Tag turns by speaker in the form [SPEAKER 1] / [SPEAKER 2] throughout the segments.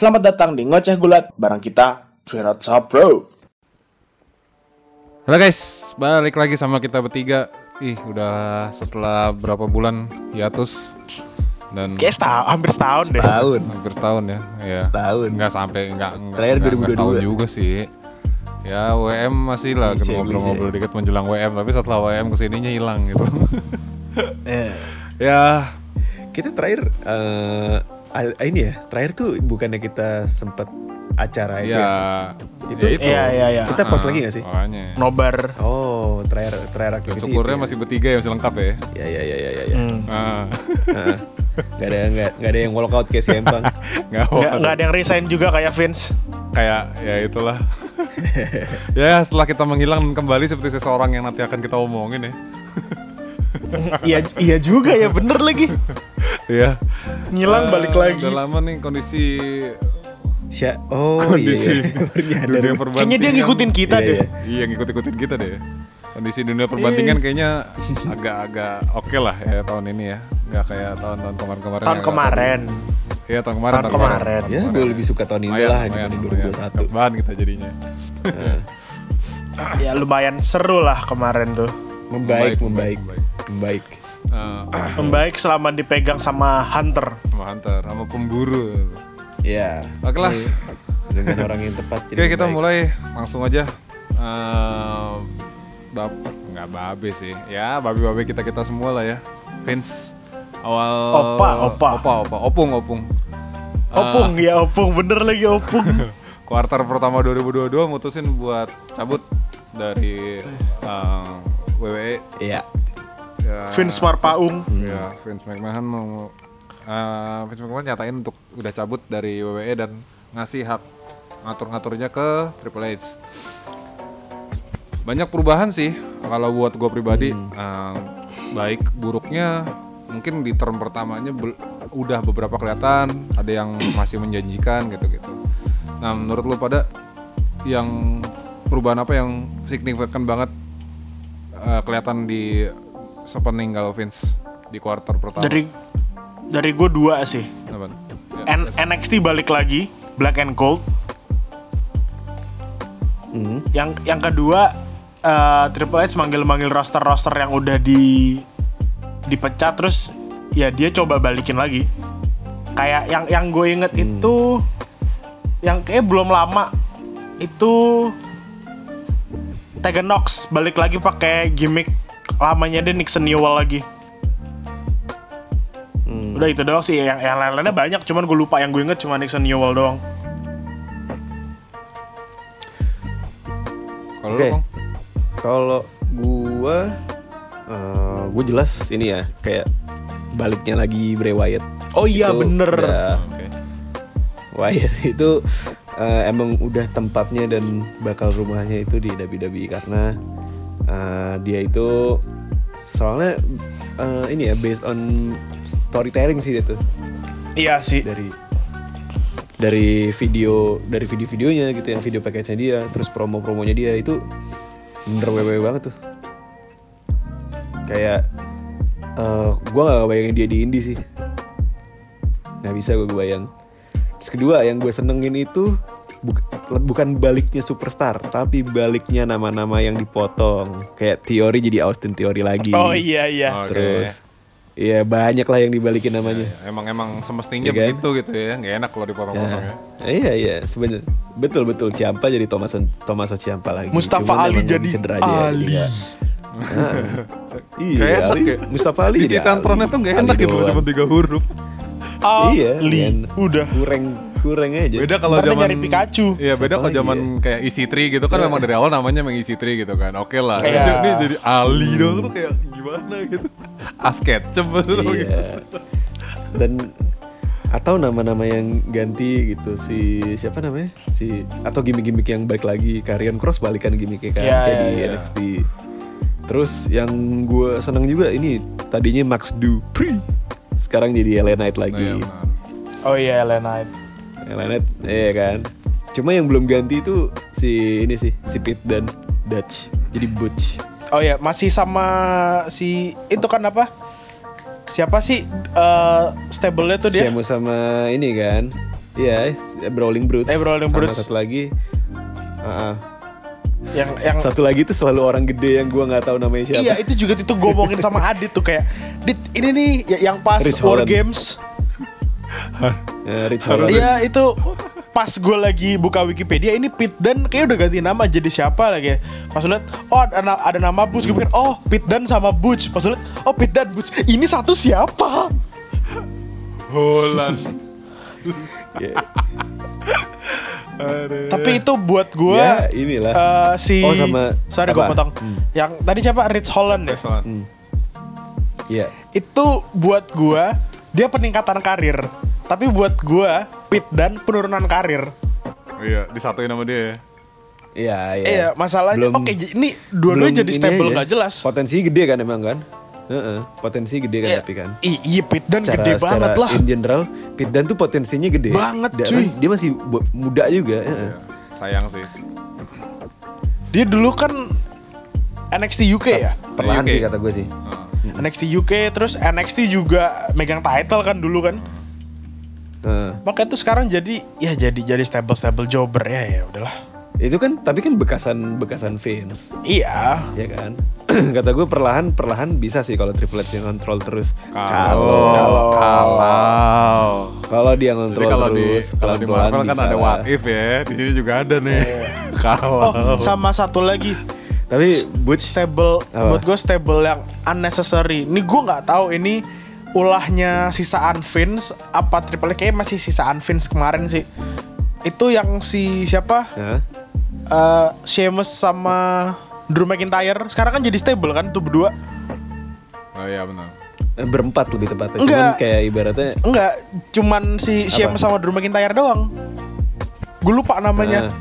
[SPEAKER 1] Selamat datang di Ngoceh Gulat barang kita Twin Top Bro.
[SPEAKER 2] Halo guys, balik lagi sama kita bertiga. Ih, udah setelah berapa bulan hiatus dan
[SPEAKER 3] Kayak setahun, hampir setahun deh.
[SPEAKER 4] Tahun.
[SPEAKER 2] hampir setahun ya. ya.
[SPEAKER 4] Setahun.
[SPEAKER 2] Enggak sampai enggak enggak,
[SPEAKER 4] Terakhir
[SPEAKER 2] enggak, enggak
[SPEAKER 4] 2022.
[SPEAKER 2] setahun juga sih. Ya WM masih lah
[SPEAKER 4] Klise,
[SPEAKER 2] ngobrol-ngobrol dikit menjelang WM, tapi setelah WM ke sininya hilang gitu.
[SPEAKER 3] Eh,
[SPEAKER 2] ya,
[SPEAKER 4] Kita terakhir a- ini ya, terakhir tuh bukannya kita sempat acara itu
[SPEAKER 2] ya,
[SPEAKER 4] ya? Itu-
[SPEAKER 2] ya itu.
[SPEAKER 3] Iya, iya, iya.
[SPEAKER 4] Kita post
[SPEAKER 2] Ah,
[SPEAKER 4] lagi gak sih?
[SPEAKER 2] Makanya.
[SPEAKER 3] nobar.
[SPEAKER 4] Oh, terakhir terakhir activity
[SPEAKER 2] syukurnya
[SPEAKER 4] itu
[SPEAKER 2] masih bertiga ya masih lengkap ya.
[SPEAKER 4] ya. Ya ya ya ya ya.
[SPEAKER 3] Hmm.
[SPEAKER 2] Ah,
[SPEAKER 4] Heeh. Gak ada gak, gak ada yang walkout kayak si Empang.
[SPEAKER 2] nggak
[SPEAKER 3] Nggak, nggak ada yang resign juga kayak Vince.
[SPEAKER 2] kayak ya itulah ya setelah kita menghilang kembali seperti seseorang yang nanti akan kita omongin ya
[SPEAKER 3] iya, iya juga ya, bener lagi.
[SPEAKER 2] Iya.
[SPEAKER 3] Ngilang
[SPEAKER 2] Eh,
[SPEAKER 3] balik lagi.
[SPEAKER 2] Udah lama nih kondisi
[SPEAKER 4] Sya oh
[SPEAKER 2] kondisi
[SPEAKER 4] iya, iya.
[SPEAKER 2] Dunia perbandingan.
[SPEAKER 3] Kayaknya dia ngikutin kita
[SPEAKER 4] Iya,
[SPEAKER 3] deh.
[SPEAKER 4] iya.
[SPEAKER 2] Iya ngikut-ikutin kita deh. Kondisi dunia perbandingan kayaknya agak-agak oke lah ya tahun ini ya. Nggak kayak tahun-tahun kemarin-kemarin.
[SPEAKER 3] Tahun
[SPEAKER 2] yang
[SPEAKER 3] kemarin.
[SPEAKER 2] Iya tahun kemarin.
[SPEAKER 3] Tahun kemarin.
[SPEAKER 4] Ya, gue lebih suka tahun ini lah dibanding 2021.
[SPEAKER 2] Bahan kita jadinya.
[SPEAKER 3] Ya lumayan seru lah kemarin tuh.
[SPEAKER 4] Membaik,
[SPEAKER 2] Membaik,
[SPEAKER 4] membaik, membaik.
[SPEAKER 2] Eh,
[SPEAKER 3] Membaik selama dipegang sama Hunter.
[SPEAKER 2] sama hunter, sama pemburu.
[SPEAKER 4] Ya.
[SPEAKER 2] Oke lah.
[SPEAKER 4] Dengan orang yang tepat.
[SPEAKER 2] Oke kita mulai langsung aja. Eh, bab nggak babe sih, ya babe-babe kita kita semua lah ya. Vince awal
[SPEAKER 3] Opa, opa.
[SPEAKER 2] opa, opa, opung, opung.
[SPEAKER 3] Opung ya opung, bener lagi opung.
[SPEAKER 2] Kuartal pertama 2022 mutusin buat cabut dari eh, WWE.
[SPEAKER 4] Iya.
[SPEAKER 2] Ya,
[SPEAKER 3] Vince Marpaung.
[SPEAKER 2] Ya, Vince McMahon mau eh, Vince McMahon nyatain untuk udah cabut dari WWE dan ngasih hak ngatur-ngaturnya ke Triple H. Banyak perubahan sih kalau buat gue pribadi eh, baik buruknya mungkin di term pertamanya udah beberapa kelihatan ada yang masih menjanjikan gitu-gitu. Nah menurut lu pada yang perubahan apa yang signifikan banget eh, kelihatan di sepeninggal Vince di quarter pertama?
[SPEAKER 3] Dari dari gue dua sih.
[SPEAKER 2] Ya,
[SPEAKER 3] N- NXT balik lagi, Black and Gold.
[SPEAKER 4] Hmm.
[SPEAKER 3] Yang yang kedua eh, Triple H manggil-manggil roster-roster yang udah di dipecat terus ya dia coba balikin lagi. Kayak yang yang gue inget itu yang kayak belum lama itu Tegan Nox balik lagi pakai gimmick lamanya dia Nixon Newell lagi.
[SPEAKER 4] Hmm.
[SPEAKER 3] Udah itu doang sih yang yang lain-lainnya banyak cuman gue lupa yang gue inget cuma Nixon Newell doang.
[SPEAKER 2] Kalau Bang?
[SPEAKER 4] Kalau gua eh gua jelas ini ya kayak baliknya lagi Bray Wyatt.
[SPEAKER 3] Oh iya
[SPEAKER 4] Itu
[SPEAKER 3] bener.
[SPEAKER 4] udah-
[SPEAKER 2] Oke.
[SPEAKER 4] Wyatt itu eh, emang udah tempatnya dan bakal rumahnya itu di WWE karena eh, dia itu soalnya eh, ini ya based on storytelling sih dia tuh.
[SPEAKER 3] Iya sih.
[SPEAKER 4] dari dari video dari video-videonya gitu yang video package-nya dia terus promo-promonya dia itu bener wewe banget tuh. Kayak eh gue gak bayangin dia di indie sih. Nggak bisa gue bayang terus kedua yang gue senengin itu buk- bukan baliknya superstar tapi baliknya nama-nama yang dipotong kayak teori jadi Austin teori lagi
[SPEAKER 3] Oh iya iya.
[SPEAKER 2] Oke.
[SPEAKER 4] terus Iya banyak lah yang dibalikin namanya.
[SPEAKER 2] Ya, emang emang semestinya
[SPEAKER 4] Iya kan?
[SPEAKER 2] begitu gitu ya, nggak enak kalau dipotong-potong ya.
[SPEAKER 4] Ya, iya iya sebenarnya betul betul Ciampa jadi Thomas Thomas Ciampa lagi.
[SPEAKER 3] Mustafa
[SPEAKER 4] Cuman
[SPEAKER 3] Ali jadi
[SPEAKER 4] cedera aja ya,
[SPEAKER 3] Ali.
[SPEAKER 4] iya. Nah, iya,
[SPEAKER 2] Nggak enak
[SPEAKER 4] Ali,
[SPEAKER 2] ya.
[SPEAKER 4] Mustafa Ali
[SPEAKER 2] Di
[SPEAKER 4] jadi
[SPEAKER 2] titantronnya
[SPEAKER 4] Ali.
[SPEAKER 2] tuh nggak
[SPEAKER 4] Ali
[SPEAKER 2] enak gitu, cuma tiga huruf.
[SPEAKER 4] Iya,
[SPEAKER 3] Ali.
[SPEAKER 4] kan.
[SPEAKER 3] Udah.
[SPEAKER 4] kurang kurang aja.
[SPEAKER 2] Beda kalau zaman
[SPEAKER 3] nyari Pikachu.
[SPEAKER 2] Iya, beda kalau zaman kayak EC3 gitu kan memang dari awal namanya memang EC3 gitu kan. Oke lah.
[SPEAKER 3] Iya.
[SPEAKER 2] Ini, ini jadi Ali dong tuh kayak gimana gitu. Asketchem betul gitu.
[SPEAKER 4] Iya. Dan atau nama-nama yang ganti gitu si siapa namanya si atau gimmick-gimmick yang balik lagi Karrion Cross balikan gimmicknya kan
[SPEAKER 3] Iya,
[SPEAKER 4] kayak
[SPEAKER 3] iya,
[SPEAKER 4] di
[SPEAKER 2] iya.
[SPEAKER 4] NXT terus yang gue seneng juga ini tadinya Max Dupree sekarang jadi LA Knight lagi
[SPEAKER 2] iya, benar.
[SPEAKER 3] Oh iya LA Knight.
[SPEAKER 4] LA Knight iya kan cuma yang belum ganti itu si ini sih si Pete dan Dutch jadi Butch
[SPEAKER 3] Oh iya masih sama si itu kan apa? Siapa sih eh stable-nya tuh dia?
[SPEAKER 4] Sheamus sama ini kan Iya, Brawling Brutes.
[SPEAKER 3] Eh, Brawling
[SPEAKER 4] Sama
[SPEAKER 3] Brutes.
[SPEAKER 4] satu lagi. ah, ah.
[SPEAKER 3] Yang yang
[SPEAKER 4] Satu lagi tuh selalu orang gede yang gua nggak tahu namanya siapa.
[SPEAKER 3] Iya itu juga itu gue ngomongin sama Adit tuh kayak Dit ini nih ya- yang pas
[SPEAKER 4] Rich
[SPEAKER 3] War
[SPEAKER 4] Holland.
[SPEAKER 3] Games
[SPEAKER 4] Eh, Rich Holland.
[SPEAKER 3] Iya itu pas gue lagi buka Wikipedia ini Pit Dan kayak udah ganti nama jadi siapa lagi ya Pas liat oh ada, ada nama Butch gue pikir oh Pit Dan sama Butch Pas liat oh Pit Dan Butch ini satu siapa
[SPEAKER 2] Holland.
[SPEAKER 3] Tapi itu buat gue
[SPEAKER 4] Ya, inilah.
[SPEAKER 3] eh, si
[SPEAKER 4] Oh, sama
[SPEAKER 3] sorry gue potong yang tadi siapa Rich Holland ya
[SPEAKER 2] Holland.
[SPEAKER 4] Iya.
[SPEAKER 3] itu buat gua dia peningkatan karir tapi buat gua Pit dan penurunan karir
[SPEAKER 2] Iya, disatuin sama dia ya.
[SPEAKER 4] Iya, iya.
[SPEAKER 3] iya masalahnya oke j- ini dua-duanya jadi
[SPEAKER 4] ini
[SPEAKER 3] stable
[SPEAKER 4] aja.
[SPEAKER 3] nggak jelas
[SPEAKER 4] Potensi gede kan emang kan? Heeh, potensi gede kan
[SPEAKER 3] Iya,
[SPEAKER 4] tapi kan.
[SPEAKER 3] i- iya Pit dan
[SPEAKER 4] Secara,
[SPEAKER 3] gede
[SPEAKER 4] secara
[SPEAKER 3] banget lah
[SPEAKER 4] In general, Pitdan tuh potensinya gede.
[SPEAKER 3] Banget,
[SPEAKER 4] Dan
[SPEAKER 3] cuy.
[SPEAKER 4] dia masih muda juga. heeh.
[SPEAKER 2] Iya, Sayang sih.
[SPEAKER 3] dia dulu kan NXT UK ya
[SPEAKER 4] Perlahan
[SPEAKER 2] UK.
[SPEAKER 4] sih kata gue sih.
[SPEAKER 2] Heeh.
[SPEAKER 3] NXT UK terus NXT juga megang title kan dulu kan
[SPEAKER 4] Heeh.
[SPEAKER 3] makanya tuh sekarang jadi ya jadi jadi stable stable jobber ya ya udahlah
[SPEAKER 4] Itu kan tapi kan bekasan bekasan Vince,
[SPEAKER 3] iya
[SPEAKER 4] ya kan? kata gue perlahan perlahan bisa sih kalau Triple H yang kontrol terus.
[SPEAKER 2] Kalau
[SPEAKER 3] Kalau-
[SPEAKER 2] kalau
[SPEAKER 4] dia
[SPEAKER 2] Jadi
[SPEAKER 4] kontrol
[SPEAKER 2] kalau di
[SPEAKER 4] terus
[SPEAKER 2] kalau di Marvel kan ada what if ya. Di sini juga ada nih. Kalau
[SPEAKER 3] oh sama satu lagi
[SPEAKER 4] Tapi Butch
[SPEAKER 3] stable
[SPEAKER 4] Apa?
[SPEAKER 3] buat gue stable yang unnecessary ini gue nggak tahu ini ulahnya sisaan Vince apa Triple H kayaknya masih sisaan Vince kemarin sih itu yang si siapa
[SPEAKER 4] Hah?
[SPEAKER 3] Eh Sheamus sama Drew McIntyre sekarang kan jadi stable kan tuh berdua
[SPEAKER 2] Oh iya benar.
[SPEAKER 4] Eh, berempat lebih tepatnya.
[SPEAKER 3] Enggak.
[SPEAKER 4] Cuman kayak ibaratnya
[SPEAKER 3] enggak cuman si Sheamus sama Drew McIntyre doang gue lupa namanya
[SPEAKER 4] Ah.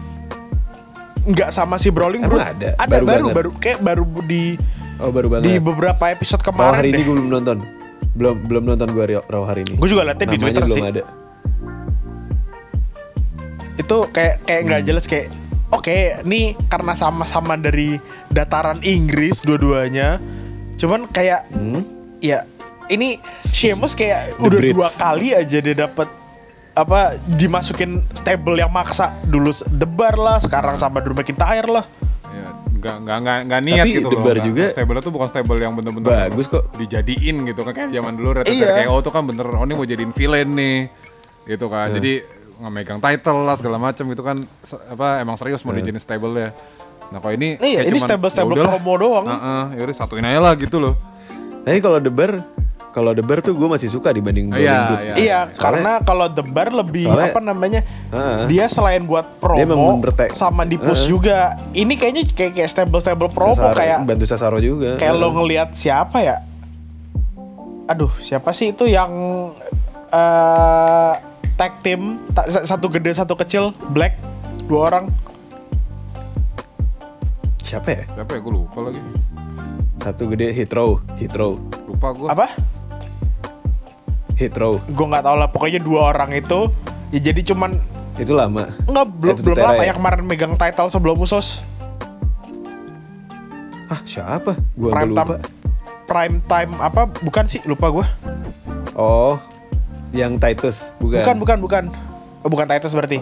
[SPEAKER 3] enggak sama si Brawling
[SPEAKER 4] Emang
[SPEAKER 3] Brute
[SPEAKER 4] ada?
[SPEAKER 3] ada
[SPEAKER 4] Baru
[SPEAKER 3] baru
[SPEAKER 4] banget?
[SPEAKER 3] baru kayak baru di
[SPEAKER 4] oh baru banget.
[SPEAKER 3] di beberapa episode
[SPEAKER 4] Raw
[SPEAKER 3] kemarin
[SPEAKER 4] hari ini
[SPEAKER 3] deh
[SPEAKER 4] gue belum nonton. Belum belum nonton gue Raw hari ini.
[SPEAKER 3] Gue juga liatnya di
[SPEAKER 4] Namanya
[SPEAKER 3] Twitter
[SPEAKER 4] belum
[SPEAKER 3] sih.
[SPEAKER 4] ada.
[SPEAKER 3] itu kayak kayak nggak
[SPEAKER 4] Hmm.
[SPEAKER 3] jelas kayak oke nih karena sama-sama dari dataran Inggris dua-duanya cuman kayak
[SPEAKER 4] Hmm?
[SPEAKER 3] ya ini Sheamus kayak
[SPEAKER 4] The
[SPEAKER 3] udah
[SPEAKER 4] Brits.
[SPEAKER 3] dua kali aja dia dapat apa dimasukin stable yang maksa dulu debar lah sekarang sama Drew McIntyre lah
[SPEAKER 2] Ya, nggak nggak nggak nggak niat
[SPEAKER 4] Tapi
[SPEAKER 2] gitu
[SPEAKER 4] The
[SPEAKER 2] loh.
[SPEAKER 4] Juga-
[SPEAKER 2] stable itu bukan stable yang bener-bener
[SPEAKER 4] Bagus kok.
[SPEAKER 2] dijadiin gitu kan kayak zaman dulu Red
[SPEAKER 3] Iya.
[SPEAKER 2] KO tuh kan bener oh ini mau jadiin villain nih gitu kan jadi nggak megang title lah segala macam gitu kan apa emang serius mau dijadiin stable ya nah kalau ini
[SPEAKER 3] Iya,
[SPEAKER 2] kayak
[SPEAKER 3] ini
[SPEAKER 2] cuman,
[SPEAKER 3] stable-stable
[SPEAKER 2] ya
[SPEAKER 3] promo doang.
[SPEAKER 2] Heeh, yaudah satuin aja lah gitu loh
[SPEAKER 4] Tapi kalau The Bar, kalau The Bar tuh gue masih suka dibanding Brawling
[SPEAKER 2] Iya,
[SPEAKER 4] Brutes.
[SPEAKER 2] iya.
[SPEAKER 3] iya
[SPEAKER 4] Soalnya-
[SPEAKER 3] karena kalau debar lebih
[SPEAKER 4] soalnya-
[SPEAKER 3] apa namanya
[SPEAKER 4] Heeh.
[SPEAKER 3] dia selain buat promo sama di push
[SPEAKER 4] Heeh.
[SPEAKER 3] juga ini kayaknya kayak kayak stable stable promo
[SPEAKER 4] Cesaro-
[SPEAKER 3] kayak
[SPEAKER 4] bantu Cesaro juga.
[SPEAKER 3] kayak lo
[SPEAKER 4] Heeh.
[SPEAKER 3] ngelihat siapa ya aduh siapa sih itu yang eh tag team satu gede satu kecil black dua orang
[SPEAKER 4] Siapa ya?
[SPEAKER 2] siapa ya gue lupa lagi
[SPEAKER 4] Satu gede hit row, hit row,
[SPEAKER 2] lupa gue
[SPEAKER 3] apa
[SPEAKER 4] hit row.
[SPEAKER 3] gue nggak tahu lah pokoknya dua orang itu ya jadi cuman
[SPEAKER 4] Itu lama.
[SPEAKER 3] nggak belum
[SPEAKER 4] Itu
[SPEAKER 3] belum lama
[SPEAKER 4] ya?
[SPEAKER 3] yang kemarin megang title sebelum usos
[SPEAKER 4] Ah siapa? Gua
[SPEAKER 3] prime
[SPEAKER 4] lupa.
[SPEAKER 3] time prime time apa bukan sih lupa gue
[SPEAKER 4] Oh, yang Titus bukan?
[SPEAKER 3] bukan bukan bukan oh, bukan Titus berarti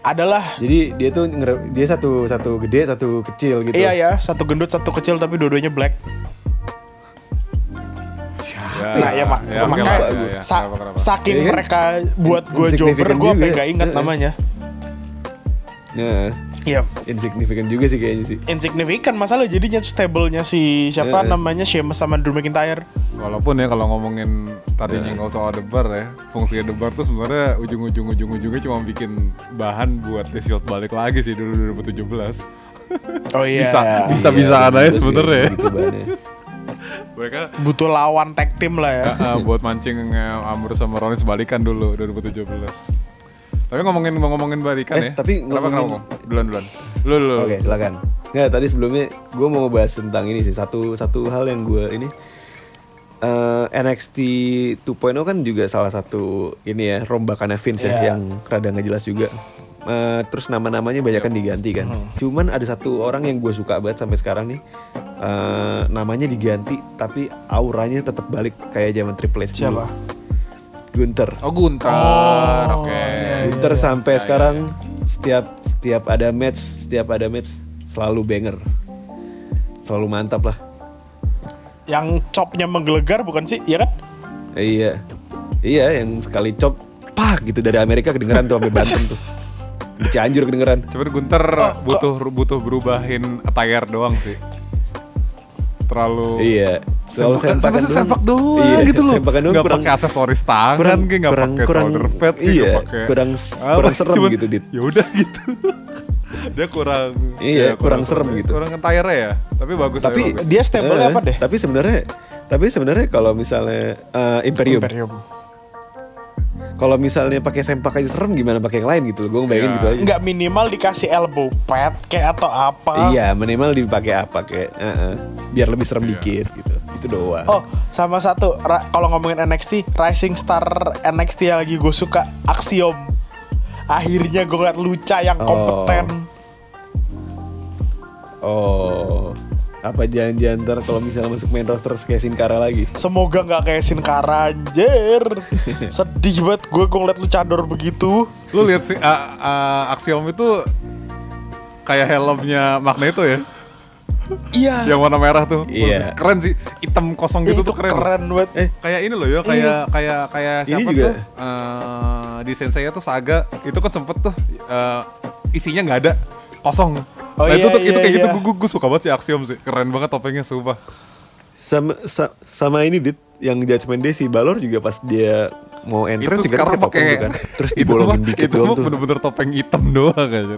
[SPEAKER 3] adalah
[SPEAKER 4] Jadi dia tuh dia satu satu gede satu kecil gitu.
[SPEAKER 3] iya ya satu gendut satu kecil tapi dua-duanya black
[SPEAKER 2] ya,
[SPEAKER 3] Nah ya, mak
[SPEAKER 2] ya,
[SPEAKER 3] makanya
[SPEAKER 2] lah, ya, ya.
[SPEAKER 3] sa-
[SPEAKER 2] Kenapa, kenapa?
[SPEAKER 3] saking
[SPEAKER 4] Iya kan?
[SPEAKER 3] mereka buat gue jobber gue sampai gak ingat
[SPEAKER 4] Heeh.
[SPEAKER 3] namanya.
[SPEAKER 4] Nah,
[SPEAKER 3] Iya,
[SPEAKER 4] insignificant juga sih kayaknya sih.
[SPEAKER 3] insignificant masalah jadinya stable-nya si siapa
[SPEAKER 4] Heeh.
[SPEAKER 3] namanya Sheamus sama Drew McIntyre.
[SPEAKER 2] Walaupun ya kalau ngomongin tadinya
[SPEAKER 4] Iya.
[SPEAKER 2] nggak soal debar ya, fungsi debar tuh sebenarnya ujung-ujung ujung-ujungnya cuma bikin bahan buat The Shield balik lagi sih dulu 2017.
[SPEAKER 3] Oh iya.
[SPEAKER 2] Bisa, bisa bisa
[SPEAKER 4] Iya,
[SPEAKER 2] aja sebenarnya.
[SPEAKER 4] gitu.
[SPEAKER 2] Mereka
[SPEAKER 3] Butuh lawan tag team lah ya.
[SPEAKER 2] uh, uh, buat mancing uh, Amber sama Rollins balikan dulu 2017. Tapi ngomongin mau ngomongin balikan
[SPEAKER 4] Eh,
[SPEAKER 2] ya.
[SPEAKER 4] tapi
[SPEAKER 2] kenapa
[SPEAKER 4] ngomongin-
[SPEAKER 2] kenapa? Duluan duluan. Lu lu.
[SPEAKER 4] Oke, silakan. Nggak, tadi sebelumnya gue mau ngebahas tentang ini sih. Satu satu hal yang gue ini eh, NXT 2.0 kan juga salah satu ini ya rombakannya Vince
[SPEAKER 3] Iya.
[SPEAKER 4] ya yang rada nggak jelas juga. Eh, terus nama-namanya banyak kan diganti kan. Cuman ada satu orang yang gue suka banget sampai sekarang nih. eh, namanya diganti tapi auranya tetap balik kayak zaman Triple H dulu.
[SPEAKER 3] Siapa?
[SPEAKER 4] Gunter.
[SPEAKER 2] Oh Gunter,
[SPEAKER 3] Oh,
[SPEAKER 2] oke.
[SPEAKER 3] iya,
[SPEAKER 4] Gunter sampai
[SPEAKER 2] Ya,
[SPEAKER 4] sekarang setiap setiap ada match, setiap ada match selalu banger. Selalu mantap lah.
[SPEAKER 3] Yang chopnya menggelegar bukan sih? Iya kan?
[SPEAKER 4] Iya. Iya, yang sekali chop pak gitu dari Amerika kedengeran tuh sampai Banten tuh. Di Cianjur kedengeran.
[SPEAKER 2] Cuman Gunter
[SPEAKER 3] Oh,
[SPEAKER 2] butuh butuh berubahin attire doang sih. Terlalu
[SPEAKER 4] Iya. Selalu
[SPEAKER 2] Sempak, sampai
[SPEAKER 4] sempakan
[SPEAKER 2] sempak doang
[SPEAKER 4] Iya,
[SPEAKER 2] gitu loh.
[SPEAKER 4] sempakan doang
[SPEAKER 2] Nggak
[SPEAKER 4] kurang-
[SPEAKER 2] pakai aksesoris tangan,
[SPEAKER 4] kurang-
[SPEAKER 2] kayak nggak
[SPEAKER 4] kurang-
[SPEAKER 2] pakai
[SPEAKER 4] kurang-
[SPEAKER 2] shoulder pad, kayak
[SPEAKER 4] iya,
[SPEAKER 2] pakai
[SPEAKER 4] kurang-
[SPEAKER 2] apa,
[SPEAKER 4] kurang serem
[SPEAKER 2] cuman,
[SPEAKER 4] gitu, Dit.
[SPEAKER 2] Ya udah gitu. Dia kurang
[SPEAKER 4] Iya,
[SPEAKER 2] ya,
[SPEAKER 4] kurang serem gitu.
[SPEAKER 2] Kurang attire ya. Tapi bagus
[SPEAKER 4] Tapi
[SPEAKER 2] bagus.
[SPEAKER 3] Dia stable
[SPEAKER 4] Eh,
[SPEAKER 3] apa deh?
[SPEAKER 4] Tapi sebenarnya tapi sebenarnya kalau misalnya eh, Imperium,
[SPEAKER 3] Imperium.
[SPEAKER 4] Kalau misalnya pakai sempak aja serem gimana pakai yang lain gitu loh. Gue ngebayangin
[SPEAKER 2] Iya.
[SPEAKER 4] gitu aja.
[SPEAKER 3] Nggak minimal dikasih elbow pad kayak atau apa?
[SPEAKER 4] Iya, minimal dipakai apa kayak eh, eh, biar lebih serem
[SPEAKER 2] Iya.
[SPEAKER 4] dikit gitu. Itu doang.
[SPEAKER 3] Oh, sama satu. ra- Kalau ngomongin NXT, Rising Star NXT yang lagi gue suka, Axiom. Akhirnya gue ngeliat Lucha yang
[SPEAKER 4] Oh.
[SPEAKER 3] kompeten.
[SPEAKER 4] Oh. Apa jangan-jangan ntar kalau misalnya masuk main roster kayak Sin Cara lagi?
[SPEAKER 3] Semoga nggak kayak Sin Cara anjir. Sedih banget gue gue ngeliat luchador begitu.
[SPEAKER 2] Lu lihat sih uh, uh, Axiom itu kayak helmnya Magneto ya.
[SPEAKER 3] Iya.
[SPEAKER 2] yang warna merah tuh.
[SPEAKER 4] Iya.
[SPEAKER 2] Keren sih. Hitam kosong gitu
[SPEAKER 3] itu
[SPEAKER 2] tuh keren.
[SPEAKER 3] keren banget.
[SPEAKER 4] Eh,
[SPEAKER 2] Kayak ini loh ya, kayak kayak kayak
[SPEAKER 4] Ini
[SPEAKER 2] siapa
[SPEAKER 4] juga-
[SPEAKER 2] tuh? Eh, di Sensei tuh Saga itu kan sempet tuh eh, isinya nggak ada, kosong.
[SPEAKER 3] Oh
[SPEAKER 2] nah itu
[SPEAKER 3] iya,
[SPEAKER 2] tuh itu
[SPEAKER 3] iya,
[SPEAKER 2] kayak gitu
[SPEAKER 3] iya.
[SPEAKER 2] gue gue suka banget sih Axiom sih. Keren banget topengnya sumpah.
[SPEAKER 4] sama sa- sama ini dit yang Judgment Day si Balor juga pas dia mau entrance
[SPEAKER 2] itu
[SPEAKER 4] juga
[SPEAKER 2] sekarang
[SPEAKER 4] pakai topeng tuh kan. Terus
[SPEAKER 2] itu
[SPEAKER 4] dibolongin dikit
[SPEAKER 2] itu
[SPEAKER 4] doang tuh.
[SPEAKER 2] bener-bener topeng hitam doang aja.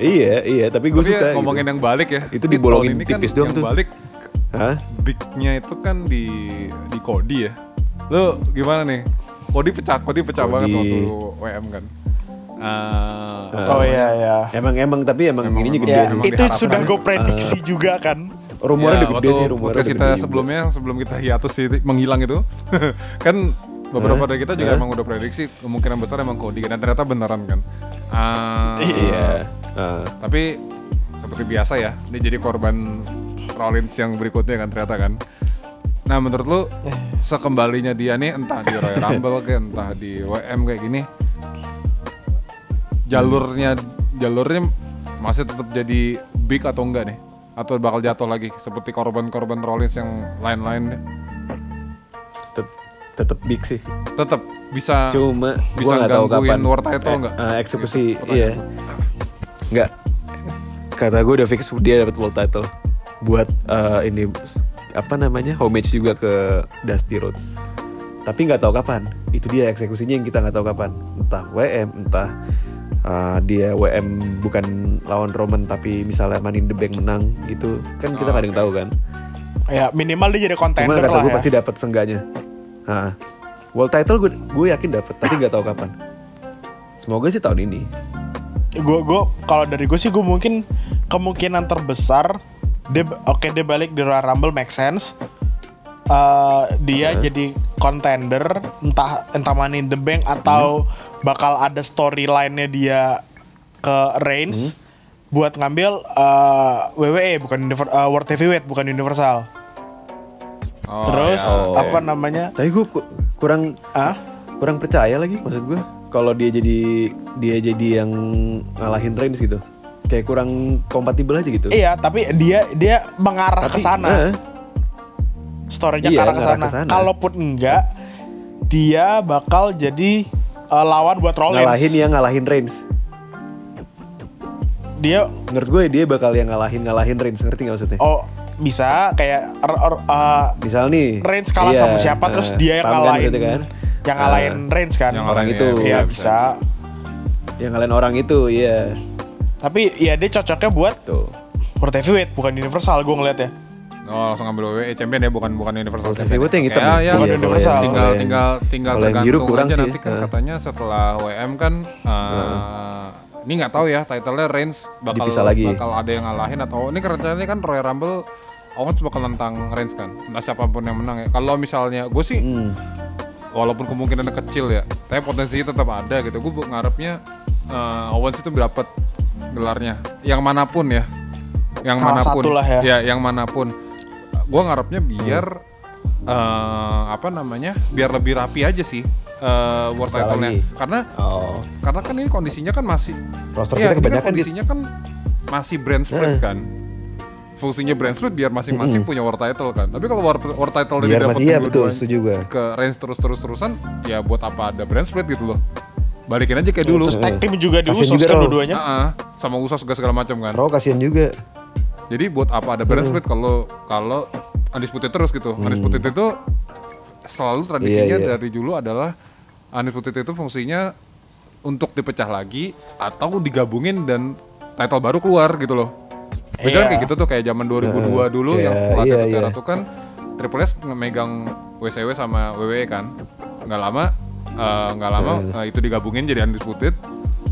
[SPEAKER 4] Iya, iya, tapi gue suka
[SPEAKER 2] ya, ngomongin
[SPEAKER 4] gitu.
[SPEAKER 2] yang balik ya.
[SPEAKER 4] Itu dibolongin
[SPEAKER 2] ini kan
[SPEAKER 4] tipis doang
[SPEAKER 2] yang
[SPEAKER 4] tuh.
[SPEAKER 2] balik
[SPEAKER 4] Hah?
[SPEAKER 2] bignya itu kan di di Cody ya. Lo gimana nih? Cody pecah, Cody pecah
[SPEAKER 4] Cody.
[SPEAKER 2] banget waktu WM kan. Eh, apa
[SPEAKER 3] Oh iya iya.
[SPEAKER 4] Emang emang tapi emang,
[SPEAKER 2] Emang-
[SPEAKER 4] ininya gede
[SPEAKER 3] Ya,
[SPEAKER 4] sih.
[SPEAKER 2] emang
[SPEAKER 3] itu sudah gue prediksi juga kan.
[SPEAKER 4] Rumornya
[SPEAKER 2] Ya,
[SPEAKER 4] udah gede sih, rumornya
[SPEAKER 2] kita
[SPEAKER 4] gede juga.
[SPEAKER 2] sebelumnya sebelum kita hiatus sih menghilang itu kan beberapa
[SPEAKER 4] Hah?
[SPEAKER 2] dari kita juga
[SPEAKER 4] Hah?
[SPEAKER 2] emang udah prediksi kemungkinan besar emang Cody kan dan ternyata beneran kan. Ah,
[SPEAKER 4] Iya. Ah.
[SPEAKER 2] Tapi seperti biasa ya, dia jadi korban Rollins yang berikutnya kan ternyata kan. Nah menurut lu sekembalinya dia nih entah di Royal Rumble kayak entah di WM kayak gini, jalurnya jalurnya masih tetap jadi big atau enggak nih? Atau bakal jatuh lagi seperti korban-korban Rollins yang lain-lain
[SPEAKER 4] Tet- tetep big sih.
[SPEAKER 2] tetap bisa
[SPEAKER 4] Cuma
[SPEAKER 2] bisa
[SPEAKER 4] gua nggak tahu
[SPEAKER 2] gangguin
[SPEAKER 4] kapan
[SPEAKER 2] world title
[SPEAKER 4] eh,
[SPEAKER 2] nggak?
[SPEAKER 4] eh, eksekusi
[SPEAKER 2] Gitu,
[SPEAKER 4] iya.
[SPEAKER 2] gua.
[SPEAKER 4] Nggak. Kata gue udah fix dia dapat world title buat eh, ini apa namanya homage juga ke Dusty Rhodes. Tapi nggak tahu kapan. Itu dia eksekusinya yang kita nggak tahu kapan. Entah WM, entah eh, dia WM bukan lawan Roman tapi misalnya Money in the Bank menang gitu. Kan kita
[SPEAKER 2] Oh,
[SPEAKER 4] nggak ada yang tahu kan.
[SPEAKER 3] Ya minimal dia jadi
[SPEAKER 4] Cuma
[SPEAKER 3] contender
[SPEAKER 4] kata
[SPEAKER 3] lah
[SPEAKER 4] gue
[SPEAKER 3] ya.
[SPEAKER 4] pasti dapat sengganya. Hah. World title gue gue yakin dapat, tapi nggak tahu kapan. Semoga sih tahun ini.
[SPEAKER 3] gue gue kalau dari gue sih gue mungkin kemungkinan terbesar dia oke dia balik di Royal Rumble make sense Eh, dia
[SPEAKER 4] Hmm.
[SPEAKER 3] jadi contender entah entah Money in the Bank atau
[SPEAKER 4] Hmm.
[SPEAKER 3] Bakal ada storyline-nya dia ke Reigns
[SPEAKER 4] Hmm.
[SPEAKER 3] buat ngambil eh, WWE bukan Univer- eh, World Heavyweight bukan Universal
[SPEAKER 2] Oh,
[SPEAKER 3] terus
[SPEAKER 2] ya,
[SPEAKER 4] Oh.
[SPEAKER 3] apa namanya
[SPEAKER 4] Tapi gue ku- kurang
[SPEAKER 3] ah
[SPEAKER 4] kurang percaya lagi maksud gue kalau dia jadi dia jadi yang ngalahin Reigns gitu. Kayak kurang kompatibel aja gitu.
[SPEAKER 3] iya tapi dia dia mengarah ke sana
[SPEAKER 4] eh,
[SPEAKER 3] story-nya
[SPEAKER 4] Iya,
[SPEAKER 3] ke arah ke sana. Kalaupun enggak, dia bakal jadi uh, lawan buat Rollins.
[SPEAKER 4] ngalahin yang ngalahin Reigns.
[SPEAKER 3] Dia
[SPEAKER 4] Menurut gue dia bakal yang ngalahin ngalahin Reigns ngerti gak maksudnya?
[SPEAKER 3] oh bisa kayak uh,
[SPEAKER 4] Misal nih
[SPEAKER 3] Reigns kalah
[SPEAKER 4] iya,
[SPEAKER 3] sama siapa terus
[SPEAKER 4] eh,
[SPEAKER 3] dia yang
[SPEAKER 4] kan
[SPEAKER 3] ngalahin
[SPEAKER 4] maksudnya kan?
[SPEAKER 3] yang ngalahin
[SPEAKER 4] Eh,
[SPEAKER 3] Reigns kan.
[SPEAKER 2] Yang
[SPEAKER 4] orang itu.
[SPEAKER 2] ya,
[SPEAKER 3] Iya
[SPEAKER 2] bisa,
[SPEAKER 3] bisa.
[SPEAKER 4] yang ngalahin orang itu, iya.
[SPEAKER 3] Tapi ya dia cocoknya buat
[SPEAKER 4] Tuh.
[SPEAKER 3] World Heavyweight bukan Universal gue ngeliat ya.
[SPEAKER 2] Oh langsung ngambil WWE champion ya bukan bukan Universal
[SPEAKER 4] World
[SPEAKER 2] Champion.
[SPEAKER 4] Heavyweight yang hitam ya?
[SPEAKER 2] ya,
[SPEAKER 3] Bukan
[SPEAKER 2] ya,
[SPEAKER 3] Universal.
[SPEAKER 2] Tinggal
[SPEAKER 4] yang-
[SPEAKER 2] tinggal tinggal
[SPEAKER 4] kalau yang
[SPEAKER 2] tergantung
[SPEAKER 4] biru kurang
[SPEAKER 2] aja
[SPEAKER 4] sih,
[SPEAKER 2] nanti kan
[SPEAKER 4] eh.
[SPEAKER 2] katanya setelah WM kan eh, ini nggak tahu ya title-nya Reigns bakal
[SPEAKER 4] Dipisah lagi.
[SPEAKER 2] bakal ada yang ngalahin atau ini rencananya kan Royal Rumble Owens bakal nentang Reigns kan. Entah siapa pun yang menang ya. Kalau misalnya gue sih
[SPEAKER 4] Hmm.
[SPEAKER 2] walaupun kemungkinannya kecil ya, tapi potensinya tetap ada gitu. Gue ngarepnya eh, Owens itu dapat gelarnya, yang mana pun ya, yang
[SPEAKER 3] Salah
[SPEAKER 2] mana pun,
[SPEAKER 3] satu lah ya.
[SPEAKER 2] yang mana pun. Gue ngarepnya biar eh, apa namanya biar lebih rapi aja sih eh world
[SPEAKER 4] Bisa
[SPEAKER 2] title-nya karena
[SPEAKER 4] Oh,
[SPEAKER 2] karena kan ini kondisinya kan masih
[SPEAKER 4] roster
[SPEAKER 2] Iya,
[SPEAKER 4] kita
[SPEAKER 2] kan
[SPEAKER 4] kebanyakan gitu.
[SPEAKER 2] kondisinya kan masih brand split
[SPEAKER 4] Heeh.
[SPEAKER 2] kan. Fungsinya brand split biar masing-masing punya world title kan. Tapi kalau world, world title
[SPEAKER 4] Biar
[SPEAKER 2] didapetin
[SPEAKER 4] masih iya betul, setuju gue.
[SPEAKER 2] ke range terus terus terusan ya buat apa ada brand split gitu loh. Balikin aja kayak dulu.
[SPEAKER 3] Terus tag team juga di
[SPEAKER 4] Kasian
[SPEAKER 3] Usos
[SPEAKER 4] juga,
[SPEAKER 3] kan dua-duanya.
[SPEAKER 2] Heeh, sama usos juga segala macam kan.
[SPEAKER 4] Raw kasihan juga.
[SPEAKER 2] Jadi buat apa ada brand split kalau kalau undisputed terus gitu undisputed itu selalu tradisinya
[SPEAKER 4] Hmm. Iya, iya.
[SPEAKER 2] dari dulu adalah undisputed itu fungsinya untuk dipecah lagi atau digabungin dan title baru keluar gitu loh Biasanya
[SPEAKER 3] Iya.
[SPEAKER 2] kayak gitu tuh kayak zaman 2002 dulu yang
[SPEAKER 4] kayak-
[SPEAKER 2] setelah David
[SPEAKER 4] iya.
[SPEAKER 2] Ratu kan Triple S megang WCW sama WWE kan nggak lama eh, nggak lama eh, itu digabungin jadi undisputed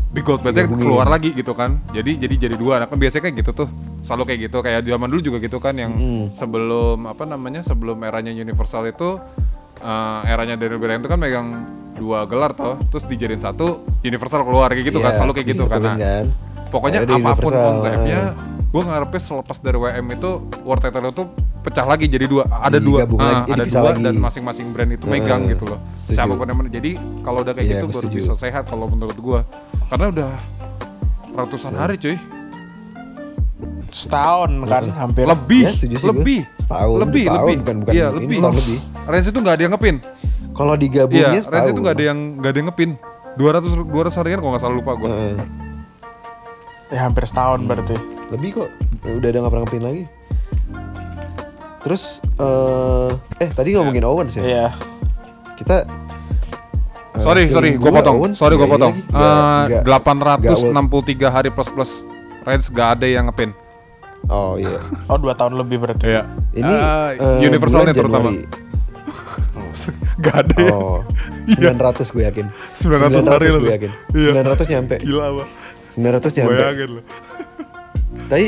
[SPEAKER 2] Big Gold Belt
[SPEAKER 4] Digabungin.
[SPEAKER 2] keluar lagi gitu kan. Jadi jadi jadi dua. Nah, kan biasanya kayak gitu tuh. Selalu kayak gitu. Kayak zaman dulu juga gitu kan yang sebelum apa namanya sebelum eranya Universal itu eh, eranya Daniel Bryan itu kan megang dua gelar toh. Terus dijadiin satu Universal keluar kayak gitu kan.
[SPEAKER 4] Iya,
[SPEAKER 2] selalu kayak gitu
[SPEAKER 4] gitu
[SPEAKER 2] karena
[SPEAKER 4] kan.
[SPEAKER 2] pokoknya
[SPEAKER 4] Ada di
[SPEAKER 2] apa pun
[SPEAKER 4] Universal,
[SPEAKER 2] konsepnya gue ngarepnya selepas dari WM itu World Title itu pecah lagi jadi dua. Ada dua. Ah,
[SPEAKER 4] lagi,
[SPEAKER 2] ada dua
[SPEAKER 4] lagi.
[SPEAKER 2] dan masing-masing brand itu megang
[SPEAKER 4] Ah,
[SPEAKER 2] gitu loh.
[SPEAKER 4] setuju.
[SPEAKER 2] siapa pun yang mana jadi kalau udah kayak
[SPEAKER 4] Iya,
[SPEAKER 2] gitu baru
[SPEAKER 4] setuju.
[SPEAKER 2] bisa sehat kalau menurut gue karena udah ratusan hari cuy
[SPEAKER 3] Setahun kan hampir.
[SPEAKER 2] lebih
[SPEAKER 4] Ya, sih gue.
[SPEAKER 2] lebih
[SPEAKER 4] Setahun,
[SPEAKER 2] lebih
[SPEAKER 4] setahun,
[SPEAKER 2] lebih
[SPEAKER 4] bukan- bukan
[SPEAKER 2] iya
[SPEAKER 4] ini,
[SPEAKER 2] lebih
[SPEAKER 4] setahun lebih.
[SPEAKER 2] Range itu nggak ada yang ngepin
[SPEAKER 4] Kalau
[SPEAKER 2] iya
[SPEAKER 4] digabungnya
[SPEAKER 2] Range
[SPEAKER 4] setahun.
[SPEAKER 2] itu nggak ada yang nggak ada yang ngepin 200 200 harian kalau nggak salah lupa gue
[SPEAKER 4] Heeh.
[SPEAKER 3] Ya hampir setahun berarti.
[SPEAKER 4] Lebih kok. Udah ada nggak pernah ngepin lagi. Terus eh eh tadi ngomongin Owens ya.
[SPEAKER 3] Iya.
[SPEAKER 4] Kita
[SPEAKER 2] Sorry,
[SPEAKER 4] feeling
[SPEAKER 2] sorry, gue potong. Sorry, gue potong.
[SPEAKER 4] lagi. Nggak- nggak- nggak
[SPEAKER 2] 863 hari plus plus. Range gak ada yang ngepin.
[SPEAKER 4] Oh iya.
[SPEAKER 3] Oh dua tahun lebih berarti.
[SPEAKER 2] Iya.
[SPEAKER 4] Ini eh,
[SPEAKER 2] universalnya
[SPEAKER 4] bulan
[SPEAKER 2] terutama. Gak ada ya.
[SPEAKER 4] Oh, 900 gue yakin.
[SPEAKER 2] 900 hari
[SPEAKER 4] gue yakin.
[SPEAKER 2] Iya.
[SPEAKER 4] 900 nyampe.
[SPEAKER 2] Gila apa?
[SPEAKER 4] 900 nyampe.
[SPEAKER 2] Bayangin loh.
[SPEAKER 4] Tapi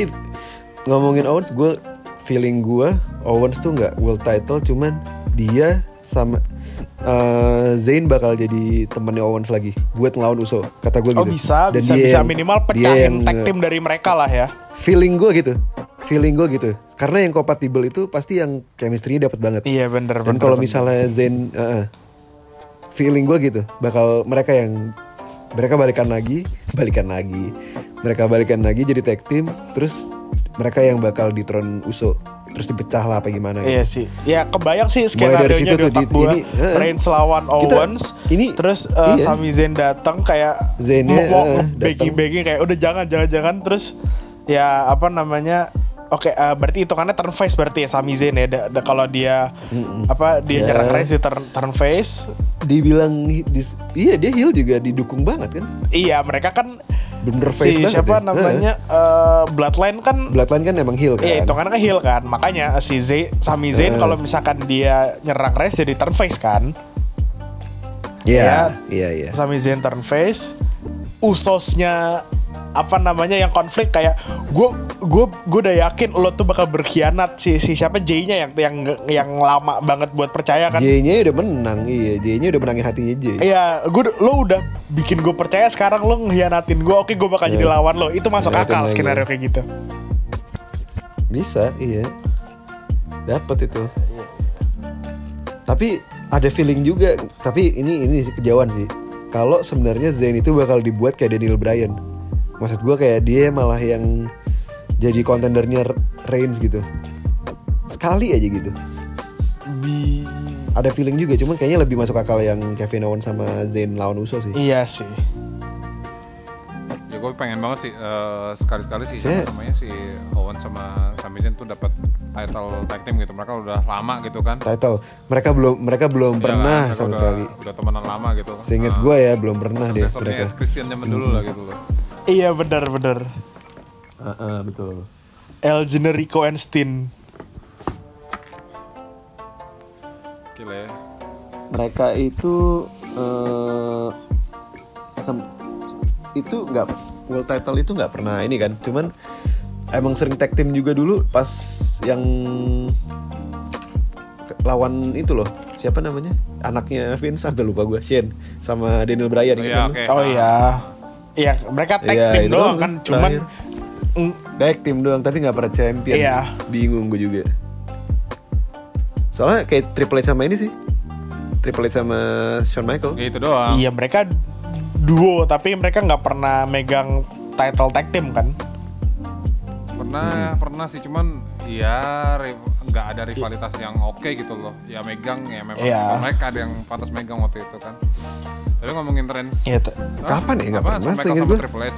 [SPEAKER 4] ngomongin Owens, gue feeling gue Owens tuh nggak world title, cuman dia sama eh, Zayn bakal jadi temannya Owens lagi buat ngelawan Uso. Kata gue gitu.
[SPEAKER 3] Oh bisa,
[SPEAKER 4] Dan
[SPEAKER 3] bisa,
[SPEAKER 4] dia
[SPEAKER 3] bisa
[SPEAKER 4] yang-
[SPEAKER 3] minimal pecahin
[SPEAKER 4] yang,
[SPEAKER 3] tag team dari mereka lah ya.
[SPEAKER 4] Feeling gue gitu. Feeling gue gitu. Karena yang kompatibel itu pasti yang chemistry-nya dapat banget.
[SPEAKER 3] Iya bener
[SPEAKER 4] Dan kalau misalnya Zayn, eh, eh, feeling gue gitu, bakal mereka yang mereka balikan lagi, balikan lagi, mereka balikan lagi jadi tag team, terus mereka yang bakal ditron Uso, terus dipecah lah apa gimana?
[SPEAKER 3] Iya
[SPEAKER 4] Gitu.
[SPEAKER 3] sih. Ya kebayang sih
[SPEAKER 4] Mulai dari
[SPEAKER 3] skenario nya
[SPEAKER 4] situ
[SPEAKER 3] di
[SPEAKER 4] tuh,
[SPEAKER 3] otak
[SPEAKER 4] di-
[SPEAKER 3] gue.
[SPEAKER 4] ini, eh,
[SPEAKER 3] Reigns lawan
[SPEAKER 4] kita-
[SPEAKER 3] Owens.
[SPEAKER 4] ini-
[SPEAKER 3] terus eh,
[SPEAKER 4] iya.
[SPEAKER 3] Sami Zayn datang kayak
[SPEAKER 4] Zayn-nya,
[SPEAKER 3] mau
[SPEAKER 4] eh,
[SPEAKER 3] begging
[SPEAKER 4] datang.
[SPEAKER 3] begging kayak udah jangan jangan jangan terus ya apa namanya Oke, eh, berarti hitungannya turn face berarti ya Sami Zayn ya. Da- da- kalau dia apa dia
[SPEAKER 4] Ya.
[SPEAKER 3] nyerang Reigns di turn, turn face,
[SPEAKER 4] Dibilang dis- iya dia heel juga didukung banget kan,
[SPEAKER 3] iya mereka kan
[SPEAKER 4] bener face
[SPEAKER 3] si
[SPEAKER 4] banget.
[SPEAKER 3] siapa
[SPEAKER 4] ya.
[SPEAKER 3] namanya eh, Bloodline kan
[SPEAKER 4] Bloodline kan emang heel kan.
[SPEAKER 3] Iya itu kan kan heel kan Makanya si Zayn, Sami Zayn
[SPEAKER 4] Eh.
[SPEAKER 3] kalau misalkan dia nyerang Reigns jadi turn face kan
[SPEAKER 4] Iya, iya, iya.
[SPEAKER 3] Sami Zayn turn face Usosnya apa namanya yang konflik kayak gue gue gue udah yakin lo tuh bakal berkhianat si si siapa Jay-nya yang yang yang lama banget buat percaya kan
[SPEAKER 4] J-nya udah menang, iya. J-nya udah menangin hatinya J.
[SPEAKER 3] Iya, gue lo udah bikin gue percaya sekarang lo ngehianatin gue. Oke, gue bakal jadi
[SPEAKER 4] Iya.
[SPEAKER 3] lawan lo. Itu masuk
[SPEAKER 4] Ngehianatin
[SPEAKER 3] akal skenario kayak gitu.
[SPEAKER 4] Bisa, iya. Dapat itu. Tapi ada feeling juga, tapi ini ini kejauhan sih. Kalau sebenarnya Zayn itu bakal dibuat kayak Daniel Bryan. Maksud gua kayak dia malah yang jadi kontendernya Reigns gitu. Sekali aja gitu.
[SPEAKER 3] Bi
[SPEAKER 4] Ada feeling juga, cuman kayaknya lebih masuk akal yang Kevin Owens sama Zayn lawan Uso sih.
[SPEAKER 3] iya sih.
[SPEAKER 2] Ya gue pengen banget sih eh, sekali-sekali sih
[SPEAKER 4] Saya-
[SPEAKER 2] sama namanya si Owen sama Sami Zayn tuh dapat title tag team gitu. Mereka udah lama gitu kan.
[SPEAKER 4] Title. Mereka belum mereka belum
[SPEAKER 2] Iya
[SPEAKER 4] pernah
[SPEAKER 2] kan, mereka
[SPEAKER 4] sama
[SPEAKER 2] udah,
[SPEAKER 4] sekali.
[SPEAKER 2] Udah temenan lama gitu.
[SPEAKER 4] Seinget
[SPEAKER 2] Nah,
[SPEAKER 4] gua ya belum pernah deh mereka.
[SPEAKER 2] Christian zaman dulu lah gitu loh.
[SPEAKER 3] Iya benar-benar.
[SPEAKER 4] betul.
[SPEAKER 3] El Generico and Steen.
[SPEAKER 2] Gila ya.
[SPEAKER 4] mereka itu eh sem- itu nggak world title itu nggak pernah ini kan cuman emang sering tag team juga dulu pas yang lawan itu loh siapa namanya anaknya Vince sampai lupa gue Shane sama Daniel Bryan ingat
[SPEAKER 2] Iya,
[SPEAKER 4] kan?
[SPEAKER 2] oke.
[SPEAKER 3] Oh iya. Iya, mereka tag team
[SPEAKER 4] itu
[SPEAKER 3] doang kan,
[SPEAKER 4] kan,
[SPEAKER 3] cuman mm,
[SPEAKER 4] tag team doang tapi nggak pernah champion
[SPEAKER 3] Iya.
[SPEAKER 4] bingung gue juga Soalnya kayak Triple H sama ini sih. Triple H sama Shawn Michael.
[SPEAKER 2] Ya itu doang.
[SPEAKER 3] Iya mereka duo tapi mereka nggak pernah megang title tag team kan?
[SPEAKER 2] Pernah, pernah sih cuman ya nggak ada rivalitas yang oke gitu loh. Ya megang ya memang
[SPEAKER 3] Iya.
[SPEAKER 2] mereka ada yang pantas megang waktu itu kan. Tapi ngomongin Reigns.
[SPEAKER 3] Iya. t-
[SPEAKER 4] Kapan ya? Nggak pernah,
[SPEAKER 2] sama
[SPEAKER 4] gua.
[SPEAKER 2] Triple H.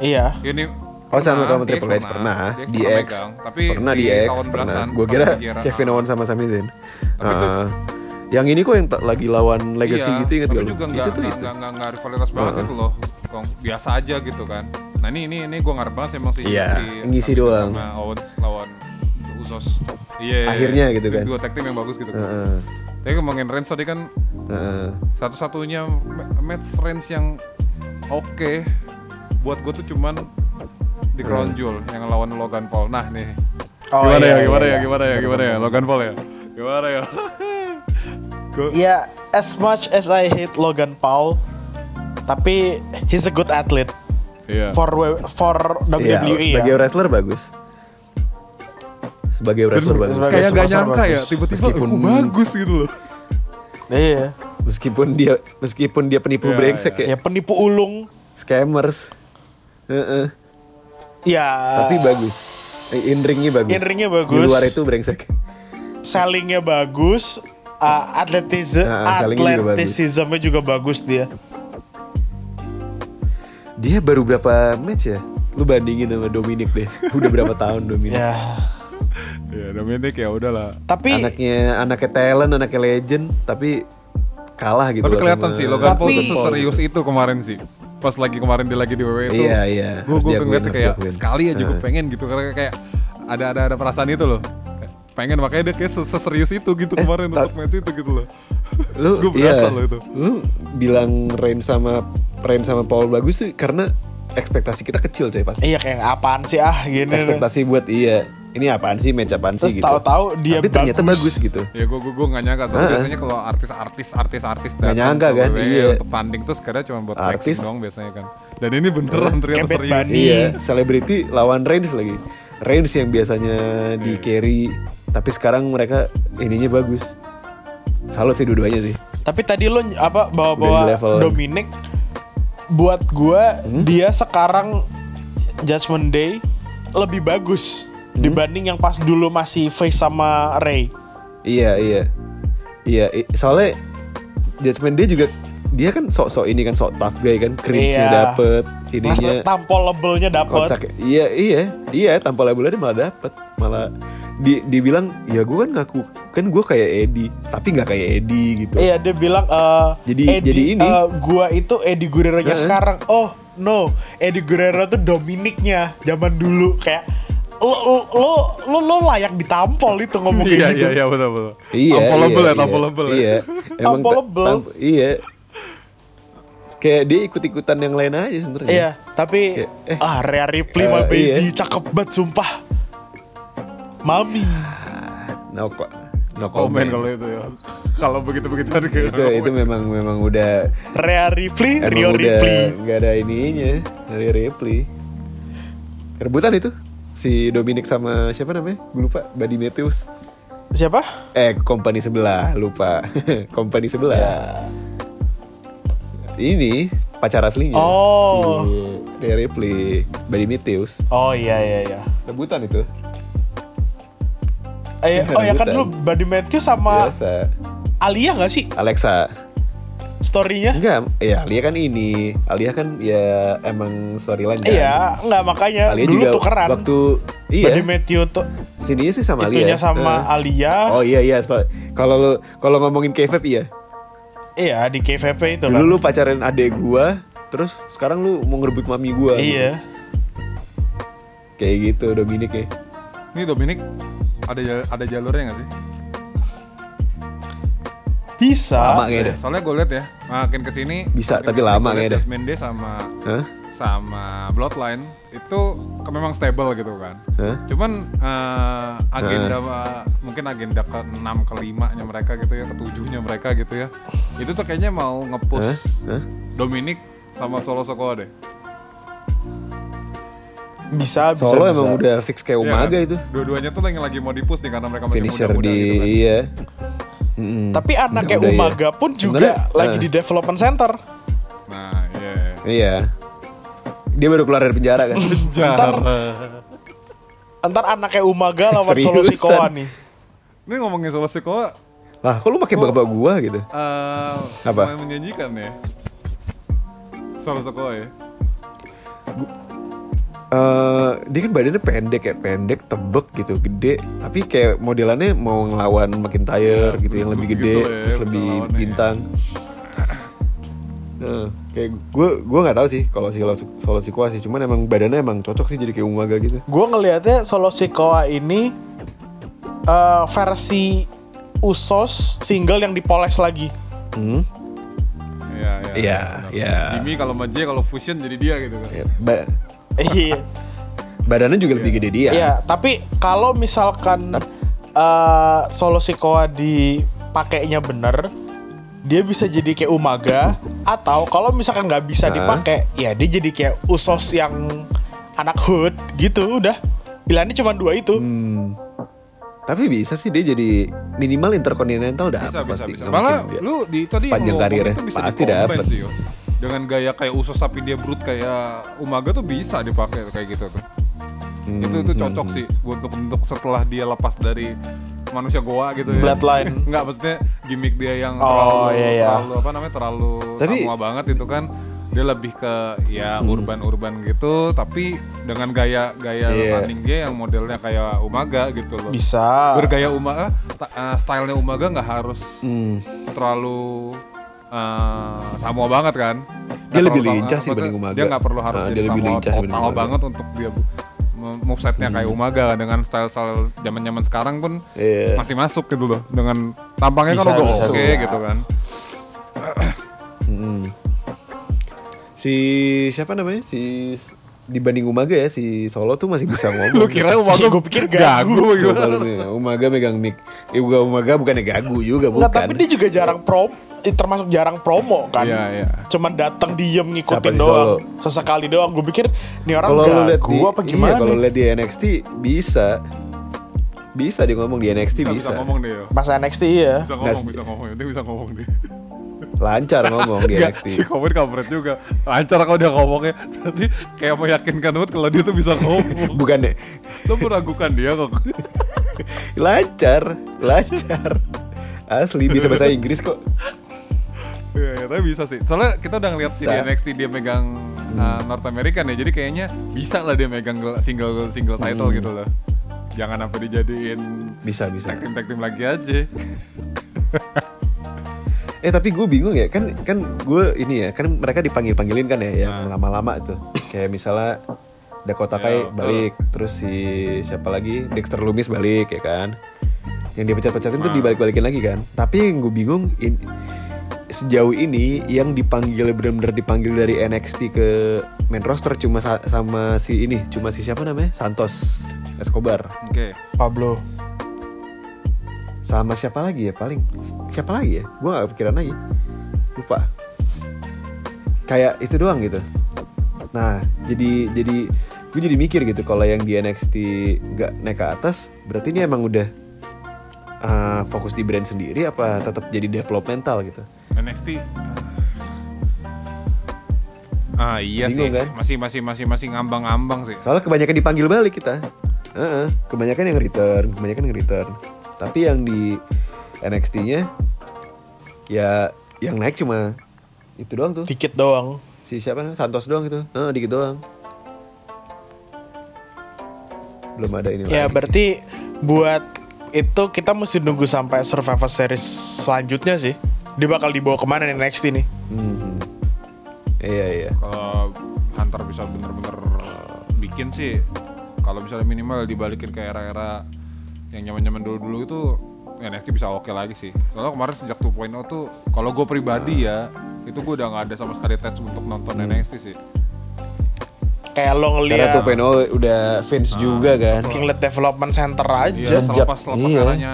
[SPEAKER 3] Iya.
[SPEAKER 2] Ini
[SPEAKER 4] Oh sama sama
[SPEAKER 2] DX
[SPEAKER 4] Triple H pernah,
[SPEAKER 2] DX
[SPEAKER 4] di
[SPEAKER 2] pernah
[SPEAKER 4] X
[SPEAKER 2] megang. Tapi
[SPEAKER 4] pernah di
[SPEAKER 2] di
[SPEAKER 4] X
[SPEAKER 2] tahun
[SPEAKER 4] pernah.
[SPEAKER 2] belasan,
[SPEAKER 4] Gue kira Kevin
[SPEAKER 2] ah.
[SPEAKER 4] Owens sama Sami Zayn.
[SPEAKER 2] Tapi
[SPEAKER 4] Ah, yang ini kok yang lagi lawan Legacy
[SPEAKER 2] iya,
[SPEAKER 4] gitu inget
[SPEAKER 2] tapi
[SPEAKER 4] gak lu?
[SPEAKER 2] juga
[SPEAKER 4] Itu tuh
[SPEAKER 2] nggak
[SPEAKER 4] itu.
[SPEAKER 2] nggak nggak- nggak rivalitas banget
[SPEAKER 4] Heeh.
[SPEAKER 2] itu loh Kong. biasa aja gitu kan nah ini ini ini gue ngarep banget sih emang si
[SPEAKER 4] Iya,
[SPEAKER 2] si
[SPEAKER 4] ngisi doang.
[SPEAKER 2] sama Owens lawan Usos. Iya
[SPEAKER 4] Akhirnya gitu kan.
[SPEAKER 2] dua tag team yang bagus gitu
[SPEAKER 4] Heeh,
[SPEAKER 2] tapi ngomongin Reigns tadi kan
[SPEAKER 4] heeh.
[SPEAKER 2] satu-satunya ma- match Reigns yang oke buat gue tuh cuman di Crown Jewel yang lawan Logan Paul. Nah nih.
[SPEAKER 3] Oh,
[SPEAKER 2] gimana
[SPEAKER 3] iya,
[SPEAKER 2] ya? gimana
[SPEAKER 3] iya,
[SPEAKER 2] ya?
[SPEAKER 3] iya.
[SPEAKER 2] gimana ya? Gimana ya? Logan Paul ya? Gimana ya? Gua-
[SPEAKER 3] Ya, as much as I hate Logan Paul, tapi he's a good athlete.
[SPEAKER 2] Iya.
[SPEAKER 3] for for
[SPEAKER 4] Iya,
[SPEAKER 3] WWE
[SPEAKER 4] sebagai
[SPEAKER 3] ya.
[SPEAKER 4] wrestler bagus. Sebagai wrestler bagus.
[SPEAKER 3] sebagai-
[SPEAKER 2] kayak gak nyangka ya
[SPEAKER 3] bagus.
[SPEAKER 2] tiba-tiba
[SPEAKER 4] Meskipun-
[SPEAKER 2] aku bagus gitu loh
[SPEAKER 3] Iya.
[SPEAKER 4] Meskipun dia meskipun dia penipu
[SPEAKER 2] Iya,
[SPEAKER 4] brengsek
[SPEAKER 3] Ya
[SPEAKER 4] ya,
[SPEAKER 3] penipu ulung.
[SPEAKER 4] scammers. Heeh.
[SPEAKER 3] Ya.
[SPEAKER 4] Tapi bagus. Eh, In ringnya bagus.
[SPEAKER 3] In ringnya
[SPEAKER 4] Di
[SPEAKER 3] bagus.
[SPEAKER 4] luar itu brengsek.
[SPEAKER 3] sellingnya bagus. Uh, atletism,
[SPEAKER 4] Nah, sellingnya juga
[SPEAKER 3] juga bagus dia.
[SPEAKER 4] Dia baru berapa match ya? Lu bandingin sama Dominic deh. Udah berapa tahun Dominic?
[SPEAKER 3] Ya.
[SPEAKER 2] Ya Dominic ya udahlah
[SPEAKER 3] Tapi
[SPEAKER 4] Anaknya anaknya talent, anaknya legend, tapi kalah gitu
[SPEAKER 2] tapi kelihatan sih Logan Paul tuh seserius itu kemarin sih pas lagi kemarin dia lagi di WWE itu
[SPEAKER 4] Iya, iya.
[SPEAKER 2] gue gue
[SPEAKER 4] harus
[SPEAKER 2] kayak sekali aja gue pengen gitu karena kayak ada ada ada perasaan itu loh pengen makanya dia kayak ses- seserius itu gitu kemarin
[SPEAKER 4] ta-
[SPEAKER 2] untuk match itu gitu loh
[SPEAKER 4] lu
[SPEAKER 2] Gua berasa
[SPEAKER 4] iya,
[SPEAKER 2] loh itu.
[SPEAKER 4] Lu bilang Rain sama Rain sama Paul bagus sih karena ekspektasi kita kecil coy pasti.
[SPEAKER 3] iya kayak apaan sih ah gini.
[SPEAKER 4] Ekspektasi buat iya. Ini apaan sih match apaan
[SPEAKER 3] Terus
[SPEAKER 4] sih gitu.
[SPEAKER 3] tahu-tahu dia
[SPEAKER 4] Tapi ternyata
[SPEAKER 3] bagus.
[SPEAKER 4] bagus gitu.
[SPEAKER 2] ya gue gue gue nggak nyangka soalnya
[SPEAKER 4] Heeh.
[SPEAKER 2] biasanya kalau artis-artis artis-artis datang
[SPEAKER 4] nyangka kan,
[SPEAKER 2] WWE
[SPEAKER 4] iya.
[SPEAKER 2] untuk tanding tuh sekarang cuma buat
[SPEAKER 4] Artis.
[SPEAKER 2] doang biasanya kan dan ini beneran ternyata serius
[SPEAKER 3] Bunny.
[SPEAKER 4] Iya, selebriti lawan Reigns lagi. Reigns yang biasanya di
[SPEAKER 2] Iya.
[SPEAKER 4] carry, tapi sekarang mereka ininya bagus. Salut sih dua-duanya sih.
[SPEAKER 3] Tapi tadi lo apa bawa-bawa. Dominic buat gua
[SPEAKER 4] Hmm?
[SPEAKER 3] dia sekarang Judgment Day lebih bagus
[SPEAKER 4] Hmm?
[SPEAKER 3] dibanding yang pas dulu masih face sama Ray.
[SPEAKER 4] Iya, iya. Iya, soalnya Judgment Day juga dia kan sok-sok ini kan sok tough guy kan, cringe-nya
[SPEAKER 3] Iya.
[SPEAKER 4] dapet, ininya
[SPEAKER 3] tampolable-nya dapet.
[SPEAKER 4] kocak. Iya, iya, iya, tanpa labelnya dia malah dapet, malah di dibilang ya gue kan ngaku kan gue kayak Eddie, tapi nggak kayak Eddie gitu.
[SPEAKER 3] Iya dia bilang eh
[SPEAKER 4] Jadi-
[SPEAKER 3] Eddie,
[SPEAKER 4] jadi ini.
[SPEAKER 3] eh, gua itu Eddie Guerrero nya
[SPEAKER 4] Heeh.
[SPEAKER 3] sekarang. Oh no, Eddie Guerrero tuh Dominicnya zaman dulu kayak lo lo lo lo, layak ditampol itu ngomong
[SPEAKER 2] iya
[SPEAKER 3] kayak gitu.
[SPEAKER 2] iya iya betul betul
[SPEAKER 4] Iya,
[SPEAKER 2] tampolable
[SPEAKER 4] iya,
[SPEAKER 2] ya tampolable
[SPEAKER 4] iya,
[SPEAKER 2] ya
[SPEAKER 4] Iya.
[SPEAKER 3] Tampolable.
[SPEAKER 4] tamp- iya. Kayak dia ikut-ikutan yang lain aja sebenarnya.
[SPEAKER 3] Iya, tapi
[SPEAKER 4] Kayak, eh,
[SPEAKER 3] ah Rhea Ripley
[SPEAKER 4] eh,
[SPEAKER 3] my baby
[SPEAKER 4] iya.
[SPEAKER 3] cakep banget sumpah. Mami.
[SPEAKER 4] No, ko- no
[SPEAKER 2] komen
[SPEAKER 4] comment.
[SPEAKER 2] kalau itu ya kalau begitu begitu harga
[SPEAKER 4] itu itu memang memang udah
[SPEAKER 3] Rhea Ripley, Rio
[SPEAKER 4] udah
[SPEAKER 3] Ripley.
[SPEAKER 4] nggak ada ininya dari Ripley. Rebutan itu si Dominic sama siapa namanya? Gue lupa. Buddy Matthews.
[SPEAKER 3] Siapa?
[SPEAKER 4] Eh, company sebelah, lupa. company sebelah.
[SPEAKER 3] Ya.
[SPEAKER 4] Ini pacar aslinya.
[SPEAKER 3] Oh.
[SPEAKER 4] Si Rhea Ripley, Buddy Matthews.
[SPEAKER 3] Oh iya iya iya.
[SPEAKER 4] Rebutan itu.
[SPEAKER 3] Eh, oh ya kan
[SPEAKER 4] Rebutan.
[SPEAKER 3] lu Buddy Matthews sama
[SPEAKER 4] Biasa.
[SPEAKER 3] Alia gak sih
[SPEAKER 4] Alexa.
[SPEAKER 3] Storynya?
[SPEAKER 4] Enggak, ya Alia kan ini. Alia kan ya emang storyline kan.
[SPEAKER 3] Iya, nggak makanya
[SPEAKER 4] Alia
[SPEAKER 3] dulu
[SPEAKER 4] juga
[SPEAKER 3] tukeran.
[SPEAKER 4] waktu iya
[SPEAKER 3] Buddy Matthews tuh
[SPEAKER 4] sini sih sama Alia.
[SPEAKER 3] itunya sama
[SPEAKER 4] Eh.
[SPEAKER 3] Alia.
[SPEAKER 4] Oh iya iya, kalau lu kalau ngomongin KFF iya.
[SPEAKER 3] Iya di KVP itu
[SPEAKER 4] Dulu
[SPEAKER 3] kan.
[SPEAKER 4] lu pacaran adek gua, terus sekarang lu mau ngerebut mami gua.
[SPEAKER 3] Iya.
[SPEAKER 4] Kayak gitu Dominic ya.
[SPEAKER 2] ini Dominic ada ada jalurnya nggak sih
[SPEAKER 3] Bisa.
[SPEAKER 4] Lama kayaknya dah.
[SPEAKER 2] soalnya gue liat ya makin ke sini
[SPEAKER 4] Bisa,
[SPEAKER 2] makin
[SPEAKER 4] tapi ke
[SPEAKER 2] sini lama
[SPEAKER 4] kayaknya.
[SPEAKER 2] Judgment Day sama
[SPEAKER 4] Hah?
[SPEAKER 2] sama Bloodline itu ke memang stable gitu kan
[SPEAKER 4] Hah?
[SPEAKER 2] cuman eh, agenda mungkin agenda ke 6 ke 5 nya mereka gitu ya ke 7 nya mereka gitu ya itu tuh kayaknya mau nge-push
[SPEAKER 4] Hah?
[SPEAKER 2] Dominic sama Solo Sokoa deh
[SPEAKER 3] Bisa, bisa,
[SPEAKER 4] Solo
[SPEAKER 3] bisa.
[SPEAKER 4] emang udah fix kayak
[SPEAKER 2] Iya
[SPEAKER 4] Umaga
[SPEAKER 2] kan?
[SPEAKER 4] itu.
[SPEAKER 2] Dua-duanya tuh lagi lagi mau dipus nih karena mereka masih
[SPEAKER 4] Finisher
[SPEAKER 2] muda-muda
[SPEAKER 4] di
[SPEAKER 2] gitu kan.
[SPEAKER 4] iya. Mm-mm.
[SPEAKER 3] Tapi anaknya
[SPEAKER 4] Udah-udah ya.
[SPEAKER 3] Umaga pun juga
[SPEAKER 4] Sebenarnya,
[SPEAKER 3] lagi
[SPEAKER 4] eh.
[SPEAKER 3] di development center.
[SPEAKER 2] Nah, iya.
[SPEAKER 4] Iya. Dia baru keluar dari penjara kan.
[SPEAKER 3] Ntar, ntar anaknya Umaga lawan Solo? Sikoa nih.
[SPEAKER 2] Ini ngomongin Solo Sikoa,
[SPEAKER 4] Lah, kok lu pakai bapak gua gitu?
[SPEAKER 2] eh
[SPEAKER 4] Apa?
[SPEAKER 2] lumayan menjanjikan ya. Solo Sikoa ya.
[SPEAKER 4] Eh, dia kan badannya pendek kayak pendek, tebek gitu, gede. Tapi kayak modelannya mau ngelawan McIntyre gitu yang lebih
[SPEAKER 2] gitu
[SPEAKER 4] gede,
[SPEAKER 2] lah ya,
[SPEAKER 4] terus lebih
[SPEAKER 2] ya.
[SPEAKER 4] bintang. Nah, kayak gue gue nggak tahu sih kalau si Solo Sikoa sih, cuman emang badannya emang cocok sih jadi kayak Umaga gitu.
[SPEAKER 3] Gue ngelihatnya Solo Sikoa ini eh, versi Usos single yang dipoles lagi.
[SPEAKER 4] Hmm.
[SPEAKER 2] Iya, iya.
[SPEAKER 4] Iya, iya.
[SPEAKER 2] Jimmy kalau sama J kalau fusion jadi dia gitu kan.
[SPEAKER 4] Ya,
[SPEAKER 3] Iya.
[SPEAKER 4] badannya juga lebih gede dia.
[SPEAKER 3] Iya, tapi kalau misalkan eh, Solo Sikoa dipakainya bener, dia bisa jadi kayak Umaga atau kalau misalkan nggak bisa
[SPEAKER 4] Nah.
[SPEAKER 3] dipakai, ya dia jadi kayak Usos yang anak hood gitu udah. Pilihannya cuma dua itu.
[SPEAKER 4] Hmm. Tapi bisa sih dia jadi minimal interkontinental dapat
[SPEAKER 2] Bisa, bisa,
[SPEAKER 4] pasti.
[SPEAKER 2] bisa.
[SPEAKER 4] Nggak
[SPEAKER 2] Malah lu di tadi
[SPEAKER 4] sepanjang karirnya,
[SPEAKER 2] itu bisa
[SPEAKER 4] pasti
[SPEAKER 2] sih, yo. Dengan gaya kayak usus tapi dia brut kayak Umaga tuh bisa dipakai kayak gitu tuh.
[SPEAKER 4] Hmm,
[SPEAKER 2] itu
[SPEAKER 4] hmm,
[SPEAKER 2] cocok
[SPEAKER 4] hmm.
[SPEAKER 2] sih untuk untuk setelah dia lepas dari manusia goa gitu ya.
[SPEAKER 3] Bloodline.
[SPEAKER 2] Enggak maksudnya gimmick dia yang
[SPEAKER 3] Oh,
[SPEAKER 2] terlalu
[SPEAKER 3] iya, iya.
[SPEAKER 2] terlalu apa namanya terlalu
[SPEAKER 4] Tapi-
[SPEAKER 2] Samoa banget itu kan dia lebih ke ya
[SPEAKER 4] Hmm.
[SPEAKER 2] urban-urban gitu tapi dengan gaya gaya
[SPEAKER 4] Iya.
[SPEAKER 2] running dia yang modelnya kayak Umaga gitu loh.
[SPEAKER 3] Bisa.
[SPEAKER 2] Bergaya Umaga, ta- eh, stylenya Umaga nggak harus
[SPEAKER 4] Hmm.
[SPEAKER 2] terlalu eh, Samoa banget kan?
[SPEAKER 4] Dia
[SPEAKER 2] Nggak
[SPEAKER 4] lebih lincah sih dibanding Umaga.
[SPEAKER 2] Dia nggak perlu harus
[SPEAKER 4] Ah,
[SPEAKER 2] jadi
[SPEAKER 4] dia lebih
[SPEAKER 2] Samoa
[SPEAKER 4] lincah
[SPEAKER 2] total banget untuk dia movesetnya kayak Umaga dengan style-style zaman-zaman sekarang pun
[SPEAKER 4] Iya.
[SPEAKER 2] masih masuk gitu loh dengan tampangnya kan
[SPEAKER 3] Bisa,
[SPEAKER 2] udah
[SPEAKER 3] bisa,
[SPEAKER 2] oke
[SPEAKER 3] bisa.
[SPEAKER 2] gitu kan.
[SPEAKER 4] Hmm. Si siapa namanya? Si dibanding Umaga ya si Solo tuh masih bisa ngomong.
[SPEAKER 2] Lu kira Umaga
[SPEAKER 3] Gua pikir gagu.
[SPEAKER 4] Nih, Umaga megang mic. Eh Umaga bukannya gagu juga bukan.
[SPEAKER 3] Nggak, tapi dia juga jarang prom, eh, termasuk jarang promo kan.
[SPEAKER 2] Iya, iya.
[SPEAKER 3] Cuman datang diem
[SPEAKER 4] Siapa
[SPEAKER 3] ngikutin
[SPEAKER 4] si
[SPEAKER 3] doang.
[SPEAKER 4] Solo?
[SPEAKER 3] Sesekali doang. Gue pikir nih orang
[SPEAKER 4] kalau lu lihat
[SPEAKER 3] gagu
[SPEAKER 4] di
[SPEAKER 3] apa
[SPEAKER 4] iya,
[SPEAKER 3] gimana?
[SPEAKER 4] kalau lihat di NXT bisa. Bisa dia ngomong di NXT
[SPEAKER 2] Bisa,
[SPEAKER 4] bisa.
[SPEAKER 2] bisa ngomong deh yo.
[SPEAKER 3] Pas NXT iya.
[SPEAKER 2] Bisa ngomong, bisa ngomong, dia bisa ngomong deh.
[SPEAKER 4] Lancar ngomong di NXT.
[SPEAKER 2] si Komen kampret juga. Lancar kalau dia ngomongnya. Nanti kayak meyakinkan banget kalau dia tuh bisa ngomong.
[SPEAKER 4] Bukannya
[SPEAKER 2] Lo meragukan dia kok.
[SPEAKER 4] lancar, lancar. Asli bisa bahasa Inggris kok.
[SPEAKER 2] Iya, ya, tapi bisa sih. Soalnya kita udah ngeliat si di. NXT dia megang uh, North American ya. Jadi kayaknya bisa lah dia megang single single title gitu loh. Jangan sampai dijadiin
[SPEAKER 4] Bisa bisa.
[SPEAKER 2] tag team tag team lagi aja.
[SPEAKER 4] Eh tapi gue bingung ya kan kan gue ini ya kan mereka dipanggil panggilin kan ya yang
[SPEAKER 2] Nah.
[SPEAKER 4] lama-lama tuh kayak misalnya Dakota
[SPEAKER 2] Ya,
[SPEAKER 4] Kai
[SPEAKER 2] betul.
[SPEAKER 4] balik terus si siapa lagi Dexter Lumis balik ya kan yang dia pecat-pecatin tuh
[SPEAKER 2] Nah.
[SPEAKER 4] dibalik-balikin lagi kan tapi yang gue bingung in- sejauh ini yang dipanggil benar-benar dipanggil dari NXT ke main roster cuma sa- sama si ini cuma si siapa namanya Santos Escobar
[SPEAKER 2] Oke.
[SPEAKER 3] Pablo.
[SPEAKER 4] Sama siapa lagi ya paling siapa lagi ya gue gak kepikiran lagi lupa kayak itu doang gitu nah jadi jadi gue jadi mikir gitu kalau yang di NXT nggak naik ke atas berarti ini emang udah uh, fokus di brand sendiri apa tetap jadi developmental gitu
[SPEAKER 2] NXT. Ah iya
[SPEAKER 4] Bingung
[SPEAKER 2] sih.
[SPEAKER 4] kan?
[SPEAKER 2] Masih masih masih masih ngambang-ngambang sih.
[SPEAKER 4] soalnya kebanyakan dipanggil balik kita Heeh, kebanyakan yang return kebanyakan yang return tapi yang di NXT-nya ya yang naik cuma itu doang tuh
[SPEAKER 3] Dikit doang.
[SPEAKER 4] si siapa namanya Santos doang itu Heeh, dikit doang belum ada ini
[SPEAKER 3] Ya
[SPEAKER 4] lagi.
[SPEAKER 3] berarti buat itu kita mesti nunggu sampai Survivor Series selanjutnya sih. Dia bakal dibawa ke mana nih next ini?
[SPEAKER 4] Mhm. iya iya
[SPEAKER 2] Kalau Hunter bisa bener-bener bikin sih kalau misalnya minimal dibalikin ke era-era yang zaman-zaman dulu-dulu itu NXT bisa oke lagi sih. Kalau kemarin sejak 2.0 tuh kalau gue pribadi ya itu gue udah nggak ada sama sekali touch untuk nonton
[SPEAKER 4] Hmm.
[SPEAKER 2] NXT sih.
[SPEAKER 3] Kayak lo
[SPEAKER 4] karena
[SPEAKER 3] ngeliat
[SPEAKER 4] 2.0 udah fans juga kan
[SPEAKER 3] King Lead Development Center
[SPEAKER 2] Iya,
[SPEAKER 3] aja.
[SPEAKER 4] Semenjak-
[SPEAKER 2] selepas selepas
[SPEAKER 4] iya.
[SPEAKER 2] eranya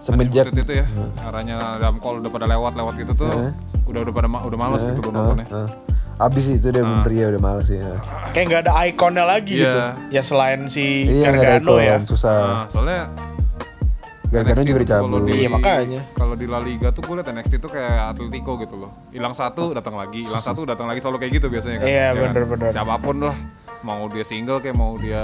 [SPEAKER 4] Semenjak-
[SPEAKER 2] itu ya, eranya dalam call udah pada lewat-lewat gitu tuh,
[SPEAKER 4] Heeh.
[SPEAKER 2] udah udah pada ma- udah males gitu
[SPEAKER 4] Heeh,
[SPEAKER 2] loh nontonnya.
[SPEAKER 4] heeh. Abis itu dia
[SPEAKER 2] Ah.
[SPEAKER 4] Ria udah males ya.
[SPEAKER 3] Kayak nggak ada ikonnya lagi
[SPEAKER 2] Iya.
[SPEAKER 3] gitu. Ya selain si
[SPEAKER 4] Iya nggak ada
[SPEAKER 3] Gargano ya.
[SPEAKER 4] ikon, susah.
[SPEAKER 2] Nah, soalnya
[SPEAKER 4] Gargano
[SPEAKER 2] NXT
[SPEAKER 4] juga dicabut.
[SPEAKER 2] di-
[SPEAKER 3] Iya, makanya.
[SPEAKER 2] Kalau di La Liga tuh gue liat NXT tuh kayak Atletico gitu loh. Hilang satu datang lagi, hilang satu datang lagi selalu kayak gitu biasanya kan.
[SPEAKER 3] Iya,
[SPEAKER 2] Ya kan?
[SPEAKER 3] bener-bener.
[SPEAKER 2] Siapa pun lah, mau dia single kayak mau dia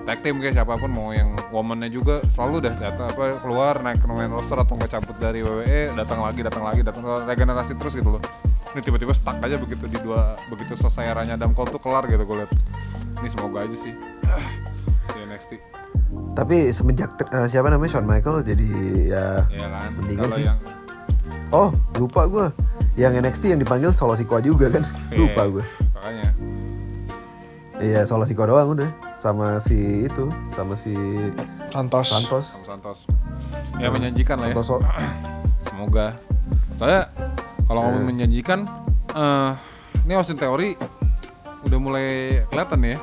[SPEAKER 2] tag team kayak siapa pun mau yang womannya juga selalu dah datang apa keluar naik ke main roster atau nggak cabut dari WWE datang lagi datang lagi datang regenerasi terus gitu loh. Ini tiba-tiba stuck aja begitu di dua begitu selesai eranya Adam Cole tuh kelar gitu gue liat. Ini semoga aja sih di NXT.
[SPEAKER 4] Tapi semenjak eh, siapa namanya Shawn Michael jadi ya
[SPEAKER 2] Ya kan.
[SPEAKER 4] Mendingan sih.
[SPEAKER 2] yang
[SPEAKER 4] Oh lupa gue Yang NXT yang dipanggil Solo Sikoa juga kan Lupa
[SPEAKER 2] Iya,
[SPEAKER 4] gue
[SPEAKER 2] Makanya.
[SPEAKER 4] Iya Solo Sikoa doang udah Sama si itu Sama si
[SPEAKER 3] Santos.
[SPEAKER 4] Santos
[SPEAKER 2] Santos. Ya menjanjikan lah ya.
[SPEAKER 4] Santos
[SPEAKER 2] Semoga. Soalnya kalau ngomong menjanjikan, eh ini Austin Theory udah mulai kelihatan ya.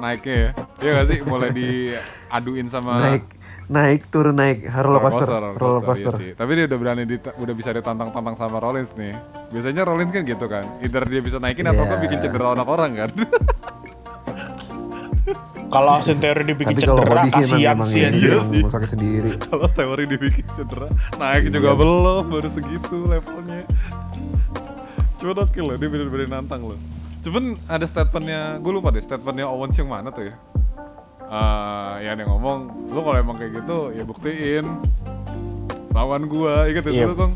[SPEAKER 2] Naiknya ya. Iya gak sih? Mulai diaduin sama
[SPEAKER 4] Naik Naik turun naik Roller coaster
[SPEAKER 2] roller
[SPEAKER 4] Roller
[SPEAKER 2] coaster,
[SPEAKER 4] coaster
[SPEAKER 2] iya sih. Tapi dia udah berani dita- udah bisa ditantang-tantang sama Rollins nih. Biasanya Rollins kan gitu kan. Either dia bisa naikin atau
[SPEAKER 4] Iya.
[SPEAKER 2] kan bikin cedera anak orang kan.
[SPEAKER 3] Kalau Austin Theory dibikin
[SPEAKER 4] Tapi
[SPEAKER 3] cedera, kasihan sih
[SPEAKER 4] ini
[SPEAKER 3] anjir.
[SPEAKER 4] emang sakit sendiri
[SPEAKER 2] kalau teori dibikin cedera naik
[SPEAKER 4] Iya.
[SPEAKER 2] juga belum baru segitu levelnya cuman oke loh dia bener-bener nantang loh cuman ada statementnya gue lupa deh statementnya Owens yang mana tuh ya Eh ya ngomong lu kalau emang kayak gitu ya buktiin lawan gua inget
[SPEAKER 3] Iya.
[SPEAKER 2] itu kong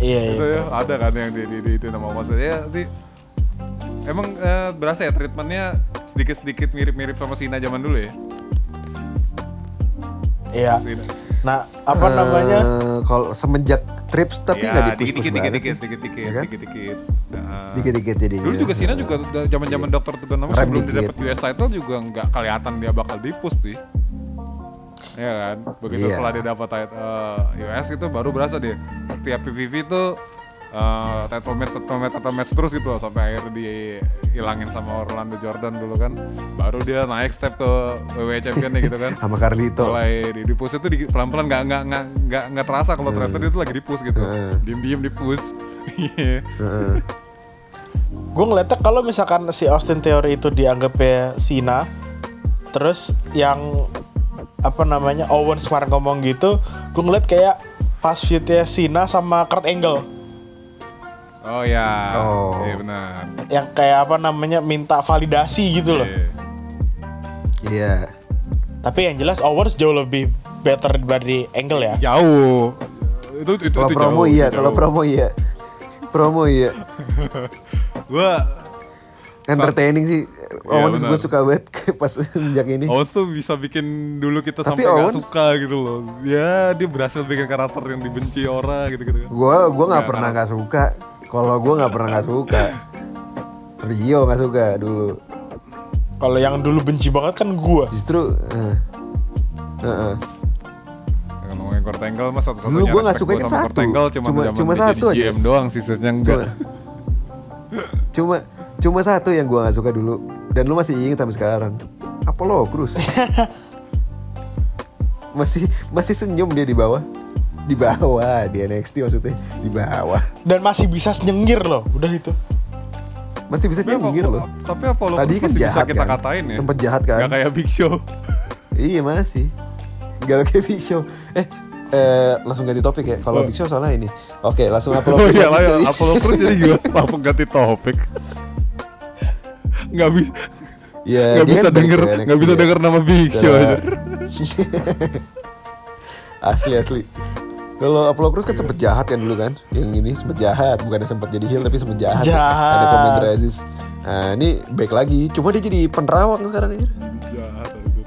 [SPEAKER 3] Iya,
[SPEAKER 2] itu
[SPEAKER 3] iya.
[SPEAKER 2] ya ada kan yang di, di, di itu nama Owens ya di emang eh, berasa ya treatmentnya sedikit-sedikit mirip-mirip sama Sina zaman dulu ya
[SPEAKER 3] Iya.
[SPEAKER 2] Sina.
[SPEAKER 3] Nah, apa
[SPEAKER 4] Eh,
[SPEAKER 3] namanya?
[SPEAKER 4] Kalau semenjak trips Tapi
[SPEAKER 2] Ya,
[SPEAKER 4] nggak di push push
[SPEAKER 2] dikit-dikit,
[SPEAKER 4] banget
[SPEAKER 2] dikit-dikit,
[SPEAKER 4] sih.
[SPEAKER 2] dikit-dikit,
[SPEAKER 4] Ya kan?
[SPEAKER 2] dikit-dikit. Nah,
[SPEAKER 4] Dikit-dikit jadinya
[SPEAKER 2] Dulu juga Sina juga udah zaman-zaman dokter Tugonomo
[SPEAKER 4] Rem
[SPEAKER 2] sebelum dia
[SPEAKER 4] dikit.
[SPEAKER 2] dapat US title juga nggak kelihatan dia bakal di push nih. Iya kan? Begitu
[SPEAKER 4] Iya.
[SPEAKER 2] setelah dia dapat eh, US itu baru berasa dia. Setiap PVV itu eh, title match, title match, title match terus gitu loh sampai akhirnya dihilangin sama Orlando Jordan dulu kan. Baru dia naik step ke WWE Champion gitu kan.
[SPEAKER 4] Sama Carlito
[SPEAKER 2] mulai di, di push itu di- pelan-pelan nggak nggak nggak nggak nggak terasa kalau ternyata dia tuh lagi di push gitu.
[SPEAKER 4] Heeh.
[SPEAKER 2] Diem-diem di push.
[SPEAKER 4] Heeh.
[SPEAKER 3] Gue ngeliatnya kalau misalkan si Austin Theory itu dianggapnya Sina, terus yang apa namanya Owens kemarin ngomong gitu, gue ngeliat kayak pas feudnya Sina sama Kurt Angle,
[SPEAKER 2] Oh ya.
[SPEAKER 4] Oh.
[SPEAKER 2] Iya benar.
[SPEAKER 3] yang kayak apa namanya minta validasi gitu loh.
[SPEAKER 2] Iya.
[SPEAKER 4] Iya
[SPEAKER 3] Tapi yang jelas Owens jauh lebih better dari Angle ya.
[SPEAKER 2] Jauh. Itu itu
[SPEAKER 4] Kalau
[SPEAKER 2] itu
[SPEAKER 4] promo
[SPEAKER 2] jauh,
[SPEAKER 4] iya Kalau promo iya Promo iya
[SPEAKER 2] Gua
[SPEAKER 4] Entertaining sih
[SPEAKER 2] Iya,
[SPEAKER 4] Owens gue suka banget Pas sejak ini
[SPEAKER 2] Owens tuh bisa bikin dulu kita
[SPEAKER 4] Tapi
[SPEAKER 2] sampai
[SPEAKER 4] Owens-
[SPEAKER 2] suka gitu loh. Ya dia berhasil bikin karakter yang dibenci orang gitu-gitu.
[SPEAKER 4] Gue gua nggak
[SPEAKER 2] Ya,
[SPEAKER 4] pernah
[SPEAKER 2] karena-
[SPEAKER 4] nggak suka. Kalau gue nggak pernah nggak suka. Rio nggak suka dulu.
[SPEAKER 3] Kalau yang dulu benci banget kan gua.
[SPEAKER 4] Justru. eh, eh, eh.
[SPEAKER 2] Yang ngomongin Kurt Angle mas satu-satunya
[SPEAKER 4] Dulu gua nggak suka yang satu.
[SPEAKER 2] Cuma,
[SPEAKER 4] Cuma- cuma satu aja.
[SPEAKER 2] GM doang sisanya enggak.
[SPEAKER 4] Cuma, cuma cuma satu yang gue nggak suka dulu. Dan lu masih inget sampai sekarang. Apollo Cruz. masih masih senyum dia di bawah. Di bawah di NXT maksudnya di bawah.
[SPEAKER 3] Dan masih bisa nyengir loh, udah itu.
[SPEAKER 4] Masih bisa
[SPEAKER 2] Tapi apa-
[SPEAKER 4] nyengir loh.
[SPEAKER 2] Tapi Apollo
[SPEAKER 4] Tadi
[SPEAKER 2] Crews
[SPEAKER 4] kan
[SPEAKER 2] masih bisa
[SPEAKER 4] jahat
[SPEAKER 2] kita
[SPEAKER 4] kan.
[SPEAKER 2] katain ya.
[SPEAKER 4] Sempet jahat kan.
[SPEAKER 2] Gak kayak Big Show.
[SPEAKER 4] Iya masih. Gak kayak Big Show. Eh, eh langsung ganti topik ya. Kalau Big Show soalnya ini. Oke, langsung Apollo
[SPEAKER 2] Oh
[SPEAKER 4] Crews
[SPEAKER 2] iya
[SPEAKER 4] lagi
[SPEAKER 2] lah ya,
[SPEAKER 4] kali.
[SPEAKER 2] Apollo Crews jadi gimana? Langsung ganti topik. Gak, bi
[SPEAKER 4] Ya,
[SPEAKER 2] gak
[SPEAKER 4] dia
[SPEAKER 2] bisa denger, gak
[SPEAKER 4] NXT
[SPEAKER 2] bisa denger nama Big Show
[SPEAKER 4] Ya.
[SPEAKER 2] aja.
[SPEAKER 4] asli asli. Kalau Apollo Crews kan sempet jahat kan dulu kan. Yang ini sempet jahat, bukannya sempet jadi heel tapi sempet jahat.
[SPEAKER 3] Jahat.
[SPEAKER 4] Ada komen resist. Nah, ini baik lagi. Cuma dia jadi penerawang sekarang aja.
[SPEAKER 2] Jahat itu.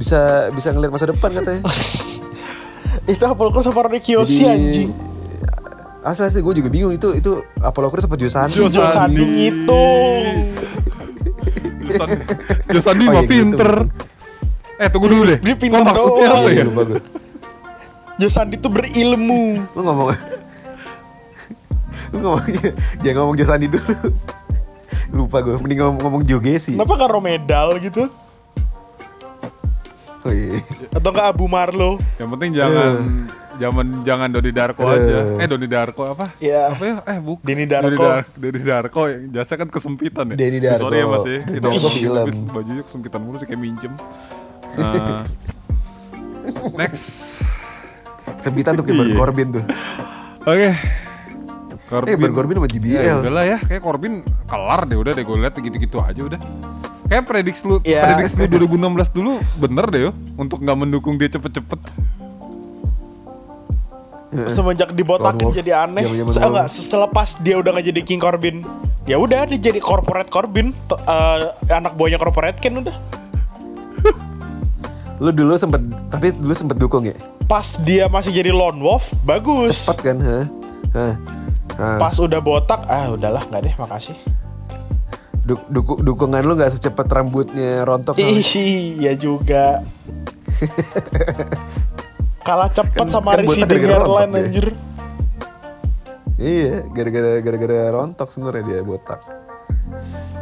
[SPEAKER 4] Bisa bisa ngeliat masa depan katanya.
[SPEAKER 3] Itu Apollo Crews sama Ronnie Kiyoshi anjing.
[SPEAKER 4] Asli asli gue juga bingung itu itu Apollo Crews apa Joe Sandi?
[SPEAKER 2] Joe
[SPEAKER 3] Joe Sandi
[SPEAKER 2] Sandi.
[SPEAKER 3] ngitung.
[SPEAKER 2] Josandi, Josandi
[SPEAKER 4] Oh,
[SPEAKER 2] mah
[SPEAKER 4] iya gitu.
[SPEAKER 2] pinter. Eh tunggu dulu deh.
[SPEAKER 3] Dia pinter
[SPEAKER 2] Kok maksudnya apa ya?
[SPEAKER 4] Iya,
[SPEAKER 3] Joe Sandi tuh berilmu.
[SPEAKER 4] Lu ngomong Lu ngomong Jangan ngomong Joe Sandi dulu Lupa gue Mending ngomong, ngomong Joe Gessi
[SPEAKER 3] Kenapa gak Romedal gitu?
[SPEAKER 4] Oh iya
[SPEAKER 3] Atau gak Abu Marlo?
[SPEAKER 2] Yang penting jangan Zaman jangan Doni Darko aja. Eh Doni Darko apa?
[SPEAKER 3] Iya.
[SPEAKER 2] Apa ya? Eh bukan.
[SPEAKER 3] Denny Darko.
[SPEAKER 2] Doni, Dar Doni Darko yang jasa kan kesempitan ya.
[SPEAKER 4] Denny
[SPEAKER 2] Eh, Sorry ya
[SPEAKER 4] Darko.
[SPEAKER 2] Mas ya. Itu
[SPEAKER 4] Darko film.
[SPEAKER 2] bajunya kesempitan mulu sih kayak minjem. Nah, next.
[SPEAKER 4] Sembitan tuh kayak Baron
[SPEAKER 2] Iya.
[SPEAKER 4] Corbin tuh.
[SPEAKER 2] Oke. Corbin.
[SPEAKER 4] Eh Baron Corbin sama
[SPEAKER 2] Ya,
[SPEAKER 4] JBL.
[SPEAKER 2] udahlah ya, kayak Corbin kelar deh udah deh gue lihat gitu-gitu aja udah. Kayak prediksi lu,
[SPEAKER 3] Ya.
[SPEAKER 2] prediksi lu 2016 dulu bener deh yo untuk nggak mendukung dia cepet-cepet.
[SPEAKER 3] semenjak dibotakin jadi aneh enggak, selepas dia udah nggak jadi King Corbin ya udah dia jadi corporate Corbin eh, anak buahnya corporate kan udah
[SPEAKER 4] Lu dulu sempet tapi dulu sempet dukung ya?
[SPEAKER 3] pas dia masih jadi lone wolf bagus
[SPEAKER 4] Cepat kan, ha? Hah. Hah.
[SPEAKER 3] pas udah botak ah udahlah nggak deh makasih
[SPEAKER 4] Duk- duku- dukungan lu nggak secepat rambutnya rontok
[SPEAKER 3] Ih, iya juga kalah cepet
[SPEAKER 4] Kan-
[SPEAKER 3] sama
[SPEAKER 4] kan
[SPEAKER 3] receding
[SPEAKER 4] gara-gara
[SPEAKER 3] hairline
[SPEAKER 4] dia.
[SPEAKER 3] anjir
[SPEAKER 4] Iya, gara-gara gara-gara rontok sebenarnya dia botak.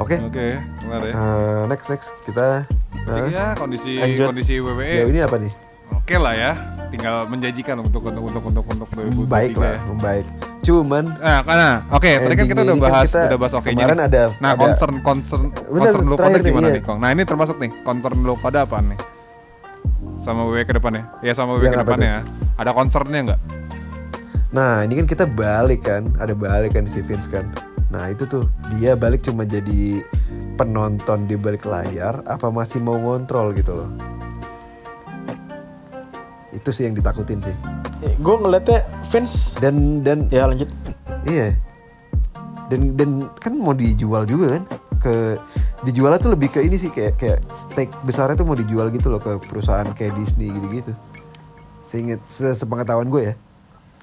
[SPEAKER 4] Oke.
[SPEAKER 2] Oke, kelar ya.
[SPEAKER 4] eh, next next kita
[SPEAKER 2] ya kondisi
[SPEAKER 3] Lanjut.
[SPEAKER 2] kondisi
[SPEAKER 4] sejauh
[SPEAKER 2] WWE
[SPEAKER 4] ini apa nih?
[SPEAKER 2] oke lah ya. Tinggal menjanjikan untuk untuk untuk untuk untuk 2023
[SPEAKER 4] Baik lah,
[SPEAKER 2] ya.
[SPEAKER 4] membaik. Cuman
[SPEAKER 2] Nah, karena oke, tadi kan kita udah
[SPEAKER 4] kan
[SPEAKER 2] bahas
[SPEAKER 4] kita
[SPEAKER 2] udah bahas oke
[SPEAKER 4] kemarin ada-
[SPEAKER 2] Nah,
[SPEAKER 4] ada-
[SPEAKER 2] concern concern
[SPEAKER 4] Bentar,
[SPEAKER 2] concern lu pada
[SPEAKER 4] terakhir nih,
[SPEAKER 2] gimana
[SPEAKER 4] iya.
[SPEAKER 2] nih, Kong? Nah, ini termasuk nih concern lu pada apa nih? Sama WWE ke depannya? Ya sama WWE ke depannya. Ada concernnya nggak?
[SPEAKER 4] Nah ini kan kita balik kan Ada balik kan si Vince kan Nah itu tuh Dia balik cuma jadi Penonton di balik layar Apa masih mau ngontrol gitu loh? Itu sih yang ditakutin sih.
[SPEAKER 3] Gue ngeliatnya Vince
[SPEAKER 4] Dan dan
[SPEAKER 3] ya lanjut.
[SPEAKER 4] Iya. Dan dan kan mau dijual juga kan? Ke dijualnya tuh lebih ke ini sih kayak kayak stake besarnya tuh mau dijual gitu loh ke perusahaan kayak Disney gitu-gitu. Seinget se- sepengetahuan gue ya.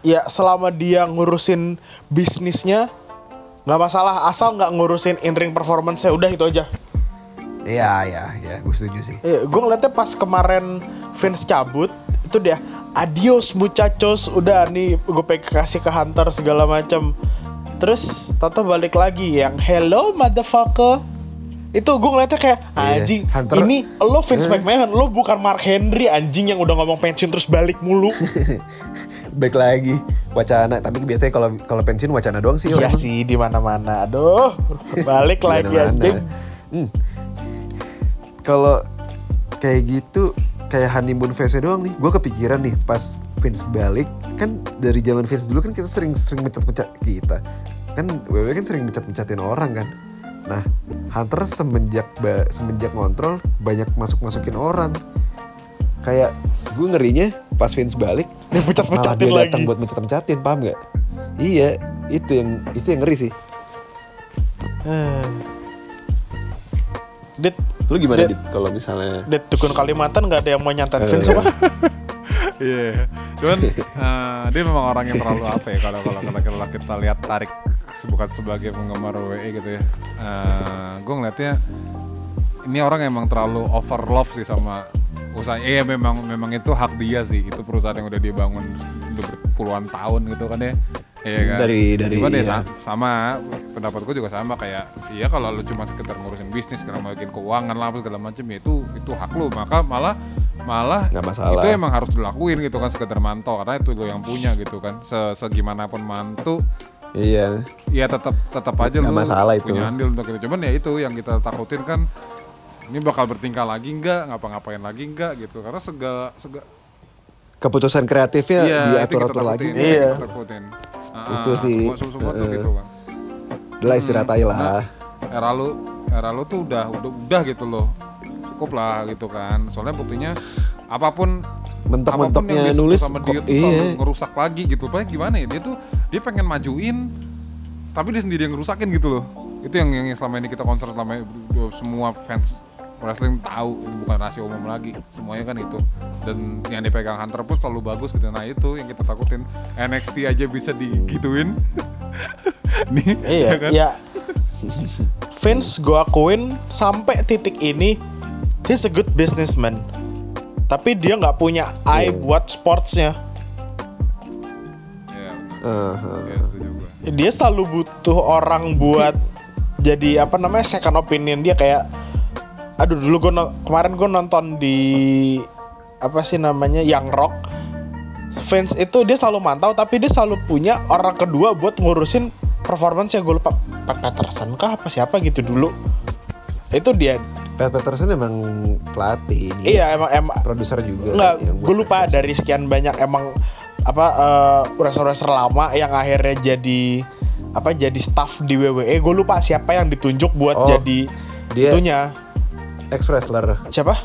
[SPEAKER 3] ya selama dia ngurusin bisnisnya nggak masalah asal nggak ngurusin in ring performance ya udah itu aja
[SPEAKER 4] Iya iya iya gue setuju sih.
[SPEAKER 3] eh, gue ngeliatnya pas kemarin Vince cabut itu dia adios muchachos udah nih gue pengen kasih ke Hunter segala macam terus Tato balik lagi yang hello motherfucker itu gue ngeliatnya kayak
[SPEAKER 4] Iya,
[SPEAKER 3] anjing
[SPEAKER 4] Hunter-
[SPEAKER 3] ini lo Vince
[SPEAKER 4] Eh.
[SPEAKER 3] McMahon lo bukan Mark Henry anjing yang udah ngomong pensiun terus balik mulu
[SPEAKER 4] Baik lagi wacana tapi biasanya kalau kalau pensiun wacana doang sih.
[SPEAKER 3] Iya
[SPEAKER 4] orang.
[SPEAKER 3] sih di mana-mana. Aduh, balik lagi anjing.
[SPEAKER 4] Hmm. Kalau kayak gitu kayak honeymoon phase doang nih. Gue kepikiran nih pas Vince balik kan dari zaman Vince dulu kan kita sering sering mecat-mecat kita. Kan WWE kan sering mecat-mecatin orang kan. Nah, Hunter semenjak semenjak ngontrol banyak masuk-masukin orang. Kayak gue ngerinya pas Vince balik
[SPEAKER 3] Dia
[SPEAKER 4] malah
[SPEAKER 3] pecat-pecatin
[SPEAKER 4] dia
[SPEAKER 3] lagi.
[SPEAKER 4] datang buat mecat-mecatin, paham nggak? Iya, itu yang itu yang ngeri sih.
[SPEAKER 3] Eh. Dit,
[SPEAKER 4] Lu gimana
[SPEAKER 3] Dit?
[SPEAKER 4] dit kalau misalnya
[SPEAKER 3] Dit dukun Kalimantan nggak ada yang mau nyantet
[SPEAKER 4] Eh.
[SPEAKER 3] Vince apa?
[SPEAKER 2] Iya, cuman eh, dia memang orang yang terlalu apa ya kalau kalau kalau kalau kita lihat tarik bukan sebagai penggemar WWE gitu ya. gue ngeliatnya ini orang emang terlalu over love sih sama usaha. Iya memang memang itu hak dia sih. Itu perusahaan yang udah dia bangun udah berpuluhan tahun gitu kan ya. Iya kan.
[SPEAKER 4] Dari- dari-
[SPEAKER 2] Cuman ya
[SPEAKER 4] iya.
[SPEAKER 2] sa- sama pendapatku juga sama kayak iya kalau lu cuma sekedar ngurusin bisnis karena bagian keuangan lah segala macam ya itu itu hak lu maka malah malah
[SPEAKER 4] Nggak masalah.
[SPEAKER 2] itu emang harus dilakuin gitu kan sekedar mantau karena itu lo yang punya gitu kan Se segimanapun mantu
[SPEAKER 4] Iya.
[SPEAKER 2] ya tetap tetap aja
[SPEAKER 4] Nggak
[SPEAKER 2] lu
[SPEAKER 4] masalah itu.
[SPEAKER 2] punya andil untuk itu cuman ya itu yang kita takutin kan ini bakal bertingkah lagi enggak ngapa-ngapain lagi enggak gitu karena segala segala
[SPEAKER 4] Keputusan kreatifnya
[SPEAKER 2] iya, itu yang kita
[SPEAKER 4] diatur-atur lagi.
[SPEAKER 3] Iya.
[SPEAKER 2] kita takutin. Ah,
[SPEAKER 4] Itu sih,
[SPEAKER 2] semua, semua, semua tuh
[SPEAKER 4] eh,
[SPEAKER 2] gitu kan
[SPEAKER 4] Udah lah istirahat aja lah.
[SPEAKER 2] Nah, era lu era lu tuh udah udah udah gitu loh cukup lah gitu kan soalnya buktinya apa pun
[SPEAKER 4] Mentok-mentoknya
[SPEAKER 2] apa pun yang dia
[SPEAKER 4] nulis
[SPEAKER 2] sama dia
[SPEAKER 4] kok
[SPEAKER 2] tuh selalu
[SPEAKER 4] iya.
[SPEAKER 2] ngerusak lagi gitu Pokoknya gimana ya dia tuh dia pengen majuin tapi dia sendiri yang ngerusakin gitu loh itu yang yang selama ini kita konser selama ini, semua fans wrestling tahu ini bukan rahasia umum lagi semuanya kan itu dan yang dipegang Hunter pun selalu bagus gitu nah itu yang kita takutin NXT aja bisa digituin nih
[SPEAKER 3] Iya,
[SPEAKER 2] kan?
[SPEAKER 3] ya. Vince gue akuin sampai titik ini he's a good businessman. Tapi dia nggak punya eye
[SPEAKER 4] Iya.
[SPEAKER 3] buat sportsnya.
[SPEAKER 2] Iya, ya, setuju gue.
[SPEAKER 3] Dia selalu butuh orang buat jadi apa namanya second opinion dia kayak aduh dulu gue kemarin gue nonton di apa sih namanya Young Rock Vince itu dia selalu mantau tapi dia selalu punya orang kedua buat ngurusin performance ya gue lupa Pat Patterson kah apa siapa gitu dulu itu dia
[SPEAKER 4] Pat Patterson emang pelatih ini
[SPEAKER 3] iya emang emang
[SPEAKER 4] produser juga
[SPEAKER 3] Enggak,
[SPEAKER 4] yang buat
[SPEAKER 3] gue lupa
[SPEAKER 4] Pat Patterson.
[SPEAKER 3] dari sekian banyak emang apa eh wrestler-wrestler lama yang akhirnya jadi apa jadi staff di WWE. Gue lupa siapa yang ditunjuk buat
[SPEAKER 4] Oh,
[SPEAKER 3] jadi
[SPEAKER 4] dia-
[SPEAKER 3] itunya.
[SPEAKER 4] Ex wrestler
[SPEAKER 3] Siapa?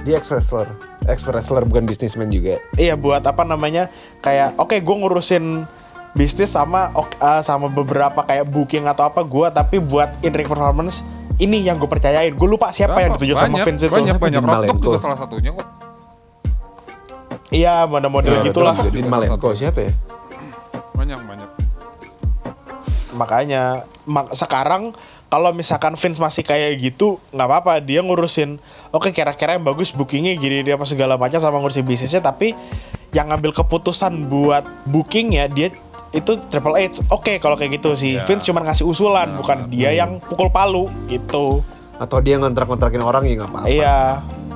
[SPEAKER 4] dia ex wrestler ex wrestler bukan bisnismen juga
[SPEAKER 3] Iya buat apa namanya kayak oke gue ngurusin bisnis sama eh, sama beberapa kayak booking atau apa gue tapi buat in ring performance ini yang gue percayain. Gue lupa siapa yang ditunjuk sama Vince itu.
[SPEAKER 2] Banyak, banyak.
[SPEAKER 4] Malenko.
[SPEAKER 2] juga salah satunya kok.
[SPEAKER 3] Iya model-model
[SPEAKER 4] Nah,
[SPEAKER 3] gitulah.
[SPEAKER 4] betul juga. Dean Malenko siapa ya
[SPEAKER 2] Banyak, banyak.
[SPEAKER 3] makanya mak sekarang kalau misalkan Vince masih kayak gitu nggak apa-apa. Dia ngurusin oke kira-kira yang bagus bookingnya gini dia apa segala macam sama ngurusin bisnisnya tapi yang ngambil keputusan buat bookingnya dia itu Triple H. Oke kalau kayak gitu sih.
[SPEAKER 2] Ya.
[SPEAKER 3] Vince cuma ngasih usulan bukan dia yang pukul palu gitu.
[SPEAKER 4] Atau dia ngontrak-kontrakin orang ya nggak apa-apa.
[SPEAKER 3] Iya. nggak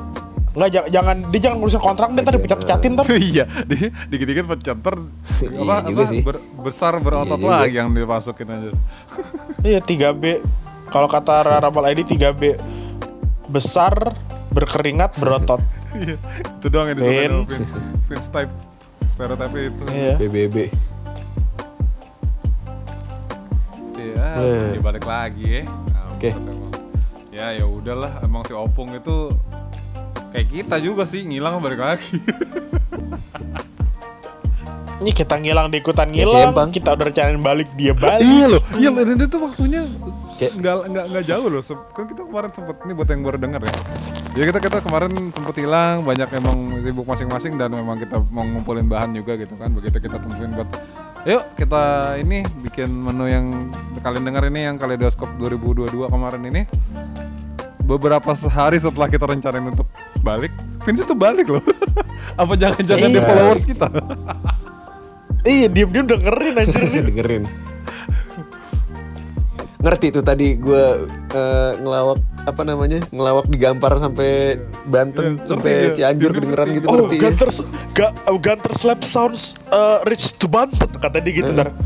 [SPEAKER 3] ja- jangan dia jangan ngurusin kontrak dia tadi pecat-pecatin ntar
[SPEAKER 2] iya, di, dikit-dikit pecat ter
[SPEAKER 4] Iya
[SPEAKER 2] apa,
[SPEAKER 4] juga
[SPEAKER 2] apa,
[SPEAKER 4] sih.
[SPEAKER 2] ber- besar berotot
[SPEAKER 4] Iya
[SPEAKER 2] lagi yang dimasukin aja.
[SPEAKER 3] iya 3B kalau kata Rabal ID 3B besar berkeringat berotot
[SPEAKER 2] Iya, itu doang yang sama Vince, Vince type stereotype itu.
[SPEAKER 3] iya
[SPEAKER 4] BBB
[SPEAKER 2] Iya,
[SPEAKER 4] Eh.
[SPEAKER 2] dibalik lagi ya.
[SPEAKER 4] Oke.
[SPEAKER 2] emang. Ya ya udahlah, emang si Opung itu kayak kita juga sih ngilang balik lagi.
[SPEAKER 3] Ini kita ngilang di ikutan
[SPEAKER 4] Ya,
[SPEAKER 3] ngilang,
[SPEAKER 4] seimbang.
[SPEAKER 3] kita udah rencanain balik dia balik.
[SPEAKER 2] iya loh, iya dan itu waktunya nggak nggak nggak jauh loh. Kan kita kemarin sempet ini buat yang baru denger ya. Jadi kita kita kemarin sempet hilang, banyak emang sibuk masing-masing dan memang kita mau ngumpulin bahan juga gitu kan. Begitu kita tentuin buat Yuk kita ini bikin menu yang kalian dengar ini yang Kaleidoskop 2022 kemarin ini beberapa hari setelah kita rencanain untuk balik, Vince itu balik loh. Apa jangan-jangan dia
[SPEAKER 3] Iya.
[SPEAKER 2] followers kita?
[SPEAKER 3] Iya, diem-diem dengerin anjir nih.
[SPEAKER 4] dengerin ngerti tuh tadi gue ngelawak apa namanya ngelawak digampar sampai Banten
[SPEAKER 2] Iya,
[SPEAKER 4] sampai
[SPEAKER 2] dia.
[SPEAKER 4] Cianjur
[SPEAKER 2] Dia
[SPEAKER 4] kedengeran gitu
[SPEAKER 3] Oh,
[SPEAKER 4] ngerti ya?
[SPEAKER 3] Gunter, ga, uh, Gunter Slap sounds uh, rich to Banten kata dia gitu ntar.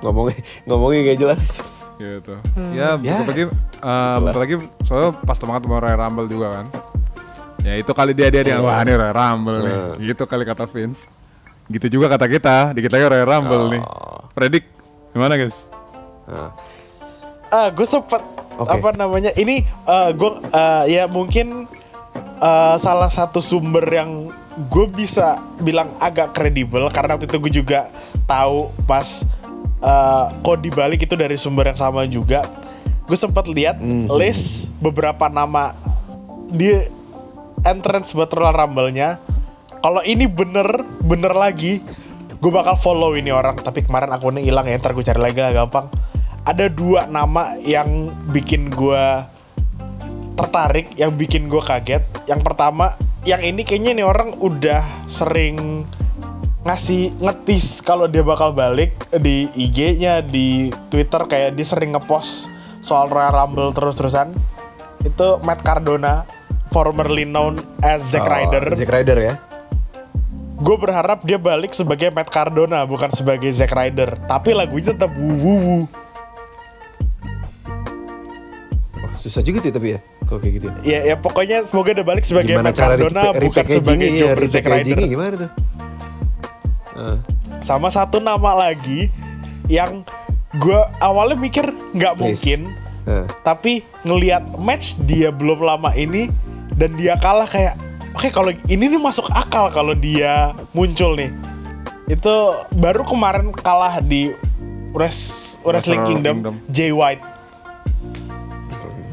[SPEAKER 4] ngomongnya ngomongnya gak jelas
[SPEAKER 2] gitu. Ya,
[SPEAKER 4] Ya.
[SPEAKER 2] bentar lagi uh, bentar lagi soalnya pas banget mau Royal Rumble juga kan. Ya itu kali dia dia dia wah ini Royal Rumble nih. Gitu kali kata Vince. Gitu juga kata kita, dikit lagi Royal Rumble nih. Predik gimana guys?
[SPEAKER 4] Nah,
[SPEAKER 3] Ah, gue sempet
[SPEAKER 4] Oke.
[SPEAKER 3] apa namanya? Ini uh, gue uh, ya mungkin uh, salah satu sumber yang gue bisa bilang agak kredibel karena waktu itu gue juga tahu pas uh, kode dibalik itu dari sumber yang sama juga. Gue sempat lihat list beberapa nama di entrance buat Royal Rumble-nya. Kalau ini bener bener lagi, gue bakal follow ini orang. Tapi kemarin akunnya hilang ya, ntar gue cari lagi lah gampang. Ada dua nama yang bikin gue tertarik, yang bikin gue kaget. Yang pertama, yang ini kayaknya nih orang udah sering ngasih ngetis kalau dia bakal balik di IG-nya di Twitter kayak dia sering ngepost soal Royal Rumble terus-terusan. Itu Matt Cardona, formerly known as Zack
[SPEAKER 4] oh,
[SPEAKER 3] Ryder.
[SPEAKER 4] Zack Ryder ya
[SPEAKER 3] Gue berharap dia balik sebagai Matt Cardona bukan sebagai Zack Ryder. Tapi lagunya tetap wu wu.
[SPEAKER 4] Wah, susah juga tuh tapi ya kalau kayak gitu ya.
[SPEAKER 3] Ya, ya pokoknya semoga dia balik sebagai
[SPEAKER 4] gimana
[SPEAKER 3] Matt Cardona bukan sebagai
[SPEAKER 4] ya
[SPEAKER 3] jobber Zack Ryder.
[SPEAKER 4] gimana tuh Ah,
[SPEAKER 3] Sama satu nama lagi yang gue awalnya mikir nggak mungkin,
[SPEAKER 4] ah.
[SPEAKER 3] tapi ngelihat match dia belum lama ini dan dia kalah kayak oke kalau ini nih masuk akal kalau dia muncul nih. Itu baru kemarin kalah di Wres- Wrestling Kingdom,
[SPEAKER 2] Kingdom.
[SPEAKER 3] Jay White.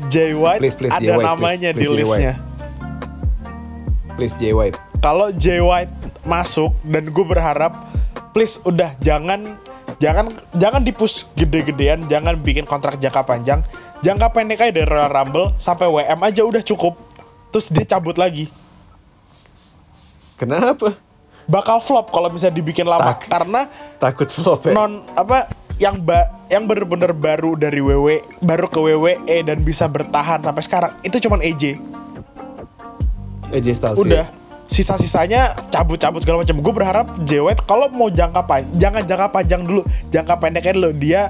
[SPEAKER 3] Jay White
[SPEAKER 4] Please, please,
[SPEAKER 3] ada
[SPEAKER 4] Jay White,
[SPEAKER 3] namanya
[SPEAKER 4] please,
[SPEAKER 3] di
[SPEAKER 4] please, Jay
[SPEAKER 3] listnya.
[SPEAKER 4] please Jay White
[SPEAKER 3] kalau Jay White masuk dan gue berharap please udah jangan jangan jangan dipus gede-gedean jangan bikin kontrak jangka panjang. Jangka pendek aja dari Royal Rumble sampai WM aja udah cukup. Terus dia cabut lagi.
[SPEAKER 4] Kenapa?
[SPEAKER 3] Bakal flop kalau misalnya dibikin lama.
[SPEAKER 4] Tak.
[SPEAKER 3] karena
[SPEAKER 4] takut flop ya?
[SPEAKER 3] non apa yang ba yang bener-bener baru dari WWE baru ke WWE dan bisa bertahan sampai sekarang itu cuman AJ
[SPEAKER 4] AJ Styles
[SPEAKER 3] udah.
[SPEAKER 4] ya?
[SPEAKER 3] Sisa-sisanya cabut-cabut segala macam. Gue berharap White kalau mau jangka panjang, jangan jangka panjang dulu, jangka pendeknya dulu. Dia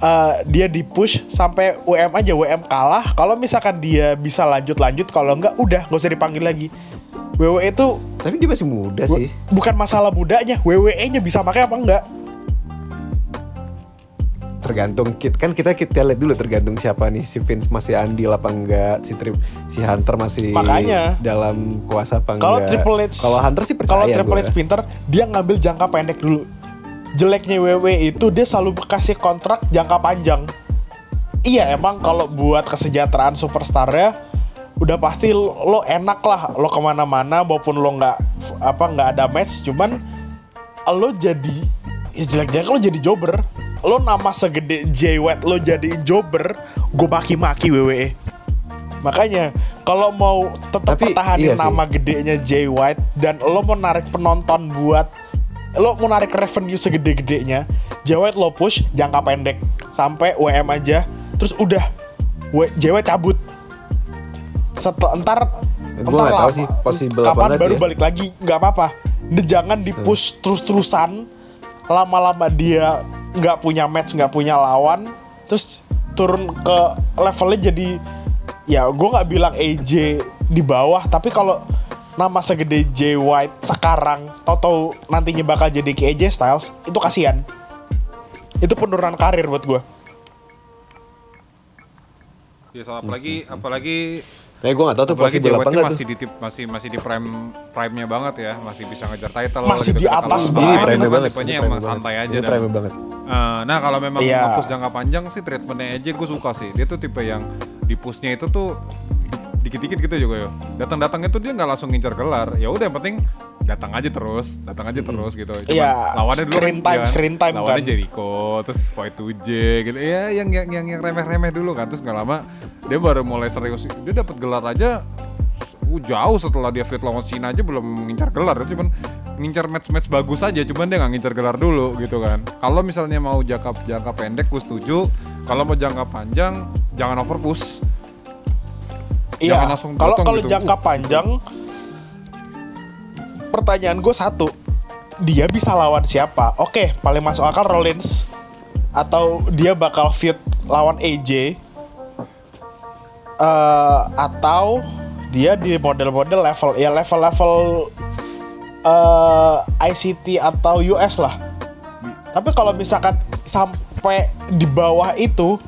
[SPEAKER 3] eh, dia di push sampai WM aja, WM kalah. Kalau misalkan dia bisa lanjut-lanjut, kalau enggak udah nggak usah dipanggil lagi. WWE itu
[SPEAKER 4] Tapi dia masih muda sih.
[SPEAKER 3] bukan masalah mudanya, WWE-nya bisa pakai apa enggak?
[SPEAKER 4] Tergantung kit kan kita kita lihat dulu tergantung siapa nih si Vince masih andil apa enggak, si Trip, si Hunter masih
[SPEAKER 3] Makanya.
[SPEAKER 4] dalam kuasa apa enggak.
[SPEAKER 3] Kalau Triple H
[SPEAKER 4] Kalau Hunter sih
[SPEAKER 3] Kalau
[SPEAKER 4] percaya
[SPEAKER 3] Triple
[SPEAKER 4] gua.
[SPEAKER 3] H pinter, dia ngambil jangka pendek dulu. Jeleknya WWE itu dia selalu kasih kontrak jangka panjang. Iya emang kalau buat kesejahteraan superstarnya udah pasti lo, lo enak lah lo ke mana-mana maupun lo nggak apa nggak ada match cuman lo jadi ya jelek-jelek lo jadi jobber lo nama segede Jay White lo jadi jobber gue maki-maki WWE makanya kalau mau tetap
[SPEAKER 4] Tapi,
[SPEAKER 3] pertahanin
[SPEAKER 4] iya sih.
[SPEAKER 3] nama gedenya Jay White dan lo mau narik penonton buat lo mau narik revenue segede-gedenya Jay White lo push jangka pendek. Sampai WM aja terus udah W- Jay White cabut. Setelah ntar
[SPEAKER 4] Gua nggak tahu sih possible apa
[SPEAKER 3] kapan baru
[SPEAKER 4] ya.
[SPEAKER 3] balik lagi nggak apa-apa. Jangan di push terus-terusan lama-lama dia nggak punya match nggak punya lawan terus turun ke levelnya jadi ya gue nggak bilang AJ di bawah tapi kalau nama segede Jay White sekarang tau-tau nantinya bakal jadi ke AJ Styles itu kasihan itu penurunan karir buat gue
[SPEAKER 2] Ya soal apalagi apalagi
[SPEAKER 4] Tapi gue gak tahu tuh
[SPEAKER 2] apalagi Jawetnya
[SPEAKER 4] enggak
[SPEAKER 2] masih
[SPEAKER 4] tuh.
[SPEAKER 2] di tip- masih masih di prime prime-nya banget ya, masih bisa ngejar title
[SPEAKER 3] Masih di
[SPEAKER 2] Kalau
[SPEAKER 3] atas banget.
[SPEAKER 2] kan
[SPEAKER 4] prime banget. ini
[SPEAKER 2] emang
[SPEAKER 4] prime
[SPEAKER 2] santai
[SPEAKER 4] banget.
[SPEAKER 2] aja
[SPEAKER 4] prime banget.
[SPEAKER 2] Eh, nah kalau memang
[SPEAKER 3] Iya.
[SPEAKER 2] nge-push jangka panjang sih treatmentnya aja gue suka sih. Dia tuh tipe yang di pushnya itu tuh di- dikit-dikit gitu juga ya. Datang-datang itu dia nggak langsung ngincar gelar. Ya udah yang penting datang aja terus, datang aja terus gitu. Cuman
[SPEAKER 3] Iya,
[SPEAKER 2] lawannya dulu
[SPEAKER 3] screen
[SPEAKER 2] kan,
[SPEAKER 3] time,
[SPEAKER 2] ya,
[SPEAKER 3] screen time
[SPEAKER 2] lawannya
[SPEAKER 3] kan.
[SPEAKER 2] Jericho, terus Fight 2J gitu. Ya yang yang yang, yang remeh-remeh dulu kan. Terus nggak lama dia baru mulai serius. Dia dapat gelar aja uh, jauh setelah dia fit lawan Cena aja belum ngincar gelar itu cuman ngincar match-match bagus aja cuman dia nggak ngincar gelar dulu gitu kan kalau misalnya mau jangka jangka pendek gue setuju kalau mau jangka panjang jangan over push
[SPEAKER 3] Iya,
[SPEAKER 2] Jangan langsung
[SPEAKER 3] kalau kalau
[SPEAKER 2] gitu.
[SPEAKER 3] jangka panjang, pertanyaan gue satu, dia bisa lawan siapa? Oke, paling masuk akal Rollins atau dia bakal feud lawan AJ eh atau dia di model-model level ya level-level eh ICT atau US lah. Tapi kalau misalkan sampai di bawah itu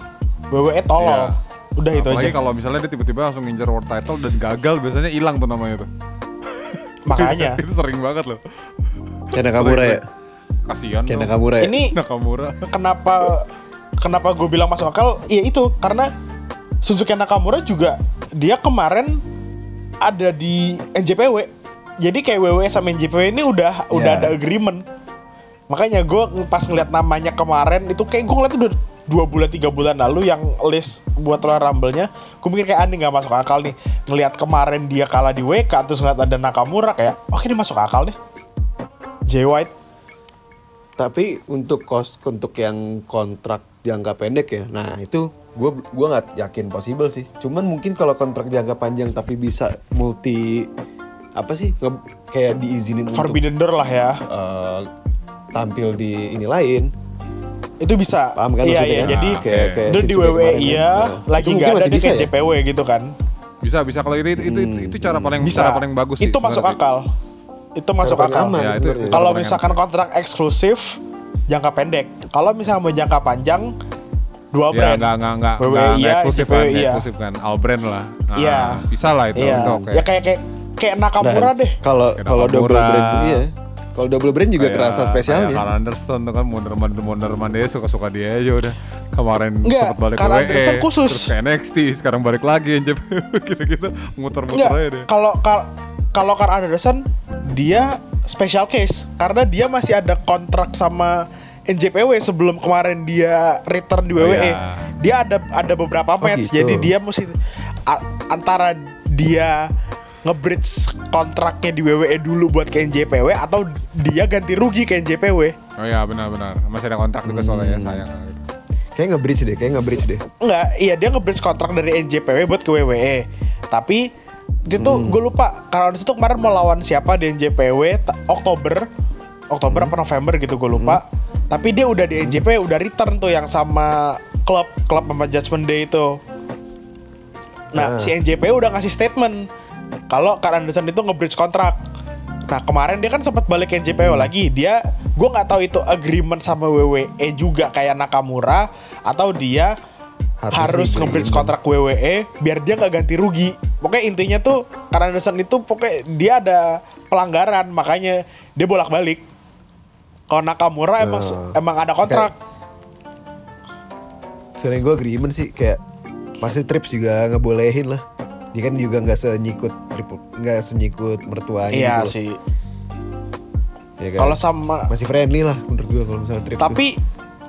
[SPEAKER 3] WWE tolol.
[SPEAKER 2] Iya.
[SPEAKER 3] Udah itu
[SPEAKER 2] apalagi
[SPEAKER 3] aja.
[SPEAKER 2] kalau misalnya dia tiba-tiba langsung ngincar world title dan gagal biasanya hilang tuh namanya tuh
[SPEAKER 3] Makanya.
[SPEAKER 2] itu sering banget loh
[SPEAKER 4] Kayak Nakamura ya.
[SPEAKER 2] kasihan
[SPEAKER 4] Kayak
[SPEAKER 2] dong.
[SPEAKER 4] Nakamura ya.
[SPEAKER 3] Ini
[SPEAKER 2] Nakamura
[SPEAKER 3] kenapa kenapa gue bilang masuk akal ya itu karena Suzuki Nakamura juga dia kemarin ada di NJPW jadi kayak WWE sama NJPW ini udah udah
[SPEAKER 4] Ya.
[SPEAKER 3] ada agreement makanya gue pas ngeliat namanya kemarin itu kayak gue ngeliat udah dua bulan tiga bulan lalu yang list buat Royal Rumble-nya gue mikir kayak aneh nggak masuk akal nih ngeliat kemarin dia kalah di WK terus ngeliat ada Nakamura kayak oke ini masuk akal nih Jay White
[SPEAKER 4] Tapi untuk kos untuk yang kontrak jangka pendek ya. Nah, itu gue gua nggak yakin possible sih. Cuman mungkin kalau kontrak jangka panjang tapi bisa multi apa sih nge- kayak diizinin untuk
[SPEAKER 3] Forbidden Door lah ya
[SPEAKER 4] eh, tampil di ini lain.
[SPEAKER 3] itu bisa
[SPEAKER 4] Paham kan
[SPEAKER 3] iya iya
[SPEAKER 4] kan?
[SPEAKER 3] jadi
[SPEAKER 4] Kayak- kayak
[SPEAKER 3] itu di WWE iya
[SPEAKER 4] kan.
[SPEAKER 3] Lagi
[SPEAKER 4] itu
[SPEAKER 3] nggak ada di
[SPEAKER 4] ya?
[SPEAKER 3] JPW gitu kan
[SPEAKER 2] bisa bisa kalau itu itu itu, itu cara paling
[SPEAKER 3] bisa
[SPEAKER 2] cara paling bagus sih
[SPEAKER 3] itu masuk
[SPEAKER 2] sebenarnya sih.
[SPEAKER 3] akal itu masuk
[SPEAKER 4] paling
[SPEAKER 3] akal
[SPEAKER 4] aman
[SPEAKER 2] Ya, itu- itu-
[SPEAKER 3] kalau misalkan kontrak eksklusif jangka pendek kalau misalnya mau jangka panjang dua
[SPEAKER 2] Ya
[SPEAKER 3] brand
[SPEAKER 2] enggak enggak enggak
[SPEAKER 3] WWE
[SPEAKER 2] enggak
[SPEAKER 3] iya,
[SPEAKER 2] eksklusif
[SPEAKER 3] JPW
[SPEAKER 2] kan,
[SPEAKER 3] iya.
[SPEAKER 2] eksklusif kan. All brand lah. Nah,
[SPEAKER 3] Iya.
[SPEAKER 2] Bisa lah itu,
[SPEAKER 3] iya
[SPEAKER 2] itu oke.
[SPEAKER 3] ya kayak kayak kayak Nakamura
[SPEAKER 4] Dan
[SPEAKER 3] deh
[SPEAKER 4] Kalau
[SPEAKER 2] Kayak
[SPEAKER 4] kalau double brand iya. Kalau double brand juga
[SPEAKER 2] Kayak-
[SPEAKER 4] kerasa
[SPEAKER 2] Kayak
[SPEAKER 4] spesialnya.
[SPEAKER 2] Carl Anderson tuh kan mundur dia suka suka dia aja udah. Kemarin sempat balik
[SPEAKER 3] Carl
[SPEAKER 2] ke
[SPEAKER 3] Anderson
[SPEAKER 2] WE,
[SPEAKER 3] khusus.
[SPEAKER 2] terus ke NXT, sekarang balik lagi NJP gitu-gitu muter-muter aja deh.
[SPEAKER 3] kalau kal- kalau Carl Anderson dia special case karena dia masih ada kontrak sama NJPW sebelum kemarin dia return di
[SPEAKER 2] Oh,
[SPEAKER 3] WWE.
[SPEAKER 2] iya.
[SPEAKER 3] Dia ada ada beberapa match
[SPEAKER 4] gitu.
[SPEAKER 3] jadi dia mesti a- antara dia nge-bridge kontraknya di WWE dulu buat ke NJPW atau dia ganti rugi ke NJPW.
[SPEAKER 2] Oh iya benar-benar. Masih ada kontrak juga soalnya ya sayang.
[SPEAKER 4] Kayak nge-bridge deh, kayak nge-bridge deh.
[SPEAKER 3] Enggak, iya dia nge-bridge kontrak dari NJPW buat ke WWE. Tapi Itu tuh gue lupa Anderson tuh kemarin mau lawan siapa di NJPW Oktober Oktober apa November gitu gue lupa Tapi dia udah di NJPW udah return tuh yang sama klub Klub sama Judgment Day itu Nah si NJPW udah ngasih statement Kalau Karl Anderson itu nge-bridge kontrak Nah kemarin dia kan sempat balik ke NJPW lagi Dia gue nggak tahu itu agreement sama WWE juga kayak Nakamura Atau dia harus
[SPEAKER 4] sih
[SPEAKER 3] nge-bridge kontrak WWE biar dia nggak ganti rugi. Pokoknya intinya tuh karena Anderson itu pokoknya dia ada pelanggaran makanya dia bolak-balik. Kalau Nakamura emang
[SPEAKER 4] Oh.
[SPEAKER 3] emang ada kontrak.
[SPEAKER 4] feeling gue agreement sih kayak pasti trips juga ngebolehin lah dia kan juga nggak senyikut nggak senyikut mertuanya
[SPEAKER 3] Iya
[SPEAKER 4] gitu
[SPEAKER 3] sih.
[SPEAKER 4] Ya kan?
[SPEAKER 3] Kalau sama
[SPEAKER 4] masih friendly lah menurut gue kalau misalnya trips tuh.
[SPEAKER 3] tapi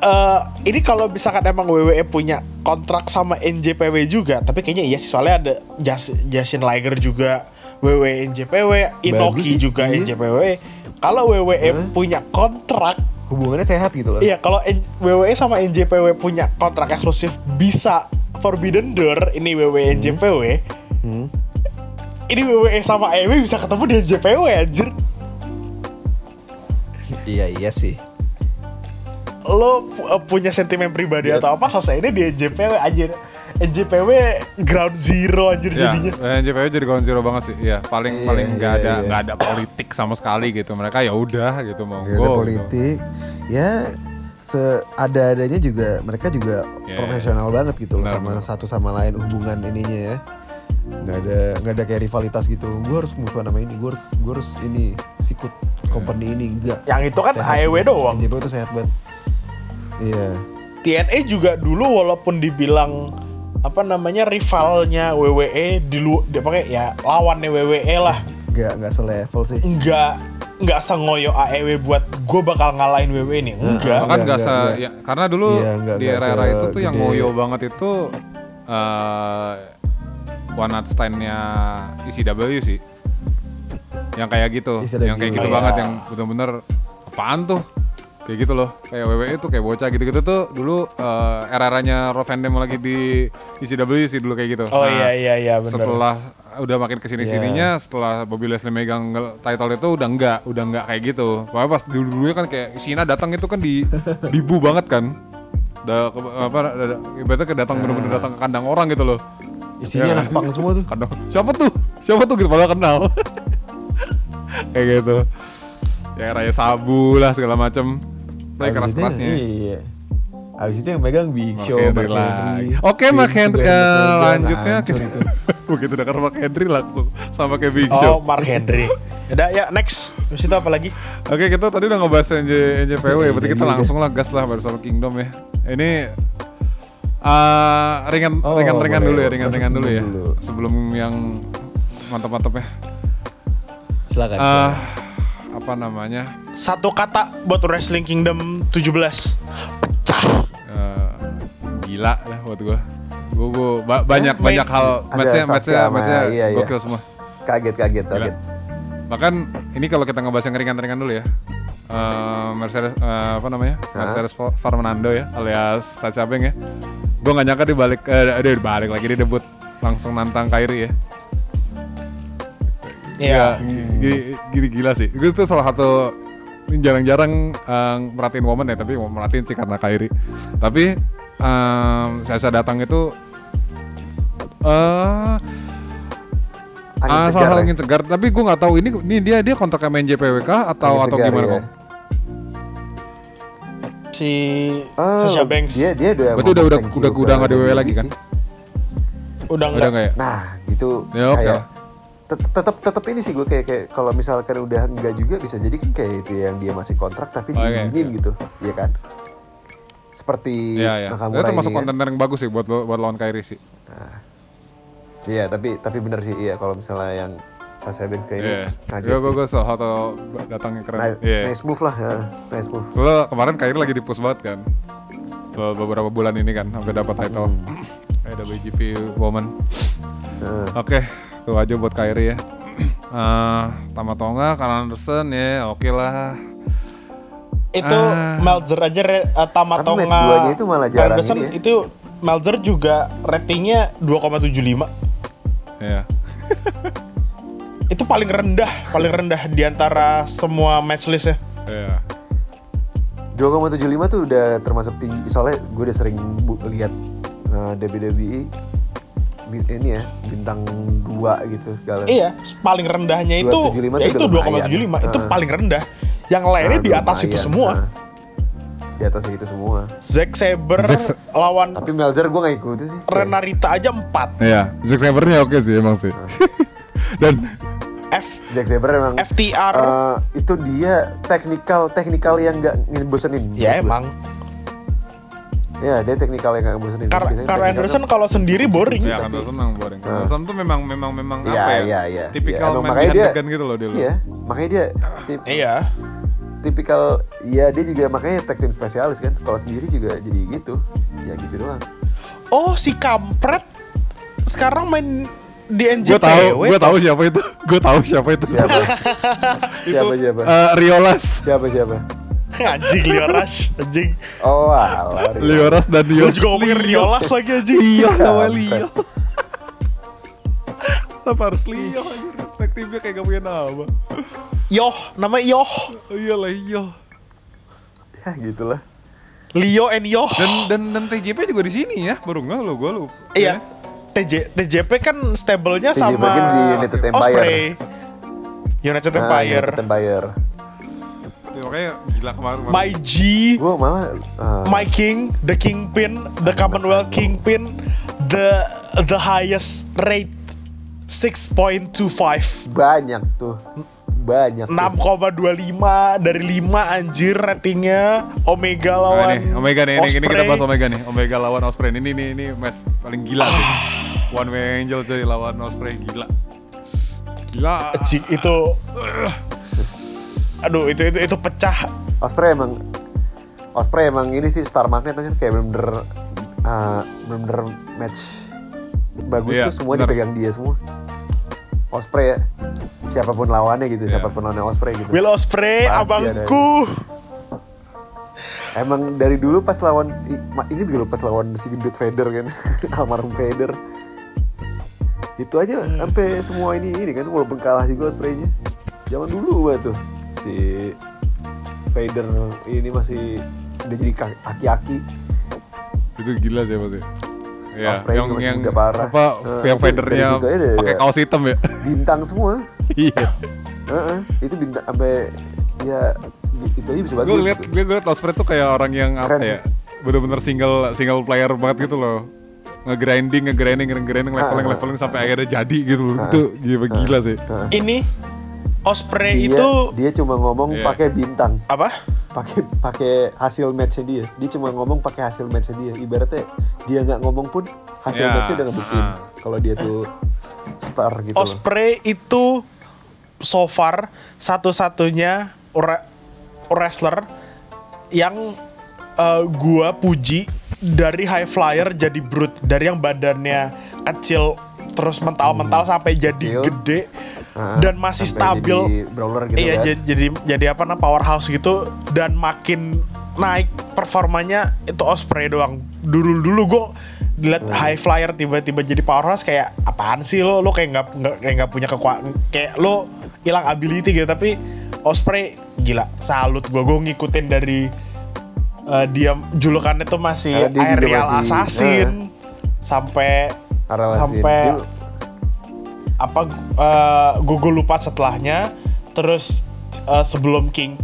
[SPEAKER 3] eh ini kalau misalkan emang WWE punya kontrak sama NJPW juga, tapi kayaknya iya sih soalnya ada Jas Jason Liger juga WWE NJPW, Inoki
[SPEAKER 4] sih,
[SPEAKER 3] juga
[SPEAKER 4] iya.
[SPEAKER 3] NJPW. Kalau WWE punya kontrak
[SPEAKER 4] hubungannya sehat gitu loh
[SPEAKER 3] Iya, kalau WWE sama NJPW punya kontrak eksklusif bisa Forbidden Door ini WWE NJPW.
[SPEAKER 4] Hmm.
[SPEAKER 3] Ini WWE sama AEW bisa ketemu di NJPW anjir.
[SPEAKER 4] iya iya sih
[SPEAKER 3] Lo pu- eh, punya sentimen pribadi
[SPEAKER 4] Iya.
[SPEAKER 3] atau apa selesai ini di NJPW anjir. NJPW ground zero anjir
[SPEAKER 2] Ya,
[SPEAKER 3] jadinya.
[SPEAKER 2] NJPW jadi ground zero banget sih. Iya, paling
[SPEAKER 4] Iya,
[SPEAKER 2] paling nggak
[SPEAKER 4] iya,
[SPEAKER 2] ada
[SPEAKER 4] iya.
[SPEAKER 2] nggak ada politik sama sekali gitu. Mereka ya udah gitu mau
[SPEAKER 4] Gak ada politik ya seada-adanya juga mereka juga
[SPEAKER 2] Yeah.
[SPEAKER 4] profesional banget gitu loh sama satu sama lain hubungan ininya ya nggak ada nggak ada kayak rivalitas gitu. Gue harus musuhan sama ini. Gue harus gue harus ini sikut company ini. Enggak
[SPEAKER 3] Yang itu kan
[SPEAKER 4] Sehat.
[SPEAKER 3] AEW doang.
[SPEAKER 4] NJPW itu sehat banget. Iya.
[SPEAKER 3] TNA juga dulu walaupun dibilang apa namanya rivalnya WWE di lu dia pakai ya lawannya WWE lah.
[SPEAKER 4] nggak nggak selevel sih.
[SPEAKER 3] Nggak nggak sengoyo AEW buat gue bakal ngalahin WWE ini enggak
[SPEAKER 2] Bahkan
[SPEAKER 4] Nggak,
[SPEAKER 2] nggak se
[SPEAKER 4] nggak,
[SPEAKER 2] ya, karena dulu
[SPEAKER 4] Iya, nggak-
[SPEAKER 2] di era-era itu tuh yang ngoyo banget itu eh one night stand-nya ECW sih. Yang kayak gitu,
[SPEAKER 4] ECW,
[SPEAKER 2] yang kayak gitu
[SPEAKER 3] iya.
[SPEAKER 2] banget yang bener-bener apaan tuh? Kayak gitu loh. Kayak WWE tuh kayak bocah gitu-gitu tuh dulu eh, era-eranya Raw Fandom lagi di ECW sih dulu kayak gitu.
[SPEAKER 3] oh iya iya iya benar
[SPEAKER 2] Setelah udah makin ke sini sininya setelah Bobby Leslie megang title itu udah enggak udah enggak kayak gitu Pokoknya pas dulu dulunya kan kayak Cena datang itu kan di dibu banget kan da, apa da- ibaratnya kayak datang bener-bener datang ke kandang orang gitu loh
[SPEAKER 4] isinya
[SPEAKER 2] Iya.
[SPEAKER 4] anak pang semua tuh
[SPEAKER 2] kandang siapa tuh siapa tuh gitu padahal kenal kayak gitu ya raya sabu lah segala macem Tapi
[SPEAKER 4] Abis
[SPEAKER 2] keras kerasnya
[SPEAKER 4] iya Abis itu yang megang Big
[SPEAKER 2] Mark
[SPEAKER 4] Show,
[SPEAKER 2] Henry
[SPEAKER 4] Mark. Henry.
[SPEAKER 2] Oke Mark Henry eh, lanjutnya
[SPEAKER 4] itu.
[SPEAKER 2] begitu denger Mark Henry langsung sama kayak Big
[SPEAKER 3] oh
[SPEAKER 2] Show
[SPEAKER 3] Mark Henry udah ya next Terus itu apa lagi
[SPEAKER 2] Oke kita tadi udah ngebahas NJ, NJPW ya, berarti
[SPEAKER 4] Iya,
[SPEAKER 2] kita
[SPEAKER 4] iya.
[SPEAKER 2] langsung lah gas lah bersama Kingdom ya. Ini eh ringan
[SPEAKER 4] Oh,
[SPEAKER 2] ringan ringan
[SPEAKER 4] boleh.
[SPEAKER 2] dulu ya, ringan ringan dulu ya.
[SPEAKER 4] Dulu.
[SPEAKER 2] Sebelum yang mantap-mantap ya.
[SPEAKER 4] Silakan. Silakan.
[SPEAKER 2] apa namanya?
[SPEAKER 3] satu kata buat Wrestling Kingdom 17 pecah
[SPEAKER 2] Eh, gila lah buat gua. Gua, gua ba- banyak
[SPEAKER 3] main-
[SPEAKER 2] banyak hal matchnya matchnya matchnya
[SPEAKER 4] iya, iya.
[SPEAKER 2] gokil semua.
[SPEAKER 4] kaget kaget
[SPEAKER 2] Gila.
[SPEAKER 4] kaget.
[SPEAKER 2] Bahkan ini kalau kita ngebahas yang ringan-ringan dulu ya. Eh, Mercedes eh, apa namanya? Mercedes Fa- Fernando ya alias Sasha Banks ya. Gue nggak nyangka dia balik eh dia balik lagi dia debut langsung nantang Kyrie ya.
[SPEAKER 3] Iya.
[SPEAKER 2] Gini, gini gila sih. Itu tuh salah satu jarang-jarang eh, merhatiin woman ya, tapi mau merhatiin sih karena Kyrie. Tapi eh Sasha datang itu eh
[SPEAKER 4] Angin
[SPEAKER 2] Ah,
[SPEAKER 4] segar ya.
[SPEAKER 2] angin segar. Tapi gue nggak tahu ini ini dia dia kontrak sama NJPWK atau
[SPEAKER 4] Angin
[SPEAKER 2] atau
[SPEAKER 4] segar,
[SPEAKER 2] gimana
[SPEAKER 4] ya.
[SPEAKER 2] kok?
[SPEAKER 3] si
[SPEAKER 4] Oh,
[SPEAKER 3] Sasha Banks
[SPEAKER 4] Dia dia udah
[SPEAKER 2] Berarti udah udah
[SPEAKER 4] you
[SPEAKER 2] udah udah nggak di WWE
[SPEAKER 4] WWE
[SPEAKER 2] lagi kan?
[SPEAKER 3] udah
[SPEAKER 2] Udah
[SPEAKER 3] enggak
[SPEAKER 2] nggak ya?
[SPEAKER 4] Nah, gitu
[SPEAKER 2] Ya, oke
[SPEAKER 4] tet- tetap tetap ini sih gue kayak kayak kalau misalkan udah enggak juga bisa jadi kan kayak itu yang dia masih kontrak tapi
[SPEAKER 2] Oh, iya,
[SPEAKER 4] diizinin
[SPEAKER 2] iya.
[SPEAKER 4] gitu, iya kan? Seperti
[SPEAKER 2] Iya ya.
[SPEAKER 4] Nakamura
[SPEAKER 2] Itu termasuk
[SPEAKER 4] ini kan.
[SPEAKER 2] konten yang bagus sih buat lo- buat lawan Kyrie sih.
[SPEAKER 4] Iya, tapi tapi bener sih iya kalau misalnya yang Sasha Banks kayak ini
[SPEAKER 2] Iya.
[SPEAKER 4] kaget
[SPEAKER 2] Gue
[SPEAKER 4] sih.
[SPEAKER 2] gue salah satu datangnya keren.
[SPEAKER 4] Nice,
[SPEAKER 2] Iya.
[SPEAKER 4] nice move lah, ya. nice move.
[SPEAKER 2] Soalnya kemarin Kyrie lagi di push banget kan. Be- Beberapa bulan ini kan sampai dapat title. Kayak WGP Woman.
[SPEAKER 4] Heeh.
[SPEAKER 2] Oke, tuh aja buat Kyrie ya. Eh, Tama Tonga, Karl Anderson ya, oke lah.
[SPEAKER 3] itu
[SPEAKER 2] Ah.
[SPEAKER 3] Meltzer aja re, uh, Tamatonga
[SPEAKER 4] Tapi match itu malah jarang
[SPEAKER 3] Anderson
[SPEAKER 4] ini ya.
[SPEAKER 3] itu Meltzer juga ratingnya 2,75
[SPEAKER 2] Ya.
[SPEAKER 3] itu paling rendah, paling rendah di antara semua match list ya.
[SPEAKER 2] Iya.
[SPEAKER 4] 2,75 tuh udah termasuk tinggi soalnya gue udah sering bu- lihat uh, WWE bi- ini ya bintang 2 gitu segala.
[SPEAKER 3] Iya, paling rendahnya itu
[SPEAKER 4] 275
[SPEAKER 3] ya itu
[SPEAKER 4] udah lumayan.
[SPEAKER 3] 2,75 itu
[SPEAKER 4] Ah.
[SPEAKER 3] paling rendah. Yang lainnya di atas itu semua.
[SPEAKER 4] Di atas itu semua.
[SPEAKER 3] Zack Saber
[SPEAKER 2] Zack Sa-
[SPEAKER 3] lawan
[SPEAKER 4] Tapi Melzer gue gak ikutin sih.
[SPEAKER 3] Renarita aja 4.
[SPEAKER 2] Iya, Zack Sabernya oke sih emang sih. Dan
[SPEAKER 3] F
[SPEAKER 4] Jack Saber emang
[SPEAKER 3] FTR
[SPEAKER 4] uh, itu dia teknikal teknikal yang gak ngebosenin.
[SPEAKER 3] ya emang.
[SPEAKER 4] Ya dia teknikal yang gak ngebosenin.
[SPEAKER 3] Kar
[SPEAKER 4] Biasanya
[SPEAKER 3] Carl
[SPEAKER 4] teknikal
[SPEAKER 3] Anderson kalau sendiri boring.
[SPEAKER 2] ya kan Anderson memang boring. Anderson tuh memang memang memang
[SPEAKER 4] Iya,
[SPEAKER 2] apa ya?
[SPEAKER 4] iya, iya.
[SPEAKER 2] Tipikal
[SPEAKER 4] Iya, emang
[SPEAKER 2] main
[SPEAKER 4] makanya dia-
[SPEAKER 2] gitu loh dia.
[SPEAKER 4] Iya, makanya dia tip,
[SPEAKER 3] Iya.
[SPEAKER 4] Tipikal ya dia juga makanya tag team spesialis kan. Kalau sendiri juga jadi gitu. Ya gitu doang.
[SPEAKER 3] Oh, si kampret sekarang main di
[SPEAKER 2] Gue
[SPEAKER 3] NJPW.
[SPEAKER 2] tahu, gue tahu siapa itu. Gue tahu siapa itu.
[SPEAKER 4] Siapa? siapa siapa?
[SPEAKER 2] Eh, Riolas,
[SPEAKER 4] Siapa siapa?
[SPEAKER 3] anjing Leo Rush, anjing.
[SPEAKER 4] Oh, alah.
[SPEAKER 2] Lioras dan Rio.
[SPEAKER 3] Lu juga ngomongin Riolas lagi anjing.
[SPEAKER 2] Iya, nama
[SPEAKER 4] Kampret.
[SPEAKER 2] Lio. Apa harus Lio anjir? Tag teamnya kayak gak punya nama.
[SPEAKER 3] Yoh, nama Yoh.
[SPEAKER 2] Iya lah Lio.
[SPEAKER 4] Ya gitulah.
[SPEAKER 3] Leo and Yoh.
[SPEAKER 2] Dan dan dan TJP juga di sini ya, baru nggak lo gue lu.
[SPEAKER 3] Iya. TJ TJP kan stable-nya
[SPEAKER 4] TJP
[SPEAKER 3] sama
[SPEAKER 4] kan di United Empire.
[SPEAKER 3] Osprey. United
[SPEAKER 4] Ah,
[SPEAKER 3] Empire.
[SPEAKER 4] United Empire.
[SPEAKER 2] Ya, makanya gila kemarin.
[SPEAKER 3] My G,
[SPEAKER 4] Gue malah uh,
[SPEAKER 3] My King, the Kingpin, the Commonwealth Kingpin, the the highest rate 6.25.
[SPEAKER 4] banyak tuh. Banyak. tuh.
[SPEAKER 3] 6,25 dari 5 anjir ratingnya Omega
[SPEAKER 2] Nah,
[SPEAKER 3] lawan
[SPEAKER 2] ini Omega nih, ini, ini kita bahas Omega nih. Omega lawan Osprey ini ini ini match paling gila sih. One Way Angel jadi lawan Osprey gila. Gila.
[SPEAKER 3] Anjing, itu aduh itu itu itu pecah
[SPEAKER 4] Osprey emang Osprey emang ini sih star magnet kan kayak bener-bener uh, bener-bener match bagus
[SPEAKER 2] Iya,
[SPEAKER 4] tuh semua
[SPEAKER 2] bener.
[SPEAKER 4] dipegang dia semua. Osprey ya. Siapa pun lawannya gitu,
[SPEAKER 2] Iya.
[SPEAKER 4] siapa pun lawannya Osprey gitu.
[SPEAKER 3] Will Osprey
[SPEAKER 4] Pasti
[SPEAKER 3] abangku
[SPEAKER 4] Emang dari dulu pas lawan i- ma- inget gak lu pas lawan si gendut Vader kan, almarhum Vader. Itu aja sampai semua ini ini kan walaupun kalah juga Osprey-nya. Zaman dulu gua tuh si Vader ini masih udah jadi ka- aki-aki.
[SPEAKER 2] Itu gila sih pasti. Ya,
[SPEAKER 4] Osprey
[SPEAKER 2] yang
[SPEAKER 4] masih
[SPEAKER 2] yang
[SPEAKER 4] muda parah.
[SPEAKER 2] apa
[SPEAKER 4] Nah,
[SPEAKER 2] yang
[SPEAKER 4] deh,
[SPEAKER 2] pakai
[SPEAKER 4] ya.
[SPEAKER 2] kaos hitam ya.
[SPEAKER 4] bintang semua.
[SPEAKER 2] Iya.
[SPEAKER 4] Heeh, itu bintang sampai ya itu aja bisa bagus.
[SPEAKER 2] gue liat
[SPEAKER 4] gitu.
[SPEAKER 2] gue liat Osprey tuh kayak orang yang apa
[SPEAKER 4] Keren
[SPEAKER 2] ya bener-bener single single player banget gitu loh nge-grinding, nge-grinding, nge-grinding, leveling, leveling sampai akhirnya jadi gitu. Itu gila, gila sih.
[SPEAKER 3] ini Osprey
[SPEAKER 4] Dia,
[SPEAKER 3] itu
[SPEAKER 4] dia cuma ngomong
[SPEAKER 2] Iya.
[SPEAKER 4] pakai bintang.
[SPEAKER 3] apa
[SPEAKER 4] pakai pakai hasil matchnya dia dia cuma ngomong pakai hasil matchnya dia ibaratnya dia nggak ngomong pun hasil
[SPEAKER 2] Ya,
[SPEAKER 4] matchnya udah ngebuktiin
[SPEAKER 2] ah.
[SPEAKER 4] kalau dia tuh star gitu loh.
[SPEAKER 3] Osprey itu so far satu-satunya re- wrestler yang uh, gua puji dari high flyer jadi brute dari yang badannya kecil terus mental-mental sampai jadi
[SPEAKER 4] Hmm. Kecil.
[SPEAKER 3] gede Dan masih
[SPEAKER 4] sampai
[SPEAKER 3] stabil
[SPEAKER 4] jadi brawler gitu
[SPEAKER 3] iya
[SPEAKER 4] kan.
[SPEAKER 3] jadi, jadi jadi apa namanya powerhouse gitu dan makin naik performanya itu Osprey doang dulu dulu gue dilihat
[SPEAKER 4] Hmm.
[SPEAKER 3] high flyer tiba-tiba jadi powerhouse kayak apaan sih lo lo kayak nggak kayak nggak punya kekuatan kayak lo hilang ability gitu tapi Osprey gila salut gue gue ngikutin dari eh, dia julukannya tuh masih
[SPEAKER 4] Karena dia juga
[SPEAKER 3] aerial
[SPEAKER 4] masih-
[SPEAKER 3] assassin sampai
[SPEAKER 4] assassin.
[SPEAKER 3] sampai
[SPEAKER 4] Dia-
[SPEAKER 3] apa uh, gue gue lupa setelahnya. Terus uh, sebelum King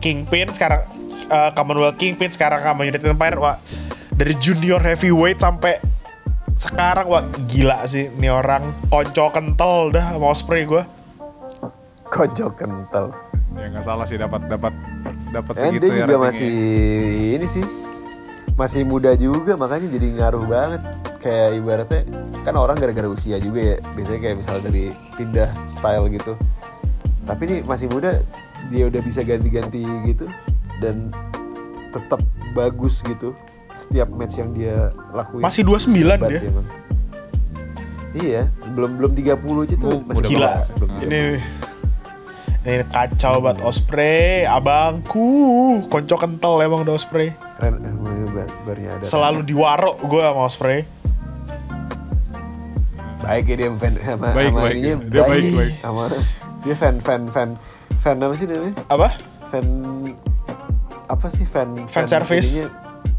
[SPEAKER 3] Kingpin sekarang uh, Commonwealth Kingpin sekarang sama United Empire wah dari junior heavyweight sampai sekarang wah gila sih ini orang. Konco kental dah mau spray gue
[SPEAKER 4] kocok kental.
[SPEAKER 2] Ya nggak salah sih dapat dapat dapat segitu
[SPEAKER 4] dia
[SPEAKER 2] ya
[SPEAKER 4] juga
[SPEAKER 2] ratingnya.
[SPEAKER 4] masih ini sih masih muda juga makanya jadi ngaruh banget. Kayak ibaratnya kan orang gara-gara usia juga ya biasanya kayak misalnya dari pindah style gitu. Tapi ini masih muda dia udah bisa ganti-ganti gitu dan tetap bagus gitu setiap match yang dia lakuin.
[SPEAKER 3] Masih 29
[SPEAKER 4] Hebat
[SPEAKER 3] dia?
[SPEAKER 4] emang. iya belum belum 30 aja tuh
[SPEAKER 2] Oh,
[SPEAKER 4] masih
[SPEAKER 3] gila.
[SPEAKER 4] belum
[SPEAKER 3] ini ini kacau banget Osprey abangku. Konco kental emang udah Osprey.
[SPEAKER 4] Keren emang bar- barnya ada
[SPEAKER 3] selalu diwaro gue sama Osprey
[SPEAKER 4] baik ya dia fan sama,
[SPEAKER 2] Baik,
[SPEAKER 4] sama
[SPEAKER 2] baik
[SPEAKER 4] ininya
[SPEAKER 2] ya. Dia baik, baik.
[SPEAKER 4] sama dia fan fan fan fan apa sih namanya
[SPEAKER 3] Apa?
[SPEAKER 4] fan apa sih fan
[SPEAKER 3] Fan service.
[SPEAKER 4] ininya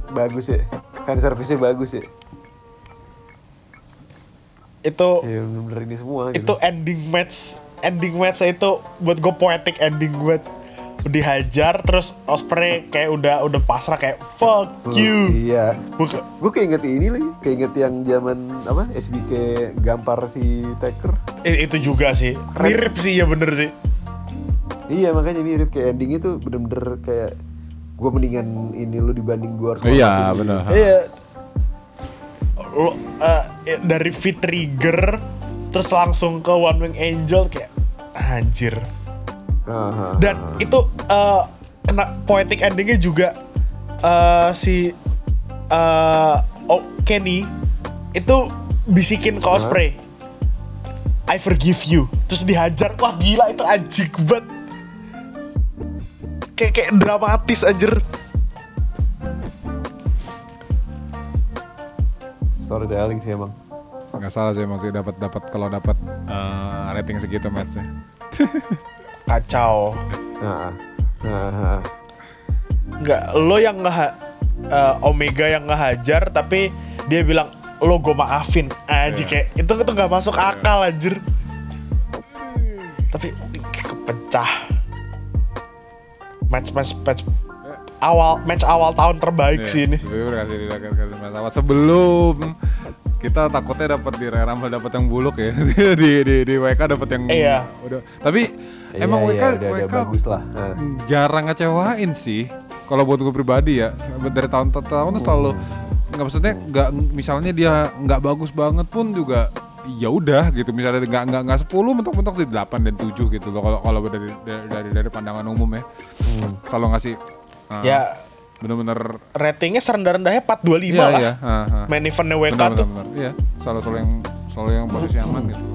[SPEAKER 4] bagus ya fan service-nya bagus ya
[SPEAKER 3] Itu
[SPEAKER 4] ya bener-bener ini semua
[SPEAKER 3] itu
[SPEAKER 4] gitu.
[SPEAKER 3] ending match ending match itu buat gue poetic ending buat dihajar terus Osprey kayak udah udah pasrah kayak fuck you.
[SPEAKER 4] iya.
[SPEAKER 3] Buka-
[SPEAKER 4] gue keinget ini lagi keinget yang zaman apa SBK gampar si Taker
[SPEAKER 3] i- itu juga sih. Mirip sih ya bener sih.
[SPEAKER 4] Iya makanya mirip kayak endingnya tuh bener-bener kayak gue mendingan ini lu dibanding gue harus
[SPEAKER 2] Iya,
[SPEAKER 4] ngorbanin
[SPEAKER 2] benar.
[SPEAKER 3] iya. Lo eh, ya, dari fit trigger terus langsung ke one wing angel kayak anjir
[SPEAKER 4] ini." Aha.
[SPEAKER 3] dan itu eh, kena poetic endingnya juga eh, si eh, oh, Kenny itu bisikin ke Osprey. I forgive you. Terus dihajar wah gila itu anjing banget. Kayak kayak dramatis anjir.
[SPEAKER 4] Storytelling sih emang.
[SPEAKER 2] Nggak salah sih masih dapat dapat kalau dapat eh, rating segitu matchnya
[SPEAKER 3] kacau.
[SPEAKER 4] Nah, nah,
[SPEAKER 3] nggak lo yang nggak Omega yang ngehajar tapi dia bilang lo gue maafin. Aja
[SPEAKER 2] Iya.
[SPEAKER 3] kayak itu itu nggak masuk akal anjir. Tapi kepecah. Match match match awal match awal tahun terbaik
[SPEAKER 2] Iya,
[SPEAKER 3] sih ini.
[SPEAKER 2] sebelum kita takutnya dapat di Rumble dapat yang buluk ya. Di di di WK dapat yang
[SPEAKER 3] Iya.
[SPEAKER 2] udah tapi
[SPEAKER 4] Iya,
[SPEAKER 2] emang WK
[SPEAKER 4] iya, udah, udah
[SPEAKER 2] WK
[SPEAKER 4] bagus lah.
[SPEAKER 2] Jarang ngecewain sih kalau buat gue pribadi ya. Dari tahun ke tahun tuh selalu nggak maksudnya nggak misalnya dia nggak bagus banget pun juga ya udah gitu. Misalnya nggak nggak nggak sepuluh mentok-mentok di 8 dan 7 gitu loh kalau kalau dari dari dari, dari pandangan umum ya. Selalu ngasih uh,
[SPEAKER 3] ya
[SPEAKER 2] bener-bener
[SPEAKER 3] ratingnya serendah-rendahnya 425
[SPEAKER 2] iya
[SPEAKER 3] lah
[SPEAKER 2] iya uh, uh.
[SPEAKER 3] main eventnya WK
[SPEAKER 2] benar,
[SPEAKER 3] tuh
[SPEAKER 2] benar, benar. Iya, selalu selalu yang selalu yang posisi aman gitu.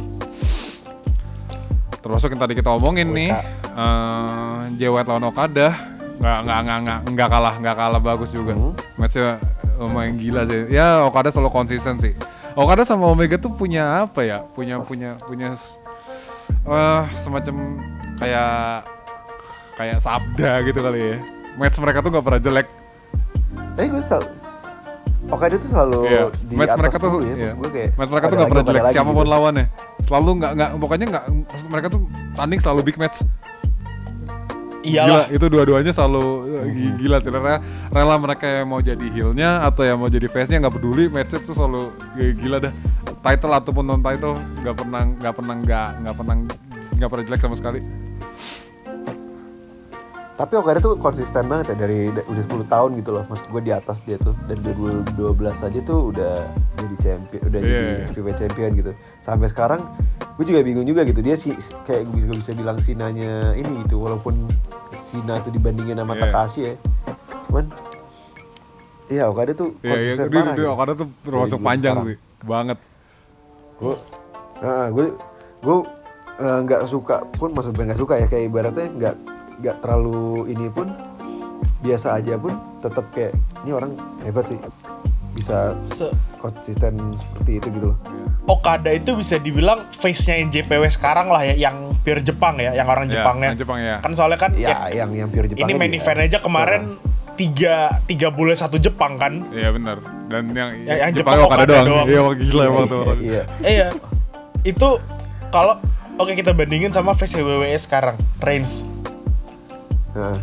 [SPEAKER 2] Termasuk yang tadi kita omongin nih, eh Jay White lawan Okada nggak nggak nggak nggak nggak kalah nggak kalah bagus juga. Matchnya lumayan gila sih. Ya Okada selalu konsisten sih. Okada sama Omega tuh punya apa ya? Punya punya punya eh semacam kayak kayak sabda gitu kali ya. Match mereka tuh nggak pernah jelek.
[SPEAKER 4] eh gue selalu Okada tuh selalu
[SPEAKER 2] Iya,
[SPEAKER 4] di
[SPEAKER 2] match
[SPEAKER 4] atas
[SPEAKER 2] mereka tuh,
[SPEAKER 4] ya,
[SPEAKER 2] iya.
[SPEAKER 4] maksud gue kayak
[SPEAKER 2] match mereka tuh nggak pernah jelek
[SPEAKER 4] lagi
[SPEAKER 2] siapa pun
[SPEAKER 4] gitu.
[SPEAKER 2] lawannya. Selalu nggak nggak pokoknya nggak maksud mereka tuh tanding selalu big match.
[SPEAKER 3] iyalah
[SPEAKER 2] Gila, itu dua-duanya selalu eh, gi- gila sih. Rela, rela mereka yang mau jadi heel-nya atau yang mau jadi face-nya nggak peduli match itu selalu gi- gila dah. Title ataupun non title nggak pernah nggak pernah nggak nggak pernah nggak pernah jelek sama sekali.
[SPEAKER 4] Tapi Okada tuh konsisten banget ya dari da- udah 10 tahun gitu loh. Maksud gue di atas dia tuh dari 2012 aja tuh udah jadi champion, udah
[SPEAKER 2] Iya.
[SPEAKER 4] jadi heavyweight champion gitu. Sampai sekarang gue juga bingung juga gitu. Dia sih kayak gue bisa, bisa bilang Sinanya ini gitu walaupun Sina tuh dibandingin sama
[SPEAKER 2] Iya.
[SPEAKER 4] Takashi ya. Cuman Iya, Okada tuh
[SPEAKER 2] Iya, iya,
[SPEAKER 4] konsisten
[SPEAKER 2] dia,
[SPEAKER 4] parah.
[SPEAKER 2] dia
[SPEAKER 4] gitu.
[SPEAKER 2] Okada tuh termasuk panjang
[SPEAKER 4] sekarang.
[SPEAKER 2] sih, banget.
[SPEAKER 4] gue nah, gue gue eh, nggak suka pun maksud gue nggak suka ya kayak ibaratnya nggak nggak terlalu ini pun biasa aja pun tetap kayak ini orang hebat sih bisa
[SPEAKER 3] Se-
[SPEAKER 4] konsisten seperti itu gitu loh
[SPEAKER 3] Okada itu bisa dibilang face-nya NJPW sekarang lah ya yang pure Jepang ya yang orang
[SPEAKER 2] Ya,
[SPEAKER 3] Jepangnya
[SPEAKER 2] Jepang ya.
[SPEAKER 3] kan soalnya kan
[SPEAKER 4] ya
[SPEAKER 3] ya,
[SPEAKER 4] yang yang pure Jepang
[SPEAKER 3] ini main event aja kemarin tiga tiga bulan satu Jepang kan
[SPEAKER 2] Iya benar. Dan yang,
[SPEAKER 3] Yang- yang
[SPEAKER 2] Jepang
[SPEAKER 3] Jepang
[SPEAKER 2] Okada
[SPEAKER 3] Okada
[SPEAKER 2] doang.
[SPEAKER 3] doang.
[SPEAKER 2] Iya, gila emang tuh orang.
[SPEAKER 4] iya
[SPEAKER 3] iya itu kalau oke kita bandingin sama face WWE sekarang Reigns
[SPEAKER 4] nah.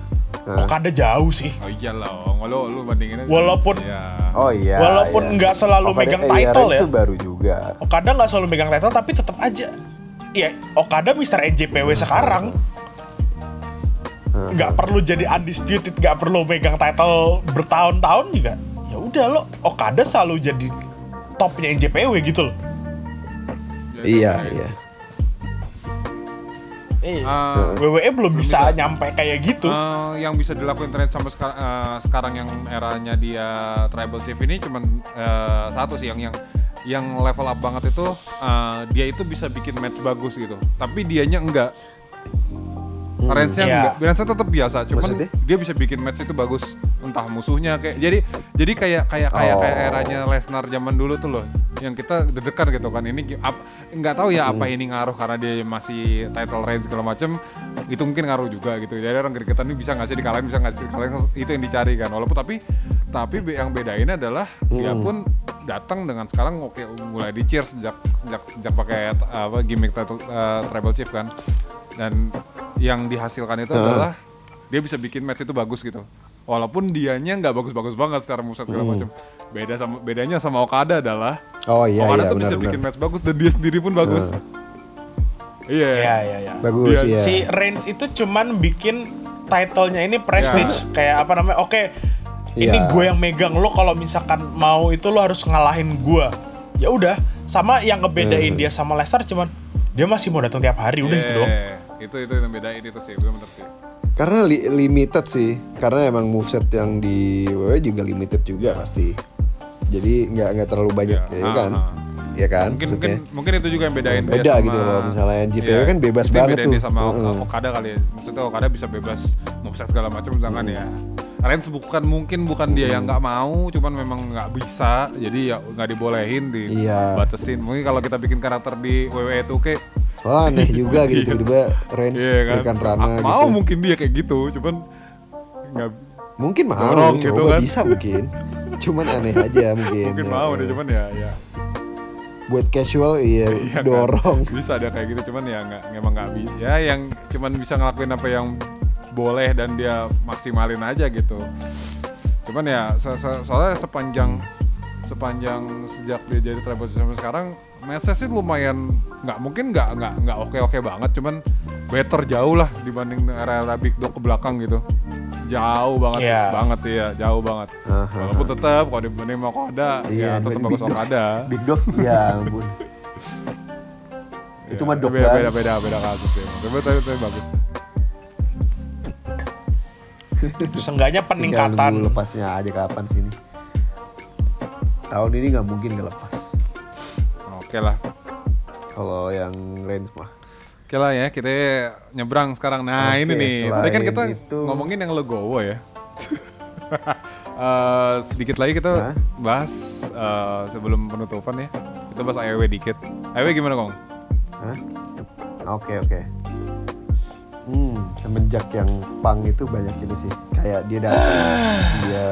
[SPEAKER 3] Okada jauh sih
[SPEAKER 2] Oh iyalah, oh, lu lu bandinginnya.
[SPEAKER 3] Walaupun-
[SPEAKER 2] Iya.
[SPEAKER 4] oh iya
[SPEAKER 3] Walaupun
[SPEAKER 4] iya.
[SPEAKER 3] nggak selalu
[SPEAKER 4] Okada-
[SPEAKER 3] megang
[SPEAKER 4] iya,
[SPEAKER 3] title ya.
[SPEAKER 4] baru juga
[SPEAKER 3] Okada nggak selalu megang title tapi tetap aja ya Okada Mr. NJPW sekarang nggak perlu jadi undisputed nggak perlu megang title bertahun-tahun juga ya udah lo Okada selalu jadi topnya NJPW gitu loh
[SPEAKER 4] iya iya
[SPEAKER 3] eh
[SPEAKER 2] Ah,
[SPEAKER 3] WWE belum bisa nyampe kayak gitu.
[SPEAKER 2] Eh, yang bisa dilakuin trend sampai sekarang sekarang yang eranya dia tribal chief ini cuman eh, satu sih yang yang yang level up banget itu eh, dia itu bisa bikin match bagus gitu. Tapi dianya enggak range-nya
[SPEAKER 3] Iya.
[SPEAKER 2] enggak range-nya tetap biasa cuman
[SPEAKER 4] Maksudnya?
[SPEAKER 2] dia bisa bikin match itu bagus entah musuhnya kayak jadi jadi kayak kayak kayak
[SPEAKER 4] Oh.
[SPEAKER 2] kayak eranya Lesnar zaman dulu tuh loh yang kita deg-degan gitu kan ini ap- nggak tahu ya apa ini ngaruh karena dia masih title reign segala macem itu mungkin ngaruh juga gitu jadi orang gregetan ini bisa nggak sih dikalahin bisa nggak sih dikalahin itu yang dicari kan walaupun tapi tapi yang bedain adalah dia pun datang dengan sekarang oke mulai di cheers sejak sejak sejak pakai apa gimmick title uh, tribal chief kan dan yang dihasilkan itu adalah dia bisa bikin match itu bagus gitu. Walaupun dianya nggak bagus-bagus banget secara moveset segala macam. Beda sama bedanya sama Okada adalah
[SPEAKER 5] Oh iya
[SPEAKER 2] Okada
[SPEAKER 5] iya
[SPEAKER 2] tuh bisa
[SPEAKER 5] benar
[SPEAKER 2] bikin match bagus dan dia sendiri pun bagus. Iya.
[SPEAKER 3] Iya iya iya.
[SPEAKER 5] Bagus
[SPEAKER 2] Dia-
[SPEAKER 5] iya.
[SPEAKER 3] Si Reigns itu cuman bikin titlenya ini prestige. Kayak apa namanya? Oke, ini
[SPEAKER 5] Iya.
[SPEAKER 3] gue yang megang lo. Kalau misalkan mau itu lo harus ngalahin gue. Ya udah, sama yang ngebedain dia sama Lesnar cuman dia masih mau datang tiap hari. Udah itu
[SPEAKER 2] Iya,
[SPEAKER 3] doang.
[SPEAKER 2] Itu itu yang bedain itu sih bener sih
[SPEAKER 5] Karena li- limited sih, karena emang moveset yang di WWE juga limited juga pasti. Jadi nggak nggak terlalu banyak
[SPEAKER 2] Iya,
[SPEAKER 5] ya kan?
[SPEAKER 2] ah.
[SPEAKER 5] Ya kan?
[SPEAKER 2] mungkin mungkin
[SPEAKER 5] maksudnya.
[SPEAKER 2] mungkin itu juga yang bedain dia
[SPEAKER 5] Beda
[SPEAKER 2] sama,
[SPEAKER 5] gitu loh, misalnya JPW
[SPEAKER 2] Iya,
[SPEAKER 5] kan bebas
[SPEAKER 2] itu
[SPEAKER 5] banget tuh.
[SPEAKER 2] dia sama
[SPEAKER 5] Heeh.
[SPEAKER 2] Okada kali ya maksudnya Okada bisa bebas moveset segala macam sedangkan ya Reigns bukan mungkin bukan dia yang nggak mau cuman memang nggak bisa jadi ya nggak dibolehin
[SPEAKER 5] Iya.
[SPEAKER 2] dibatasin mungkin kalau kita bikin karakter di WWE itu kayak
[SPEAKER 5] Oh, aneh juga gitu tiba-tiba
[SPEAKER 2] iya kan
[SPEAKER 5] berikan Rana gitu.
[SPEAKER 2] mau mungkin dia kayak gitu cuman nggak
[SPEAKER 5] Mungkin mau,
[SPEAKER 2] Dorong
[SPEAKER 5] coba
[SPEAKER 2] gitu kan.
[SPEAKER 5] bisa mungkin. Cuman aneh aja mungkin.
[SPEAKER 2] mungkin
[SPEAKER 5] ya.
[SPEAKER 2] mau deh cuman ya ya
[SPEAKER 5] Buat casual iya,
[SPEAKER 2] Iya kan?
[SPEAKER 5] dorong.
[SPEAKER 2] bisa ada kayak gitu cuman ya nggak emang nggak bisa ya yang cuman bisa ngelakuin apa yang boleh dan dia maksimalin aja gitu cuman ya so- so- soalnya sepanjang sepanjang sejak dia jadi chief sampai sekarang matchnya sih lumayan nggak mungkin nggak nggak nggak oke oke banget cuman better jauh lah dibanding era-era big dog ke belakang gitu jauh banget
[SPEAKER 3] Iya.
[SPEAKER 2] banget ya jauh banget
[SPEAKER 5] Aha.
[SPEAKER 2] walaupun tetap kalau dibanding sama Okada ya tetap bagus. Okada
[SPEAKER 4] Big Dog ya ampun. Itu mah dog
[SPEAKER 2] beda, beda beda beda kasus ya. Tapi tapi, tapi bagus.
[SPEAKER 3] Seenggaknya peningkatan.
[SPEAKER 4] lepasnya aja kapan sini. Tahun ini nggak mungkin nggak lepas.
[SPEAKER 2] Oke lah.
[SPEAKER 4] Kalau yang Reigns mah.
[SPEAKER 2] Oke lah ya, kita nyebrang sekarang. Nah
[SPEAKER 4] Oke,
[SPEAKER 2] ini nih, tadi kan kita
[SPEAKER 4] itu-
[SPEAKER 2] ngomongin yang legowo ya. Eh, sedikit lagi kita
[SPEAKER 4] Hah?
[SPEAKER 2] bahas eh, sebelum penutupan ya. Kita bahas AEW dikit. AEW gimana kong?
[SPEAKER 4] Oke oke. Hmm, semenjak yang pang itu banyak ini sih. Kayak dia datang, dia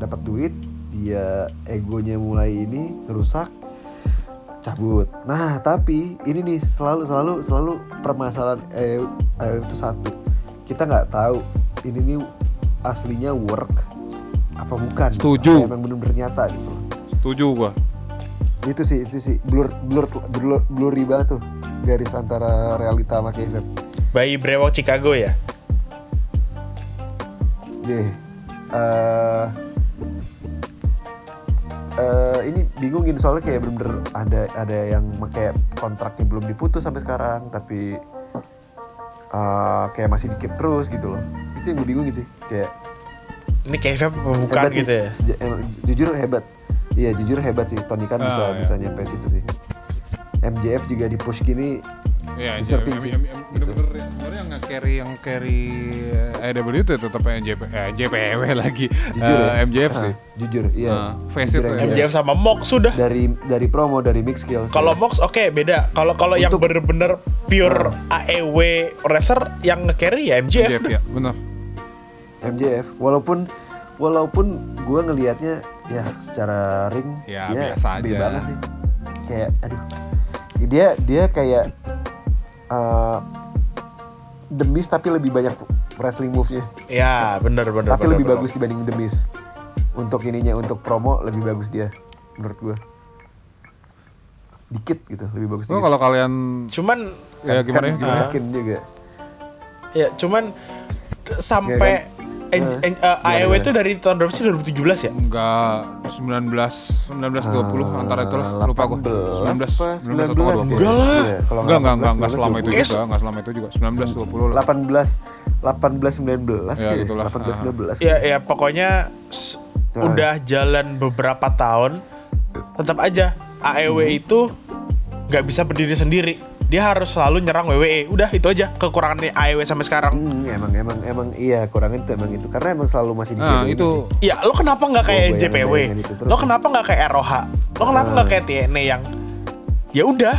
[SPEAKER 4] dapat duit, dia egonya mulai ini rusak, cabut. Nah tapi ini nih selalu selalu selalu permasalahan eh, eh, itu satu. Kita nggak tahu ini nih aslinya work apa bukan.
[SPEAKER 2] Setuju.
[SPEAKER 4] Apa emang bener-bener nyata gitu.
[SPEAKER 2] Setuju gua.
[SPEAKER 4] Itu sih itu sih blur blur blur blurry banget tuh garis antara realita sama konsep.
[SPEAKER 3] Bayi Brewok Chicago ya.
[SPEAKER 4] Deh. eh eh, ini bingungin soalnya kayak bener-bener ada ada yang kayak kontraknya belum diputus sampai sekarang tapi eh, kayak masih dikit terus gitu loh. Itu yang gue bingungin sih. Kayak
[SPEAKER 3] Ini
[SPEAKER 4] hebat sih.
[SPEAKER 3] gitu ya.
[SPEAKER 4] Jujur hebat. Iya jujur hebat sih. Tony Khan bisa
[SPEAKER 2] Ah, iya.
[SPEAKER 4] bisa nyampe situ sih. MJF juga di push gini
[SPEAKER 2] Iya, em-
[SPEAKER 4] sih.
[SPEAKER 2] em- em- bener-bener ya. Sebenarnya yang nge-carry yang carry AEW itu tetap JP, eh, JPW lagi.
[SPEAKER 4] jujur
[SPEAKER 2] Eh,
[SPEAKER 4] ya.
[SPEAKER 2] MJF
[SPEAKER 4] Ah,
[SPEAKER 2] sih.
[SPEAKER 4] Jujur iya.
[SPEAKER 2] Ah, face
[SPEAKER 4] Jujur
[SPEAKER 2] it,
[SPEAKER 4] MJF.
[SPEAKER 3] MJF sama Mox sudah.
[SPEAKER 4] dari dari promo dari mix skill.
[SPEAKER 3] Kalau Mox oke beda. Kalau kalau yang bener-bener pure AEW wrestler yang nge-carry ya MJF.
[SPEAKER 2] MJF ya, bener.
[SPEAKER 4] MJF walaupun walaupun gue ngelihatnya ya secara ring
[SPEAKER 2] Ya,
[SPEAKER 4] dia
[SPEAKER 2] biasa aja.
[SPEAKER 4] banget sih kayak aduh dia dia kayak uh, demis tapi lebih banyak wrestling move-nya
[SPEAKER 3] Ya, bener bener.
[SPEAKER 4] tapi
[SPEAKER 3] bener,
[SPEAKER 4] lebih
[SPEAKER 3] bener.
[SPEAKER 4] bagus dibanding demis untuk ininya untuk promo lebih bagus dia menurut gue dikit gitu lebih bagus
[SPEAKER 2] Oh,
[SPEAKER 4] dikit.
[SPEAKER 2] kalau kalian
[SPEAKER 3] Cuman
[SPEAKER 2] ya gimana ya?
[SPEAKER 4] kan
[SPEAKER 2] Gimana?
[SPEAKER 4] dicocokin juga
[SPEAKER 3] ya cuman d- sampai
[SPEAKER 4] Iya
[SPEAKER 3] N- uh,
[SPEAKER 4] Gimana,
[SPEAKER 3] AEW itu dari tahun berapa sih 2017 ya?
[SPEAKER 2] Enggak 19 19 20
[SPEAKER 4] Ah,
[SPEAKER 2] antara itu lah lupa gua. 19 19 atau 20.
[SPEAKER 3] Enggak lah.
[SPEAKER 4] Iya,
[SPEAKER 2] Enggak, enggak, enggak, enggak
[SPEAKER 4] 19,
[SPEAKER 2] selama itu
[SPEAKER 4] 20.
[SPEAKER 3] Guys.
[SPEAKER 2] juga, enggak selama itu juga. 19 20 lah.
[SPEAKER 4] 18 18 19
[SPEAKER 2] Ya,
[SPEAKER 4] kayaknya.
[SPEAKER 2] gitulah.
[SPEAKER 4] 18
[SPEAKER 2] Ah.
[SPEAKER 4] 19
[SPEAKER 3] Ya ya pokoknya
[SPEAKER 4] Nah.
[SPEAKER 3] udah jalan beberapa tahun tetap aja AEW itu nggak bisa berdiri sendiri. Dia harus selalu nyerang WWE. Udah itu aja kekurangannya AEW sampai sekarang.
[SPEAKER 4] Hmm, emang emang emang iya kurangin itu emang itu karena emang selalu masih di
[SPEAKER 2] Nah, itu
[SPEAKER 3] Ya lo kenapa nggak kayak
[SPEAKER 4] Oh, bayangin-
[SPEAKER 3] NJPW?
[SPEAKER 4] bayangin itu terus.
[SPEAKER 3] Lo kenapa nggak kayak ROH? Lo kenapa nggak kayak TNA yang ya udah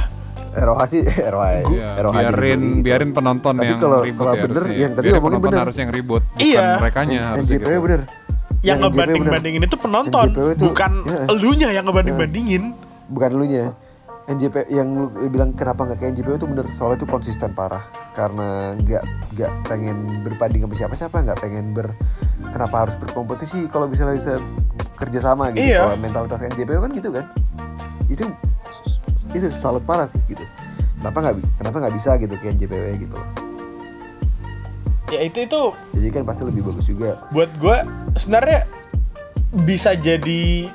[SPEAKER 4] ROH sih ROH ya. ROH
[SPEAKER 2] biarin
[SPEAKER 4] gitu.
[SPEAKER 2] biarin penonton
[SPEAKER 4] Tapi
[SPEAKER 2] yang
[SPEAKER 4] kalau-
[SPEAKER 2] ribut
[SPEAKER 4] kalau
[SPEAKER 2] ya
[SPEAKER 4] bener,
[SPEAKER 2] harusnya.
[SPEAKER 4] yang tadi
[SPEAKER 2] Biarin
[SPEAKER 4] ngomongin
[SPEAKER 2] penonton
[SPEAKER 4] bener.
[SPEAKER 2] harus yang ribut, bukan
[SPEAKER 3] Iya.
[SPEAKER 2] merekanya
[SPEAKER 4] NJPW
[SPEAKER 2] gitu.
[SPEAKER 4] bener
[SPEAKER 3] yang
[SPEAKER 4] NJPW
[SPEAKER 3] ngebanding-bandingin itu penonton,
[SPEAKER 4] itu-
[SPEAKER 3] bukan
[SPEAKER 4] iya.
[SPEAKER 3] elunya yang ngebanding-bandingin.
[SPEAKER 4] bukan lu nya NJP yang lu bilang kenapa nggak kayak NJPW itu bener soalnya itu konsisten parah. Karena nggak nggak pengen berbanding sama siapa siapa nggak pengen ber kenapa harus berkompetisi kalau bisa bisa kerjasama gitu.
[SPEAKER 3] Iya.
[SPEAKER 4] kalau mentalitas NJPW kan gitu kan. Itu itu salut parah sih gitu. Kenapa nggak kenapa nggak bisa gitu kayak NJPW gitu. Loh.
[SPEAKER 3] Ya itu itu
[SPEAKER 4] jadi kan pasti lebih bagus juga.
[SPEAKER 3] Buat gue sebenarnya bisa jadi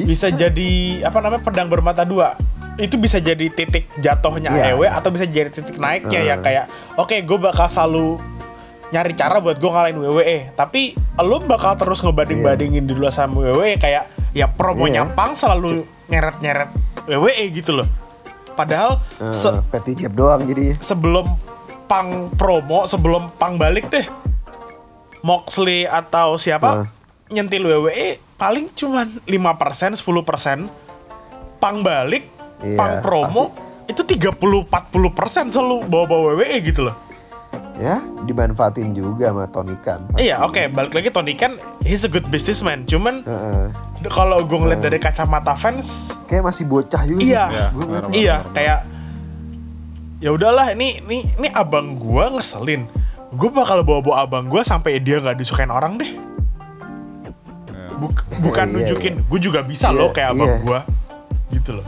[SPEAKER 3] bisa, jadi apa namanya pedang bermata dua itu bisa jadi titik jatuhnya
[SPEAKER 4] Iya.
[SPEAKER 3] AEW atau bisa jadi titik naiknya
[SPEAKER 4] Hmm.
[SPEAKER 3] yang kayak oke gue bakal selalu nyari cara buat gue ngalahin WWE tapi lo bakal terus ngebanding-bandingin di luar sama WWE kayak ya promonya
[SPEAKER 4] Iya.
[SPEAKER 3] Pang selalu nyeret-nyeret WWE gitu loh padahal se-
[SPEAKER 4] jab doang jadinya
[SPEAKER 3] sebelum Pang promo sebelum Pang balik deh Moxley atau siapa
[SPEAKER 4] Nah.
[SPEAKER 3] nyentil WWE paling cuman 5% 10% Pang balik
[SPEAKER 4] Iya,
[SPEAKER 3] Pang promo itu 30-40% selalu bawa-bawa WWE gitu loh.
[SPEAKER 4] Ya dimanfaatin juga sama Tony Khan.
[SPEAKER 3] Iya oke balik lagi Tony kan he's a good businessman. Cuman
[SPEAKER 4] Heeh.
[SPEAKER 3] kalau gue ngeliat dari kacamata fans
[SPEAKER 4] kayak masih bocah juga.
[SPEAKER 3] Iya.
[SPEAKER 2] Iya,
[SPEAKER 4] Gua
[SPEAKER 2] benar,
[SPEAKER 3] iya
[SPEAKER 2] benar.
[SPEAKER 3] kayak ya udahlah ini ini ini abang gua ngeselin. Gue bakal bawa-bawa abang gua sampai dia nggak disukain orang deh.
[SPEAKER 2] Ya.
[SPEAKER 3] Buk- bukan
[SPEAKER 4] Iya,
[SPEAKER 3] nunjukin
[SPEAKER 4] iya.
[SPEAKER 3] gue juga bisa
[SPEAKER 4] Iya,
[SPEAKER 3] loh kayak abang
[SPEAKER 4] iya.
[SPEAKER 3] gua gitu loh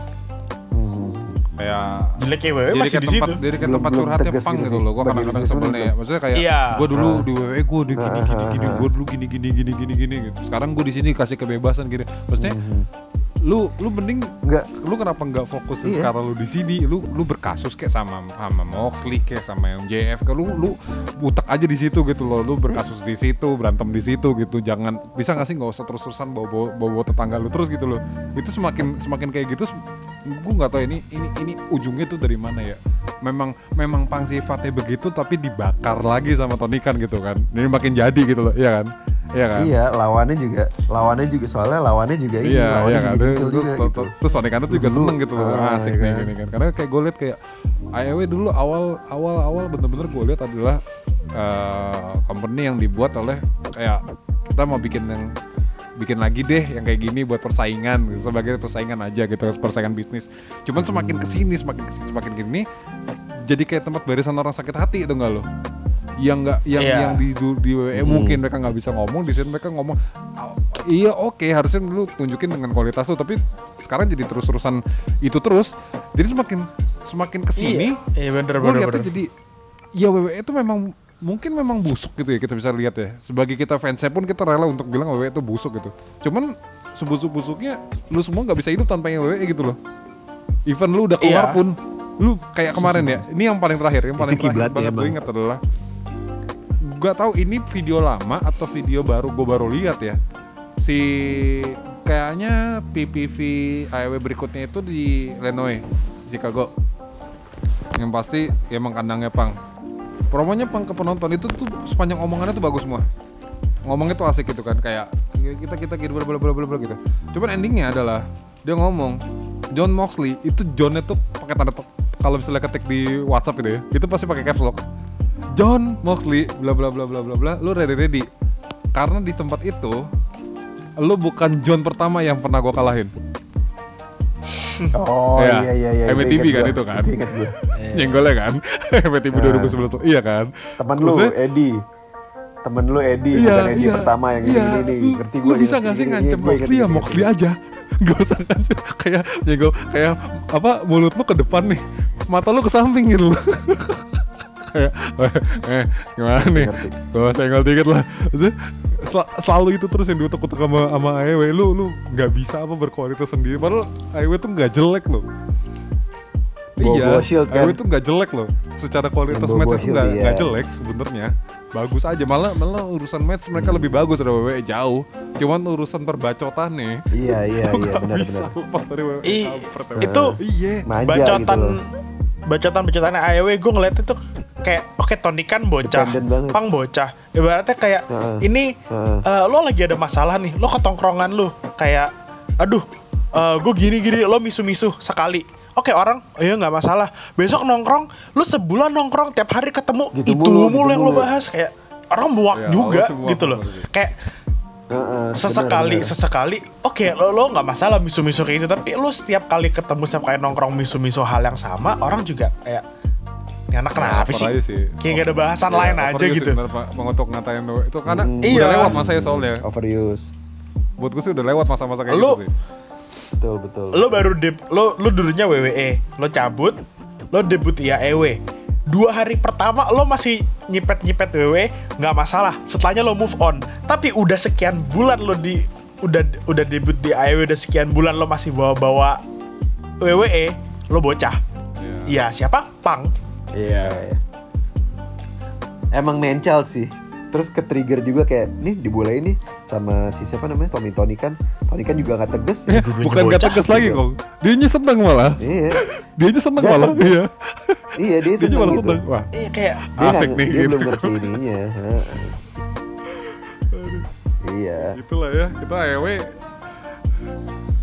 [SPEAKER 4] Hmm.
[SPEAKER 2] kayak
[SPEAKER 3] jeleknya WWE
[SPEAKER 2] jadi
[SPEAKER 3] masih di
[SPEAKER 2] tempat
[SPEAKER 3] situ
[SPEAKER 2] jadi kayak tempat curhatnya pang
[SPEAKER 4] gitu
[SPEAKER 2] gitu loh gue kadang-kadang sebelnya ya maksudnya kayak
[SPEAKER 3] Iya.
[SPEAKER 2] gue dulu di WWE gue udah gini
[SPEAKER 4] Ah,
[SPEAKER 2] gini
[SPEAKER 4] ah,
[SPEAKER 2] gini
[SPEAKER 4] ah.
[SPEAKER 2] gue dulu gini gini gini gini gini gitu sekarang gue di sini kasih kebebasan gini maksudnya lu lu mending
[SPEAKER 4] Enggak.
[SPEAKER 2] lu kenapa nggak fokus
[SPEAKER 4] Iya.
[SPEAKER 2] sekarang lu di sini? Lu lu berkasus kayak sama sama Moxley kayak sama MJF ke lu lu butek aja di situ gitu loh. Lu berkasus di situ berantem di situ gitu. Jangan bisa nggak sih nggak usah terus terusan bawa bawa, bawa, bawa tetangga lu terus gitu loh. Itu semakin semakin kayak gitu gue nggak tahu ini ini ini ujungnya tuh dari mana ya. Memang memang pang sifatnya begitu tapi dibakar lagi sama Tony Khan gitu kan. Ini makin jadi gitu loh iya kan iya kan
[SPEAKER 4] Iya, lawannya juga, lawannya juga soalnya lawannya juga ini,
[SPEAKER 2] Iya,
[SPEAKER 4] lawannya
[SPEAKER 2] iya
[SPEAKER 4] juga
[SPEAKER 2] kan.
[SPEAKER 4] juga
[SPEAKER 2] terus,
[SPEAKER 4] gitu.
[SPEAKER 2] terus Sonic Kano juga
[SPEAKER 4] Dulu,
[SPEAKER 2] seneng gitu loh,
[SPEAKER 4] ah,
[SPEAKER 2] asik
[SPEAKER 4] iya
[SPEAKER 2] nih
[SPEAKER 4] kan.
[SPEAKER 2] gini kan. Karena kayak gue liat kayak AEW dulu awal awal awal bener-bener gue liat adalah eh, company yang dibuat oleh kayak kita mau bikin yang bikin lagi deh yang kayak gini buat persaingan gitu, sebagai persaingan aja gitu persaingan bisnis cuman semakin ke sini semakin ke sini semakin gini jadi kayak tempat barisan orang sakit hati itu enggak lo yang enggak yang
[SPEAKER 3] Iya.
[SPEAKER 2] yang di di, WWE mungkin mereka nggak bisa ngomong di sini mereka ngomong "Ah, iya oke harusnya lu tunjukin dengan kualitas lu tapi sekarang jadi terus-terusan itu terus jadi semakin semakin ke sini
[SPEAKER 3] iya iya bener
[SPEAKER 2] gue
[SPEAKER 3] bener bener
[SPEAKER 2] jadi ya WWE itu memang mungkin memang busuk gitu ya kita bisa lihat ya sebagai kita fansnya pun kita rela untuk bilang WWE itu busuk gitu cuman sebusuk-busuknya lu semua nggak bisa hidup tanpa yang WWE gitu loh even lu udah keluar
[SPEAKER 3] Iya.
[SPEAKER 2] pun lu kayak kemarin ya ini yang paling terakhir yang paling
[SPEAKER 6] Itu
[SPEAKER 2] terakhir banget gue
[SPEAKER 6] emang.
[SPEAKER 2] ingat adalah gak tahu ini video lama atau video baru? Gue baru lihat ya. Si kayaknya PPV AEW berikutnya itu di Illinois Chicago. Yang pasti ya emang kandangnya pang promonya pang ke penonton itu tuh sepanjang omongannya tuh bagus semua. Ngomongnya tuh asik gitu kan kayak "Ya, kita kita gitu bla bla bla bla gitu. Cuman endingnya adalah dia ngomong John Moxley itu Johnnya tuh pakai tanda kalau misalnya ketik di WhatsApp gitu ya itu pasti pakai caps lock John Moxley bla bla bla bla bla bla lu ready ready karena di tempat itu lu bukan John pertama yang pernah gue kalahin
[SPEAKER 4] Oh
[SPEAKER 2] Iya.
[SPEAKER 4] iya iya iya.
[SPEAKER 2] MTV
[SPEAKER 4] ingat
[SPEAKER 2] kan
[SPEAKER 4] gua,
[SPEAKER 2] itu kan?
[SPEAKER 4] ingat gue.
[SPEAKER 2] nyenggolnya kan MTV 2011 tuh iya kan
[SPEAKER 4] Temen lu
[SPEAKER 2] Maksudnya,
[SPEAKER 4] Edi. Temen lu Edi
[SPEAKER 2] Iya,
[SPEAKER 4] bukan Edi
[SPEAKER 2] iya,
[SPEAKER 4] pertama yang
[SPEAKER 2] iya.
[SPEAKER 4] ini ini
[SPEAKER 2] Lu-
[SPEAKER 4] ngerti
[SPEAKER 2] Lu
[SPEAKER 4] gue.
[SPEAKER 2] bisa gak sih ngancem Moxley ya Moxley aja Gak usah ngancem Kayak nyenggol Kayak apa Mulut lu ke depan nih Mata lu ke samping gitu Kayak eh, gimana nih. Gue senggol dikit lah sel- Selalu itu terus yang diutuk-utuk sama, sama AEW Lu lu gak bisa apa berkualitas sendiri Padahal AEW tuh gak jelek loh
[SPEAKER 4] Bawa-bawa shield, kan?
[SPEAKER 2] AEW tuh gak jelek loh Secara kualitas match tuh
[SPEAKER 4] shield,
[SPEAKER 2] gak,
[SPEAKER 4] iya.
[SPEAKER 2] jelek sebenarnya bagus aja malah malah urusan match mereka lebih bagus dari WWE jauh cuman urusan perbacotan nih
[SPEAKER 4] Iya iya iya
[SPEAKER 2] nggak
[SPEAKER 4] benar
[SPEAKER 2] bisa
[SPEAKER 4] benar.
[SPEAKER 2] lepas dari WWE
[SPEAKER 3] I-
[SPEAKER 2] kampret, WWE.
[SPEAKER 3] itu
[SPEAKER 2] iya
[SPEAKER 4] Manja
[SPEAKER 3] bacotan
[SPEAKER 4] gitu loh.
[SPEAKER 3] Bacotan-bacotannya AEW gue ngeliat itu kayak oke Tony kan bocah. Pang bocah. Ibaratnya kayak
[SPEAKER 4] Heeh.
[SPEAKER 3] ini
[SPEAKER 4] Heeh.
[SPEAKER 3] eh, lo lagi ada masalah nih, lo ke tongkrongan lo kayak aduh gue gini-gini lo misu-misu sekali. Oke orang, oh iya nggak masalah. Besok nongkrong, lo sebulan nongkrong tiap hari ketemu
[SPEAKER 4] Gitu
[SPEAKER 3] itu
[SPEAKER 4] mulu,
[SPEAKER 3] mulu
[SPEAKER 4] gitu
[SPEAKER 3] yang lo
[SPEAKER 4] mulu.
[SPEAKER 3] bahas kayak orang muak
[SPEAKER 2] Iya,
[SPEAKER 3] juga
[SPEAKER 2] lo
[SPEAKER 3] gitu loh.
[SPEAKER 2] bener
[SPEAKER 3] Kayak
[SPEAKER 4] Heeh,
[SPEAKER 3] sesekali
[SPEAKER 4] benar, benar.
[SPEAKER 3] sesekali oke lo lo nggak masalah misu-misu kayak gitu tapi lo setiap kali ketemu sama kayak nongkrong misu-misu hal yang sama orang juga kayak ini anak kenapa
[SPEAKER 2] Over
[SPEAKER 3] sih?
[SPEAKER 2] aja sih.
[SPEAKER 3] kayak gak ada bahasan
[SPEAKER 2] Iya,
[SPEAKER 3] lain aja gitu
[SPEAKER 2] bener, untuk ngatain lo. Itu karena
[SPEAKER 4] Mm.
[SPEAKER 2] udah
[SPEAKER 3] Iya.
[SPEAKER 2] lewat masa ya soalnya.
[SPEAKER 4] overuse
[SPEAKER 2] Buat gue sih udah lewat masa-masa kayak
[SPEAKER 3] Lo-
[SPEAKER 2] gitu sih.
[SPEAKER 4] betul betul
[SPEAKER 3] lo baru deb lo lo dulunya WWE lo cabut lo debut di AEW dua hari pertama lo masih nyipet nyipet WWE nggak masalah setelahnya lo move on tapi udah sekian bulan lo di udah udah debut di AEW udah sekian bulan lo masih bawa bawa WWE lo bocah
[SPEAKER 2] Iya.
[SPEAKER 3] Iya siapa Pang
[SPEAKER 4] Iya. Emang mencal sih. Terus ke trigger juga kayak nih dibolehin nih sama si siapa namanya Tommy Tony kan. Tony kan juga nggak tegas.
[SPEAKER 2] Eh, bukan gak tegas lagi kok. Dia nya seneng malah.
[SPEAKER 4] iya.
[SPEAKER 2] Dia nya seneng malah. Iya.
[SPEAKER 4] Iya dia
[SPEAKER 2] Dia
[SPEAKER 4] seneng
[SPEAKER 2] malah
[SPEAKER 4] gitu.
[SPEAKER 2] seneng. Wah,
[SPEAKER 3] Iya kayak
[SPEAKER 4] Dia,
[SPEAKER 2] Asik
[SPEAKER 4] nggak-
[SPEAKER 2] nih,
[SPEAKER 4] dia
[SPEAKER 2] gitu.
[SPEAKER 4] belum ngerti ininya. Iya.
[SPEAKER 2] itulah ya. Kita EW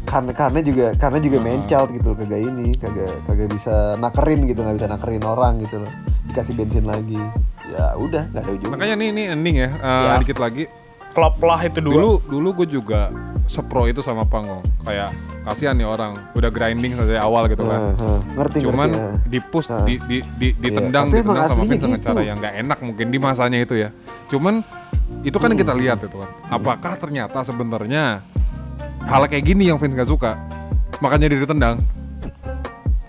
[SPEAKER 4] Karena karena juga karena juga mencal gitu loh, kagak ini, kagak kagak bisa nakerin gitu, nggak bisa nakerin orang gitu loh. Dikasih bensin lagi. Ya udah, nggak ada ujungnya.
[SPEAKER 2] Makanya nih ini ending ya. Eh,
[SPEAKER 3] Ya.
[SPEAKER 2] Dikit lagi.
[SPEAKER 3] klop lah itu dua
[SPEAKER 2] Dulu dulu gue juga sepro itu sama Pangong. Kayak kasihan nih orang udah grinding dari awal gitu kan.
[SPEAKER 4] Heeh, ngerti
[SPEAKER 2] Cuman
[SPEAKER 4] ngerti. ya.
[SPEAKER 2] di push
[SPEAKER 4] Nah.
[SPEAKER 2] di di di ditendang
[SPEAKER 4] Tapi emang
[SPEAKER 2] ditendang sama
[SPEAKER 4] aslinya
[SPEAKER 2] Vince dengan
[SPEAKER 4] gitu.
[SPEAKER 2] cara yang nggak enak mungkin di masanya itu ya. Cuman itu kan yang kita lihat itu kan. Apakah ternyata sebenarnya hal kayak gini yang Vince nggak suka, makanya dia ditendang.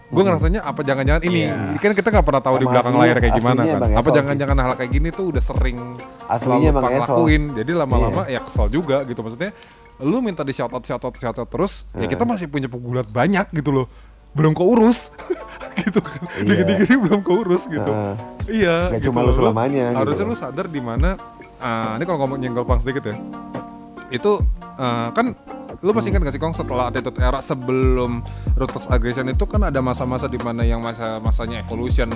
[SPEAKER 2] Gue ngerasanya apa jangan-jangan ini,
[SPEAKER 3] Iya.
[SPEAKER 2] ini kan kita nggak pernah tahu di
[SPEAKER 4] Emang
[SPEAKER 2] belakang
[SPEAKER 4] aslinya-
[SPEAKER 2] layar kayak gimana kan.
[SPEAKER 4] emang
[SPEAKER 2] Apa jangan-jangan hal kayak gini tuh udah sering
[SPEAKER 4] Aslinya
[SPEAKER 2] selalu.
[SPEAKER 4] Iya.
[SPEAKER 2] lakuin. Jadi lama-lama ya kesel juga gitu maksudnya. Lu minta di shout out shout out shout out terus, ya kita masih punya pegulat banyak gitu loh. Belum keurus gitu kan.
[SPEAKER 4] Iya.
[SPEAKER 2] Dikit-dikit belum keurus gitu.
[SPEAKER 4] Heeh.
[SPEAKER 2] Iya.
[SPEAKER 4] Nggak
[SPEAKER 2] gitu
[SPEAKER 4] cuma lu selamanya gitu
[SPEAKER 2] Harusnya
[SPEAKER 4] loh.
[SPEAKER 2] lu sadar di mana. ah, ini kalau ngomong nyenggol pang sedikit ya. Itu ah, kan lu masih ingat gak sih Kong setelah Attitude Era sebelum Ruthless Aggression itu kan ada masa-masa di mana yang masa-masanya Evolution?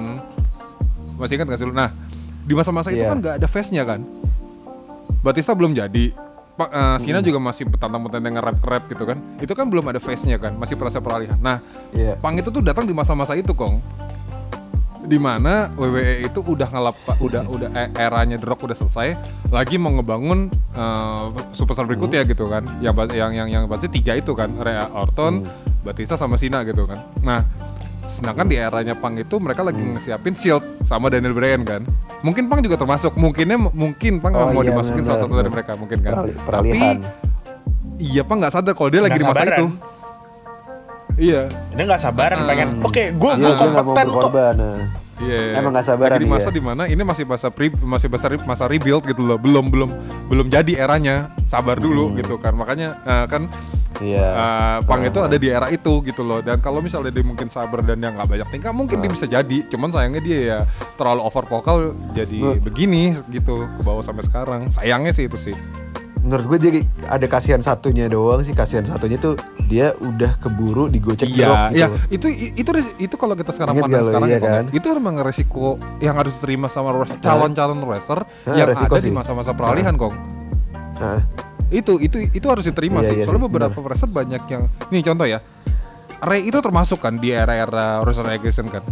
[SPEAKER 2] Masih ingat gak sih lu? Nah di masa-masa itu
[SPEAKER 4] Iya.
[SPEAKER 2] kan gak ada face-nya kan? Batista belum jadi. Pak eh, Cena juga masih petantang-petantang nge-rap-rap gitu kan? Itu kan belum ada face-nya kan? Masih proses peralihan. Nah
[SPEAKER 4] Iya.
[SPEAKER 2] Pang itu tuh datang di masa-masa itu Kong di mana WWE itu udah ngelapa udah udah e- eranya The Rock udah selesai lagi mau ngebangun eh, superstar berikutnya gitu kan. Yang yang yang yang pasti tiga itu kan Ray Orton, Batista sama Cena gitu kan. Nah sedangkan di eranya Pang itu mereka lagi ngesiapin Shield sama Daniel Bryan kan. Mungkin Pang juga termasuk mungkinnya mungkin Pang
[SPEAKER 4] Oh,
[SPEAKER 2] mau
[SPEAKER 4] iya,
[SPEAKER 2] dimasukin salah satu dari mereka mungkin kan.
[SPEAKER 4] Perali- peralihan.
[SPEAKER 2] tapi iya Pang nggak sadar kalau dia lagi
[SPEAKER 3] Nggak
[SPEAKER 2] di masa
[SPEAKER 3] sabaran.
[SPEAKER 2] itu iya
[SPEAKER 3] Ini nggak sabaran pengen. Oke, gue
[SPEAKER 4] Iya,
[SPEAKER 3] gue
[SPEAKER 4] mau
[SPEAKER 3] kompeten kok.
[SPEAKER 4] berkorban. Nah.
[SPEAKER 2] Iya.
[SPEAKER 4] Emang nggak sabaran
[SPEAKER 2] Lagi di masa
[SPEAKER 4] dia.
[SPEAKER 2] di mana ini masih masa pre, masih masa re- masa rebuild gitu loh. Belum belum belum jadi eranya. Sabar dulu gitu kan. Makanya eh, kan
[SPEAKER 4] Iya.
[SPEAKER 2] eh, Pang itu ada di era itu gitu loh. Dan kalau misalnya dia mungkin sabar dan dia nggak banyak tingkah, mungkin dia bisa jadi. Cuman sayangnya dia ya terlalu over vocal jadi begini gitu ke bawah sampai sekarang. Sayangnya sih itu sih.
[SPEAKER 4] Menurut gue dia ada kasihan satunya doang sih. Kasihan satunya tuh dia udah keburu digocek
[SPEAKER 2] Iya,
[SPEAKER 4] gitu
[SPEAKER 2] iya.
[SPEAKER 4] loh.
[SPEAKER 2] Itu itu itu kalau kita sekarang
[SPEAKER 4] Ingat
[SPEAKER 2] pandang sekarang
[SPEAKER 4] Iya
[SPEAKER 2] ya,
[SPEAKER 4] kan?
[SPEAKER 2] itu memang resiko yang harus diterima sama calon-calon wrestler
[SPEAKER 4] Hah,
[SPEAKER 2] yang ada
[SPEAKER 4] sih.
[SPEAKER 2] di masa-masa peralihan, Kong.
[SPEAKER 4] Nah,
[SPEAKER 2] itu itu itu harus diterima
[SPEAKER 4] Iya,
[SPEAKER 2] sih
[SPEAKER 4] iya
[SPEAKER 2] soalnya
[SPEAKER 4] sih,
[SPEAKER 2] beberapa wrestler banyak yang nih contoh ya Ray itu termasuk kan di era-era wrestler aggression kan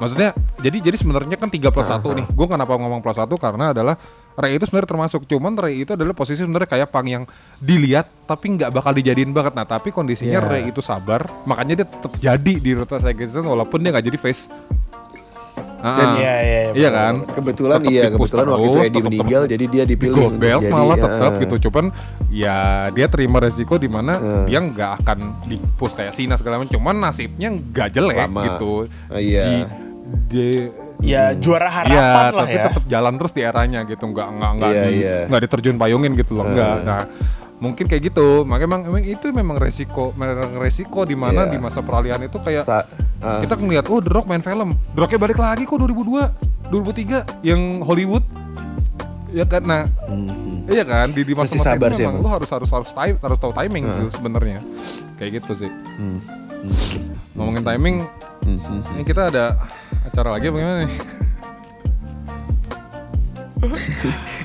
[SPEAKER 2] maksudnya jadi jadi sebenarnya kan 3 plus 1 nih gue kenapa ngomong plus 1 karena adalah Ray itu sebenarnya termasuk cuman Ray itu adalah posisi sebenarnya kayak pang yang dilihat tapi nggak bakal dijadiin banget nah tapi kondisinya
[SPEAKER 4] Iya.
[SPEAKER 2] Ray itu sabar makanya dia tetap jadi di wrestler aggression walaupun dia nggak jadi face Ah,
[SPEAKER 3] Iya, iya, iya,
[SPEAKER 2] iya kan
[SPEAKER 4] kebetulan
[SPEAKER 2] Tetep
[SPEAKER 4] iya, kebetulan waktu itu
[SPEAKER 2] terus,
[SPEAKER 4] Eddie
[SPEAKER 2] tetep-
[SPEAKER 4] meninggal jadi dia
[SPEAKER 2] di
[SPEAKER 4] dipilih
[SPEAKER 2] belt
[SPEAKER 4] jadi,
[SPEAKER 2] malah
[SPEAKER 4] ya,
[SPEAKER 2] tetap gitu cuman ya dia terima resiko di mana
[SPEAKER 4] Eh.
[SPEAKER 2] dia nggak akan di push kayak Sina segala macam cuman nasibnya nggak jelek
[SPEAKER 4] Lama.
[SPEAKER 2] gitu
[SPEAKER 4] Oh, iya.
[SPEAKER 2] di, di-
[SPEAKER 3] Ya juara
[SPEAKER 2] Iya,
[SPEAKER 3] harapan lah
[SPEAKER 2] tapi
[SPEAKER 3] ya.
[SPEAKER 2] tetap jalan terus di eranya gitu nggak nggak nggak
[SPEAKER 4] Iya,
[SPEAKER 2] di, nggak diterjun payungin gitu loh nggak
[SPEAKER 4] Eh.
[SPEAKER 2] nah mungkin kayak gitu makanya emang, emang itu memang resiko memang resiko di mana
[SPEAKER 4] Iya.
[SPEAKER 2] di masa peralihan itu kayak
[SPEAKER 4] Sa- ah.
[SPEAKER 2] kita ngeliat oh The Rock main film The Rocknya balik lagi kok 2002 2003 yang Hollywood ya kan nah
[SPEAKER 4] Mhm.
[SPEAKER 2] Iya kan di di masa-masa itu
[SPEAKER 4] sih
[SPEAKER 2] memang
[SPEAKER 4] emang.
[SPEAKER 2] lu harus harus harus time, harus tahu timing tuh sebenarnya kayak gitu sih
[SPEAKER 4] Hmm.
[SPEAKER 2] ngomongin timing
[SPEAKER 4] Mhm.
[SPEAKER 2] Ini kita ada acara lagi apa gimana nih?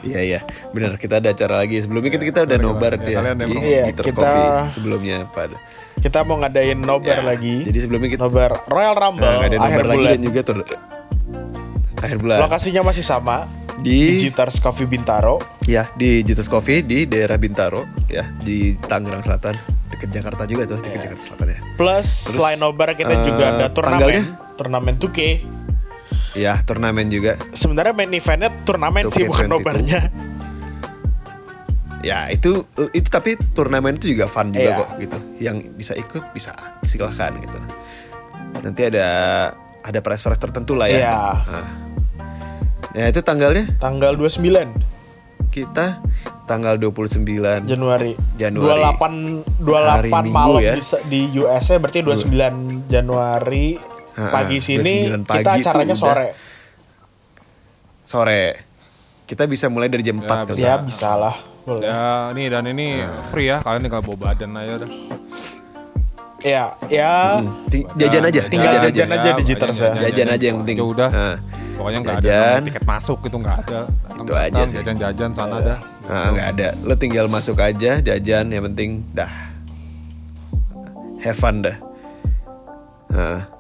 [SPEAKER 4] Iya iya, benar kita ada acara lagi. Sebelumnya kita kita udah
[SPEAKER 2] Gimana,
[SPEAKER 4] nobar tuh
[SPEAKER 2] Ya, kalian
[SPEAKER 4] di
[SPEAKER 2] yang
[SPEAKER 3] Iya, kita-
[SPEAKER 4] Coffee sebelumnya pada.
[SPEAKER 3] Kita mau ngadain nobar
[SPEAKER 4] Ya,
[SPEAKER 3] lagi.
[SPEAKER 4] Jadi sebelumnya kita
[SPEAKER 3] Nobar Royal Rumble
[SPEAKER 4] nah, ada
[SPEAKER 3] akhir
[SPEAKER 4] nobar lagi
[SPEAKER 3] bulan.
[SPEAKER 4] dan juga tuh akhir bulan
[SPEAKER 3] Lokasinya masih sama
[SPEAKER 4] di
[SPEAKER 3] di Jitters Coffee Bintaro.
[SPEAKER 4] ya di Jitus Coffee di daerah Bintaro ya di Tangerang Selatan dekat Jakarta juga tuh dekat Jakarta Selatan ya.
[SPEAKER 3] Plus
[SPEAKER 4] Terus,
[SPEAKER 3] selain nobar kita
[SPEAKER 4] eh,
[SPEAKER 3] juga ada turnamen,
[SPEAKER 4] tanggalnya?
[SPEAKER 3] Turnamen 2K.
[SPEAKER 4] Ya turnamen juga.
[SPEAKER 3] Sebenarnya main eventnya turnamen
[SPEAKER 4] 2K22.
[SPEAKER 3] sih bukan nobarnya.
[SPEAKER 4] Ya itu itu tapi turnamen itu juga fun juga
[SPEAKER 3] Iya.
[SPEAKER 4] kok gitu. Yang bisa ikut bisa silahkan gitu. Nanti ada ada prize-prize tertentu lah ya.
[SPEAKER 3] Iya.
[SPEAKER 4] Nah. Ya itu tanggalnya
[SPEAKER 3] Tanggal 29
[SPEAKER 4] kita tanggal 29
[SPEAKER 3] Januari.
[SPEAKER 4] Januari.
[SPEAKER 3] 28
[SPEAKER 4] Hari
[SPEAKER 3] 28
[SPEAKER 4] Minggu
[SPEAKER 3] malam
[SPEAKER 4] ya.
[SPEAKER 3] di, di USA berarti 29 Januari
[SPEAKER 4] Ha-ha,
[SPEAKER 3] pagi sini
[SPEAKER 4] 29 pagi
[SPEAKER 3] kita acaranya
[SPEAKER 4] udah.
[SPEAKER 3] sore.
[SPEAKER 4] sore. Kita bisa mulai dari jam 4
[SPEAKER 2] Ya,
[SPEAKER 4] tuh.
[SPEAKER 2] bisa.
[SPEAKER 3] Ya bisa lah. Boleh.
[SPEAKER 2] Ya, nih dan ini free ya. Kalian tinggal bawa badan aja dah.
[SPEAKER 3] Ya, ya.
[SPEAKER 4] Hmm, jajan aja,
[SPEAKER 3] Tinggal
[SPEAKER 4] jajan,
[SPEAKER 3] jajan aja di Jitters ya.
[SPEAKER 4] Jajan aja yang penting.
[SPEAKER 2] Ya udah.
[SPEAKER 4] Nah,
[SPEAKER 2] Pokoknya nggak ada
[SPEAKER 4] Jajan.
[SPEAKER 2] tiket masuk itu nggak ada. Datang,
[SPEAKER 4] Itu aja sih.
[SPEAKER 2] Jajan-jajan sana dah.
[SPEAKER 4] Nah, nggak ada. Lo tinggal masuk aja, jajan, yang penting dah. Have fun dah. Nah.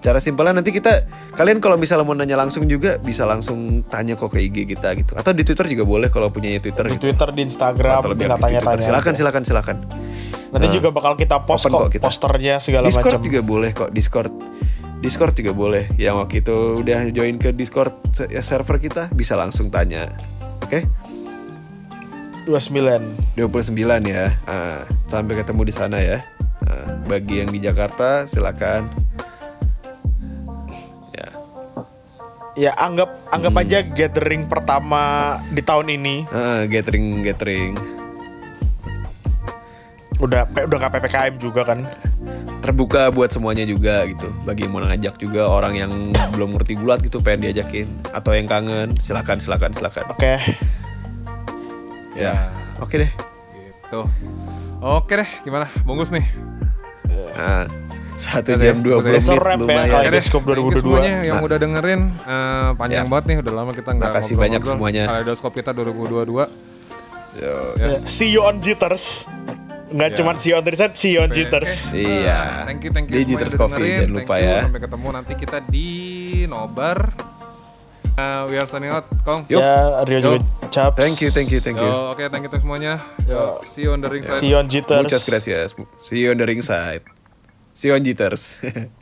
[SPEAKER 4] Secara simpelnya nanti kita kalian kalau misalnya mau nanya langsung juga bisa langsung tanya kok ke IG kita gitu. Atau di Twitter juga boleh kalau punya Twitter
[SPEAKER 3] Di
[SPEAKER 4] gitu.
[SPEAKER 3] Twitter, di Instagram,
[SPEAKER 4] Atau lebih Twitter.
[SPEAKER 3] tanya-tanya.
[SPEAKER 4] Silakan, silakan, silakan.
[SPEAKER 3] Nanti
[SPEAKER 4] Nah,
[SPEAKER 3] juga bakal kita post kok,
[SPEAKER 4] kita.
[SPEAKER 3] posternya segala
[SPEAKER 4] Discord
[SPEAKER 3] macam.
[SPEAKER 4] juga boleh kok Discord. Discord juga boleh. Yang waktu itu udah join ke Discord ya, server kita bisa langsung tanya. Oke?
[SPEAKER 3] 29.
[SPEAKER 4] 29 ya. Ah, sampai ketemu di sana ya. Ah, bagi yang di Jakarta silakan. Ya
[SPEAKER 3] anggap anggap
[SPEAKER 4] Hmm.
[SPEAKER 3] aja gathering pertama di tahun ini.
[SPEAKER 4] Ah, gathering gathering.
[SPEAKER 3] Udah kayak udah nggak ppkm juga kan?
[SPEAKER 4] Terbuka buat semuanya juga gitu. Bagi yang mau ngajak juga orang yang belum ngerti gulat gitu pengen diajakin atau yang kangen silakan silakan silakan.
[SPEAKER 3] Oke.
[SPEAKER 4] Ya. Oke deh.
[SPEAKER 2] Gitu. Oke deh, gimana? Bungkus nih.
[SPEAKER 4] Nah, satu
[SPEAKER 2] Oke,
[SPEAKER 4] jam
[SPEAKER 2] oke.
[SPEAKER 4] 20 menit
[SPEAKER 3] Serem ya,
[SPEAKER 4] lumayan.
[SPEAKER 2] deh,
[SPEAKER 3] Kaleidoskop
[SPEAKER 2] thank you
[SPEAKER 3] 2022.
[SPEAKER 2] semuanya yang
[SPEAKER 4] Nah.
[SPEAKER 2] udah dengerin Eh, panjang
[SPEAKER 4] Ya.
[SPEAKER 2] banget nih udah lama kita nggak
[SPEAKER 4] Makasih banyak
[SPEAKER 2] ngobrol-ngobrol.
[SPEAKER 4] semuanya.
[SPEAKER 2] Kaleidoskop kita 2022
[SPEAKER 4] Yo.
[SPEAKER 2] Ya.
[SPEAKER 3] Ya, See you on Jitters. Nggak
[SPEAKER 2] Ya.
[SPEAKER 3] cuma see you on Jitters, see you on Jitters.
[SPEAKER 4] Iya.
[SPEAKER 2] Ah, thank you, thank you
[SPEAKER 4] Di Jitters
[SPEAKER 2] udah
[SPEAKER 4] Coffee,
[SPEAKER 2] dengerin.
[SPEAKER 4] jangan lupa
[SPEAKER 2] Thank you,
[SPEAKER 4] ya.
[SPEAKER 2] Sampai ketemu nanti kita di Nobar. Uh, we are signing out, Kong.
[SPEAKER 3] Ya, Rio
[SPEAKER 2] Yo.
[SPEAKER 3] juga caps.
[SPEAKER 4] Thank you, thank you, thank you.
[SPEAKER 2] Yo, oke, thank you thank you semuanya. Yo, see you on the ring side.
[SPEAKER 3] See you on Jitters.
[SPEAKER 4] Muchas gracias. See you on the ringside. See you on jitters.